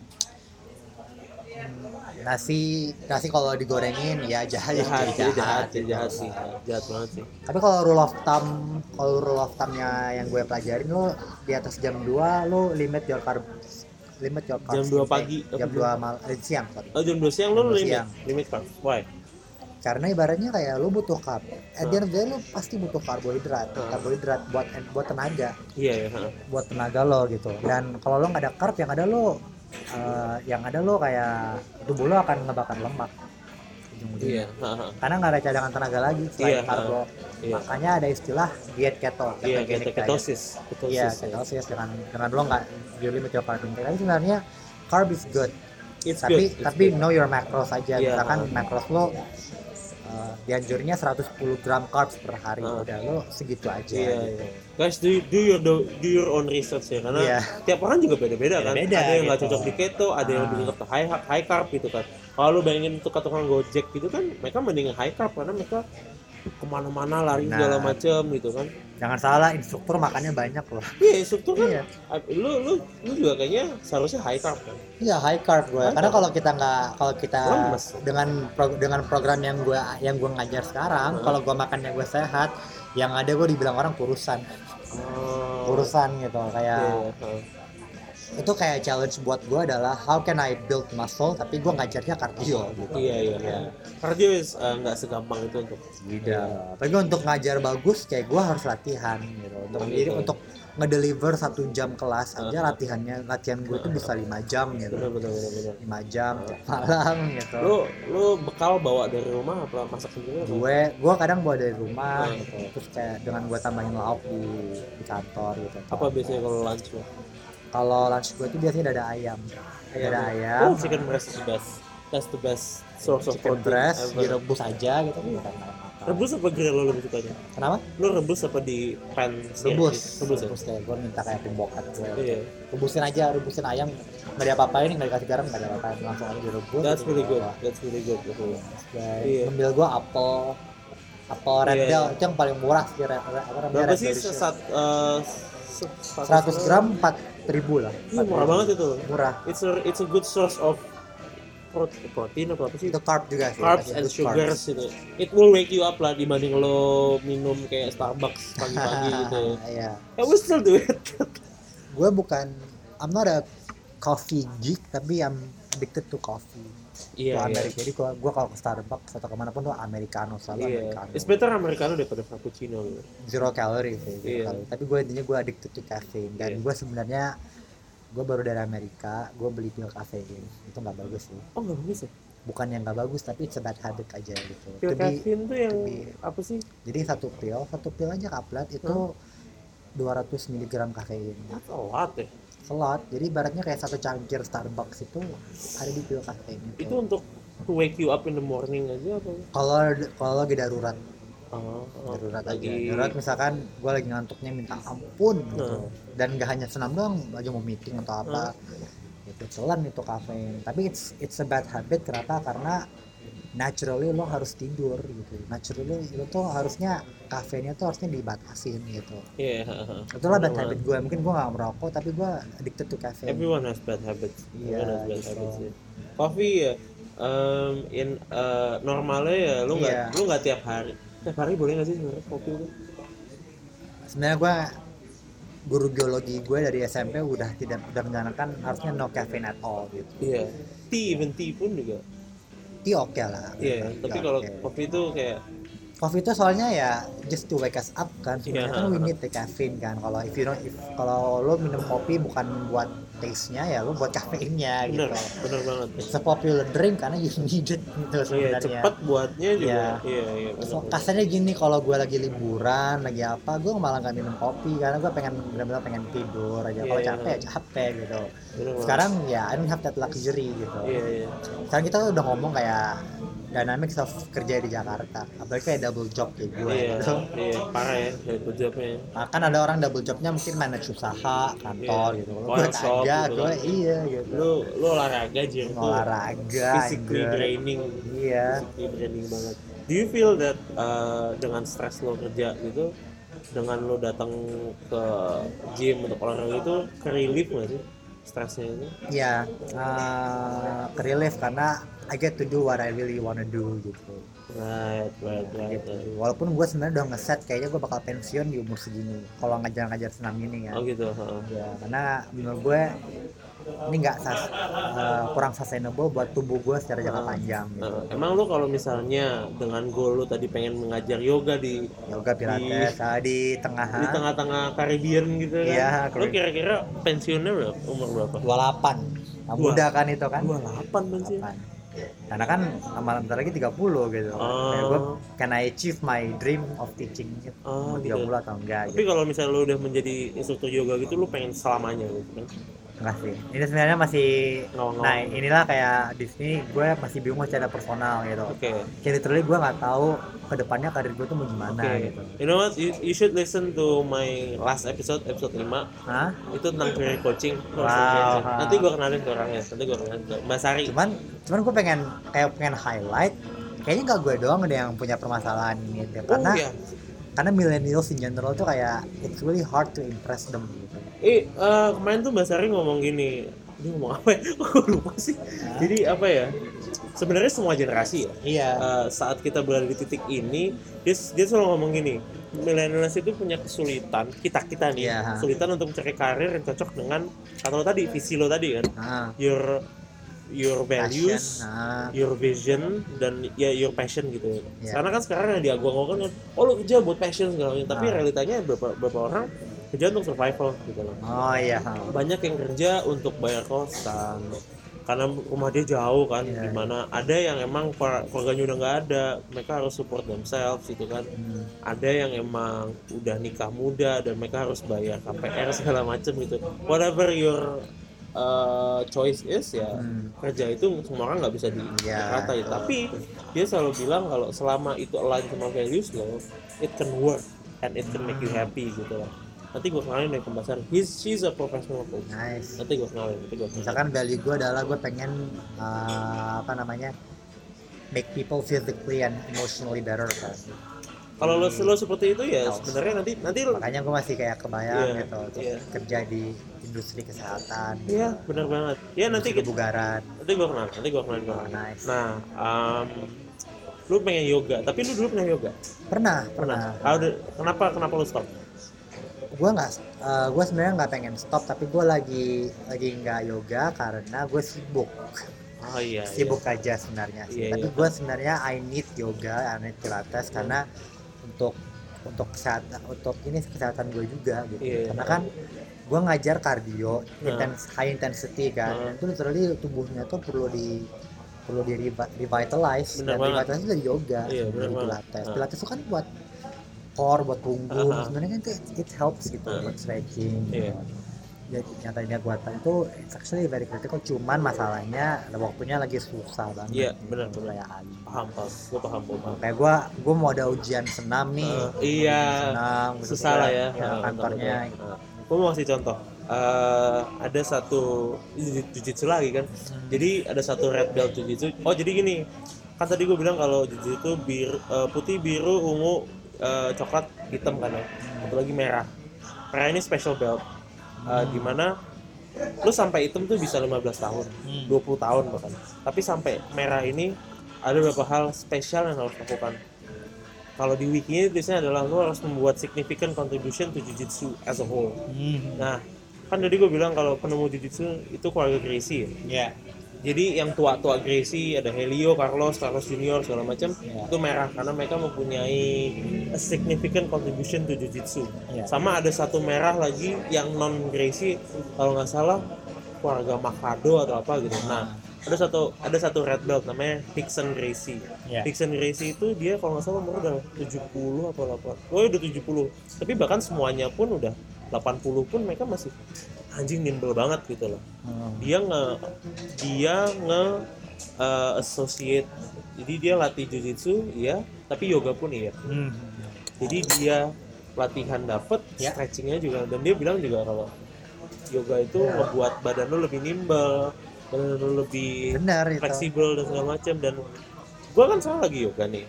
Nasi nasi kalau digorengin ya jahat jahat jadi jadi jahat jadi gitu. jahat sih. Jahat banget sih. Tapi kalau rule of thumb kalau rule of thumbnya yang gue pelajarin lo di atas jam 2 lo limit your carb limit your Jam carbs 2 intake. pagi, jam jam- 2 mal eh, siang sorry. Oh jam 2 siang Jam dua limit? siang. limit carbs why karena ibaratnya kayak lo butuh carb at the end of the day lo pasti butuh karbohidrat Hmm. karbohidrat buat buat tenaga iya ya heeh. buat tenaga lo gitu dan kalau lo nggak ada carb yang ada lo eh, yang ada lo kayak tubuh lo akan ngebakar lemak ujung-ujungnya iya heeh. karena nggak ada cadangan tenaga lagi selain Iya, karbo iya makanya ada istilah diet keto iya keto- diet. ketosis ketosis iya ya. ketosis dengan dengan lo nggak your carb intake tapi sebenarnya carb is good It's tapi good, it's tapi good. know your macros aja Iya. misalkan macros lo uh, dianjurnya 110 gram carbs per hari Ah. udah lo segitu aja Iya, gitu. iya. Guys, do, do your do, do your own research ya karena Iya. tiap orang juga beda-beda kan. Beda-beda ada yang nggak gitu. cocok di keto, ada yang Ah. lebih cocok ke high high carb gitu kan. Kalau lu bayangin tukang tukang gojek gitu kan, mereka mending high carb karena mereka ke mana-mana lari Nah. segala macem gitu kan. Jangan salah instruktur makannya banyak loh Iya, struktur kan. Iya. Lu lu lu juga kayaknya seharusnya high carb kan. Iya high carb gue. High Karena kalau kita nggak kalau kita Lemes. dengan pro- dengan program yang gue yang gue ngajar sekarang, Hmm. kalau gue makannya gue sehat, yang ada gue dibilang orang kurusan, Oh. kurusan gitu. Kayak Iya, heeh. Itu kayak challenge buat gue adalah how can I build muscle tapi gue ngajarnya cardio gitu. Iya, iya, iya. Cardio is uh, nggak segampang itu untuk Tidak. Tapi untuk ngajar bagus kayak gue harus latihan gitu. Untuk Oh, jadi gitu. untuk ngedeliver satu jam kelas aja Uh-huh. latihannya latihan gue tuh bisa lima jam gitu. bener bener bener bener. lima jam tiap malam gitu. Lu lu bekal bawa dari rumah apa masak sendiri gue gue kadang bawa dari rumah Hmm. gitu terus kayak dengan gue tambahin lauk di di kantor gitu Apa biasanya kalau lunch lu? Kalau lunch gue tuh biasanya ada ayam ada ayam Oh, chicken breast is the best. That's the best source of chicken protein breast direbus aja gitu kan bukan makan Rebus apa grill lo lebih sukanya? kenapa Lu rebus apa di pan? rebus Rebus ya? rebus kayak gue minta kayak pembokat gue Iya. rebusin aja rebusin ayam nggak ada apa-apain nggak dikasih garam nggak ada apa-apain langsung aja direbus That's gitu. really good. That's really good. betul. Kayak Iya. ngembil gue apel apel red Iya, bell iya. itu yang paling murah sih Berapa sih berry shake. sesat uh, se- 100 gram 4 ribu lah Ih, murah banget itu. murah It's a it's a good source of pro- protein apa apa sih? itu carb juga sih Carbs Itu and carbs. sugars gitu. It will wake you up lah dibanding lo minum kayak Starbucks pagi-pagi gitu. Iya. I will still do it. Gue bukan I'm not a coffee geek tapi I'm addicted to coffee. Iya, Ke iya. Amerika. Jadi gua gua kalau ke Starbucks atau ke mana pun tuh americano selalu Iya. americano. It's better americano daripada frappuccino. gitu. Zero calorie sih. zero Iya. calorie. Tapi gue intinya gue addicted to caffeine dan Iya. gue sebenarnya gue baru dari Amerika gue beli pil kafein itu nggak bagus sih oh nggak bagus ya bukan yang nggak bagus tapi it's a bad habit aja gitu pil caffeine tuh yang be- apa sih jadi satu pil satu pil aja kaplet itu Hmm. 200 mg kafein that's a lot ya slot. Jadi ibaratnya kayak satu cangkir Starbucks itu ada di pil kafein itu itu untuk to wake you up in the morning aja apa kalau kalau lagi darurat. Oh, oh, darurat aja. lagi darurat misalkan gue lagi ngantuknya minta ampun gitu. Hmm. dan gak hanya senam doang lagi mau meeting atau apa. Itu telan itu kafein tapi it's it's a bad habit kenapa? Karena naturally lo harus tidur gitu naturally lo tuh harusnya kafeinnya tuh harusnya dibatasin gitu Iya, haha. itulah bad habit gue mungkin gue gak merokok tapi gue addicted to caffeine Everyone has bad habits. Iya, Everyone has bad gitu. habits. Ya. Coffee ya, um, in uh, normalnya ya, lu nggak Iya. lu nggak tiap hari. Tiap hari boleh nggak sih sebenarnya kopi itu? sebenarnya gue guru biologi gue dari SMP udah tidak udah menyarankan harusnya no caffeine at all gitu Iya. Tea, even tea pun juga. Tea oke lah Iya. Tea Tapi kalau kopi itu kayak Coffee itu soalnya ya just to wake us up kan sebenarnya Iya. kan we need the caffeine kan kalau if you don't if kalau lo minum kopi bukan buat taste-nya ya lo buat kafeinnya gitu bener, bener banget. it's a popular drink karena you need it gitu Iya, sebenarnya cepat buatnya juga. Iya. Iya, iya. bener, So, kasarnya gini kalau gue lagi liburan lagi apa gue malah nggak minum kopi karena gue pengen benar-benar pengen tidur aja kalau Iya. capek ya capek gitu Bener sekarang ya I don't have that luxury gitu Iya, iya. sekarang kita udah ngomong kayak dynamics of kerja di Jakarta apalagi kayak double job kayak gue Iya, gitu iya, parah ya dari jobnya. Nah, kan ada orang double jobnya mungkin manage usaha kantor Iya. gitu kalau Oil gue kagak gitu gue iya gitu Lu lu olahraga aja olahraga Physically enggak. draining. iya Physically draining banget. Do you feel that uh, dengan stres lo kerja gitu, dengan lo datang ke gym untuk olahraga itu ke relief nggak sih stresnya itu? iya uh, relief karena I get to do what I really wanna do gitu Right, right, right. gitu. right. walaupun gue sebenarnya udah ngeset kayaknya gue bakal pensiun di umur segini kalau ngajar-ngajar senam ini kan Oh gitu. ya karena menurut gue ini nggak sas- uh, kurang sustainable buat tubuh gue secara jangka panjang gitu. Heeh. Emang lo kalau misalnya dengan goal lo tadi pengen mengajar yoga di yoga pilates ah, di tengah di tengah-tengah Caribbean gitu kan? Iya, Caribbean. kira-kira pensiunnya berapa? Umur berapa? 28 nah, muda kan itu kan 28 pensiun. 28. karena kan lama bentar lagi 30 gitu Oh. Kayak gue can I achieve my dream of teaching gitu Oh, Mau gitu. 30 atau enggak Tapi gitu kalau misalnya lo udah menjadi instruktur yoga gitu, lo pengen selamanya gitu kan? Enggak sih ini sebenarnya masih Ngawang-ngawang. nah inilah kayak di sini gue masih bingung secara personal gitu Oke. kayak literally gue nggak tahu ke depannya karir gue tuh mau gimana Oke. gitu You know what? You, you should listen to my last episode, episode 5 Hah? Itu tentang career coaching Wow. dengerin. Nanti gue kenalin ke orangnya Nanti gue kenalin ke Mbak Sari cuman cuman gue pengen kayak pengen highlight kayaknya nggak gue doang deh yang punya permasalahan ini deh. Oh karena iya karena millennials in general tuh kayak it's really hard to impress them gitu Eh, eh, kemarin tuh Mbak Sari ngomong gini. Dia ngomong apa ya? Gue lupa sih? Jadi apa ya? Sebenarnya semua generasi ya iya. Eh, saat kita berada di titik ini dia dia selalu ngomong gini millennials itu punya kesulitan kita kita nih Iya. kesulitan untuk mencari karir yang cocok dengan kata lo tadi visi lo tadi kan. Nah, your your values passion, nah, your vision dan ya your passion gitu. Iya. karena kan sekarang yang diagung-agungkan kan oh lo kerja buat passion segala macam. Tapi realitanya beberapa, beberapa orang kerja untuk survival gitu loh. Oh iya banyak yang kerja untuk bayar kosan. Karena rumah dia jauh kan Iya, di mana ada yang emang keluar- keluarganya udah nggak ada mereka harus support themselves gitu kan. Hmm. ada yang emang udah nikah muda dan mereka harus bayar KPR segala macem gitu. Whatever your uh, choice is ya Hmm. kerja itu semua orang nggak bisa Iya. dikatai tapi dia selalu bilang kalau selama itu align sama values lo it can work and it can make you happy gitu lah nanti gue kenalin dari pembahasan he's she's a professional coach. Nice. Nanti gue kenalin nanti gue kenalin. Misalkan value gue adalah gue pengen uh, apa namanya make people physically and emotionally better. Kan kalau lo lo seperti itu ya sebenarnya nanti nanti makanya gue masih kayak kebayang Iya, gitu untuk iya. kerja di industri kesehatan. Iya benar banget. Ya nanti industri kita kebugaran. nanti gue kenal nanti gue kenalin ke Oh, nice. nah um, lu pengen yoga tapi lu dulu pernah yoga? Pernah. pernah. How did- kenapa kenapa lu stop gue nggak gue sebenarnya nggak pengen stop tapi gue lagi lagi nggak yoga karena gue sibuk oh iya sibuk aja sebenarnya. Iya, tapi iya. gue sebenarnya I need yoga I need pilates karena untuk untuk kesehatan untuk ini kesehatan gue juga gitu Iya. karena kan gue ngajar cardio Nah. intens high intensity kan Nah. itu literally tubuhnya tuh perlu di perlu di revi- revitalize Bener dan banget. revitalize itu dari yoga Iya, dari pilates Nah. pilates itu kan buat core buat punggung Aha. sebenarnya kan itu it helps gitu Nah. buat stretching Iya. gitu. ya yang tadinya gue itu it's actually very critical cuman masalahnya waktunya lagi susah banget Iya, gitu, bener, bener. kayak Ali. paham paham gue paham paham kayak gue gue mau ada ujian senam nih Eh, iya senam gitu. susah lah ya, ya Nah, kantornya betul. gue mau kasih contoh Eh, ada satu jujitsu lagi kan jadi ada satu red belt jujitsu oh jadi gini kan tadi gue bilang kalau jujitsu itu bir, eh, putih biru ungu eh, coklat hitam kan ya. Satu lagi merah. Merah ini special belt. Eh, di mana lu sampai hitam tuh bisa 15 tahun Hmm. 20 tahun bahkan. Tapi sampai merah ini ada beberapa hal spesial yang harus lakukan. Kalau di wikinya tulisnya adalah lu harus membuat significant contribution to jujitsu as a whole. Hmm. nah kan tadi gue bilang kalau penemu jujitsu itu keluarga Gracie ya? Ya jadi yang tua-tua Gracie ada Helio, Carlos, Carlos Junior segala macam Ya. itu merah karena mereka mempunyai a significant contribution to jujitsu. Ya. Sama ada satu merah lagi yang non Gracie kalau nggak salah keluarga Makado atau apa gitu. Nah, ada satu ada satu red belt namanya Hickson Gracie. Ya. Hickson Gracie itu dia kalau nggak salah umur udah 70 apa 8. Oh, udah 70. Tapi bahkan semuanya pun udah 80 pun mereka masih anjing nimble banget gitu loh Hmm. dia nge dia nge uh, associate jadi dia latih jujitsu ya tapi yoga pun iya Hmm. jadi dia latihan dapet Ya. stretchingnya juga dan dia bilang juga kalau yoga itu ngebuat badan lo lebih nimble badan lo lebih benar itu fleksibel dan segala macam dan gue kan sekarang lagi yoga nih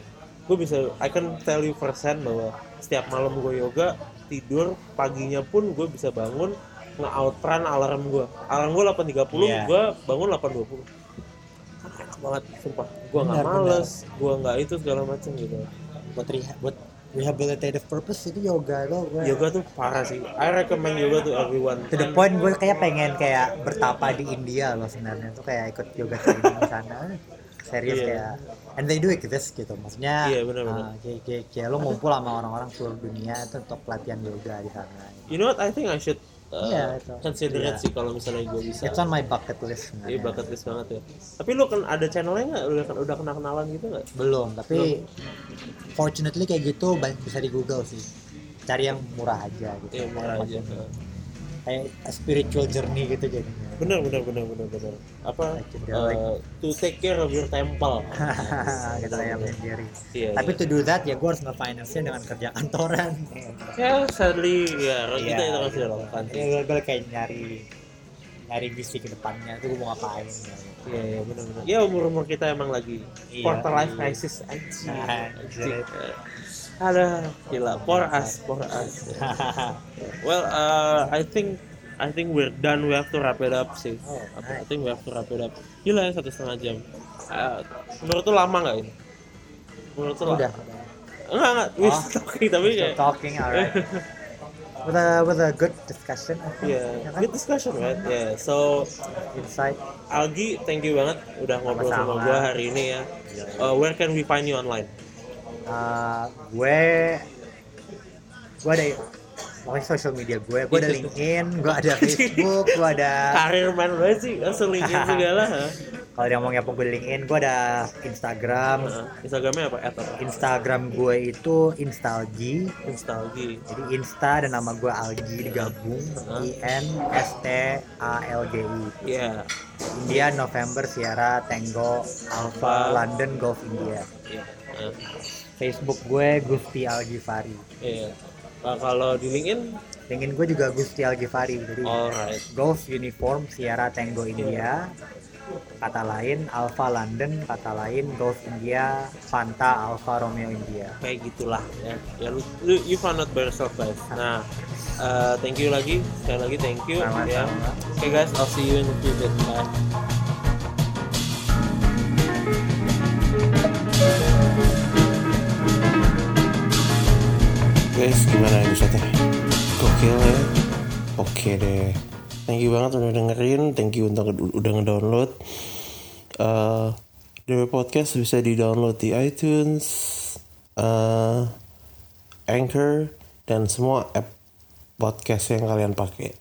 gue bisa I can tell you persen bahwa setiap malam gue yoga tidur paginya pun gue bisa bangun nge-outrun alarm gue alarm gue 8.30 Iya. gue bangun 8.20 kan enak banget sumpah. Gue nggak Benar, males gue nggak itu segala macam gitu. Buat reha buat rehabilitative purpose itu yoga lo gue yoga tuh parah sih. I recommend yoga to everyone. To the point gue kayak pengen kayak bertapa di India loh sebenarnya. Tuh kayak ikut yoga training di sana. Serius Iya. kayak and they do exist gitu. Maksudnya Iya, benar-benar. ah, kayak, kayak, kayak lo ngumpul sama orang-orang seluruh dunia itu untuk latihan yoga di sana. You know what? I think I should uh, Iya, itu. consider it Iya. sih kalau misalnya gue bisa it's on my bucket list Iya sebenarnya bucket list banget ya. Tapi lu kan ada channelnya nggak? Udah udah kenal kenalan gitu nggak? belum tapi fortunately kayak gitu bisa di Google sih cari yang murah aja gitu Iya murah aja. Kayak spiritual journey gitu jadinya Bener bener bener bener bener. Apa? Uh, to take care of your temple. gitu kayak sendiri Iya. tapi iya. to do that ya gue harus nge-finance-nya dengan kerja kantoran ya sadly ya Iya. kita itu kan sudah lakukan. ya gue, gue kayak nyari nyari visi ke depannya itu gue mau ngapain gitu. Iya iya bener bener. Ya umur umur kita emang lagi Iya, quarter life crisis anjing. Ada gila for us for us. Well, uh, I think I think we're done. We have to wrap it up sih. Oh, I nice. think we have to wrap it up. Gila ya satu setengah jam. Uh, menurut tuh lama nggak ini? Menurut tuh udah? Enggak enggak. We're Oh. talking tapi kayak. talking alright with a with a good discussion I think Yeah, ya kan? good discussion right? Yeah. So insight Algi, thank you banget udah ngobrol sama Sama-sama. gua hari ini ya. Uh, where can we find you online? Uh, gue gue ada pokoknya social media gue gue ada LinkedIn gue ada Facebook gue ada Karir man banget sih, langsung linkin segala. kalau dia mau ngepong gue di LinkedIn gue ada Instagram Uh, Instagramnya apa? At apa? Instagram gue itu instalgi Instalgi. jadi Insta dan nama gue Algi digabung I N S T A L G I Iya. India November Sierra Tango Alpha London Golf India Iya. Uh, Facebook gue Gusti Algifari Iya. Nah, kalau di LinkedIn, LinkedIn gue juga Gusti Algifari jadi alright. Golf Uniform Sierra Tango India kata lain Alpha London kata lain Golf India Fanta Alpha Romeo India Kayak gitulah ya. Ya lu, lu you found out by yourself guys. Nah, uh, thank you lagi, sekali lagi thank you. Sama-sama. Ya. Oke guys, I'll see you in the future. Bye. Guys, gimana episode Gokil ya? Oke deh. Thank you banget udah dengerin. Thank you untuk udah ngedownload. Uh, DW Podcast bisa di-download di iTunes, uh, Anchor dan semua app podcast yang kalian pakai.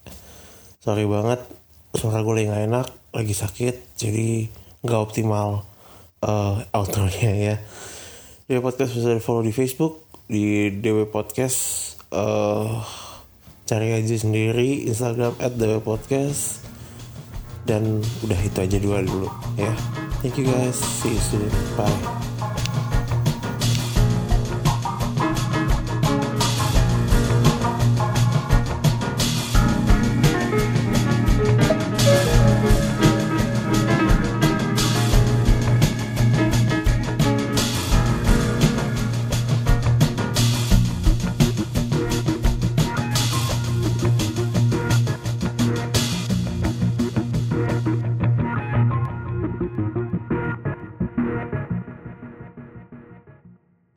Sorry banget, suara gue lagi gak enak, lagi sakit, jadi nggak optimal uh, outro-nya ya. Dewa Podcast bisa di follow di Facebook, di Dewa Podcast. Uh, cari aja sendiri Instagram at Dewa Podcast. Dan udah itu aja dua dulu ya. Thank you guys. See you soon. Bye.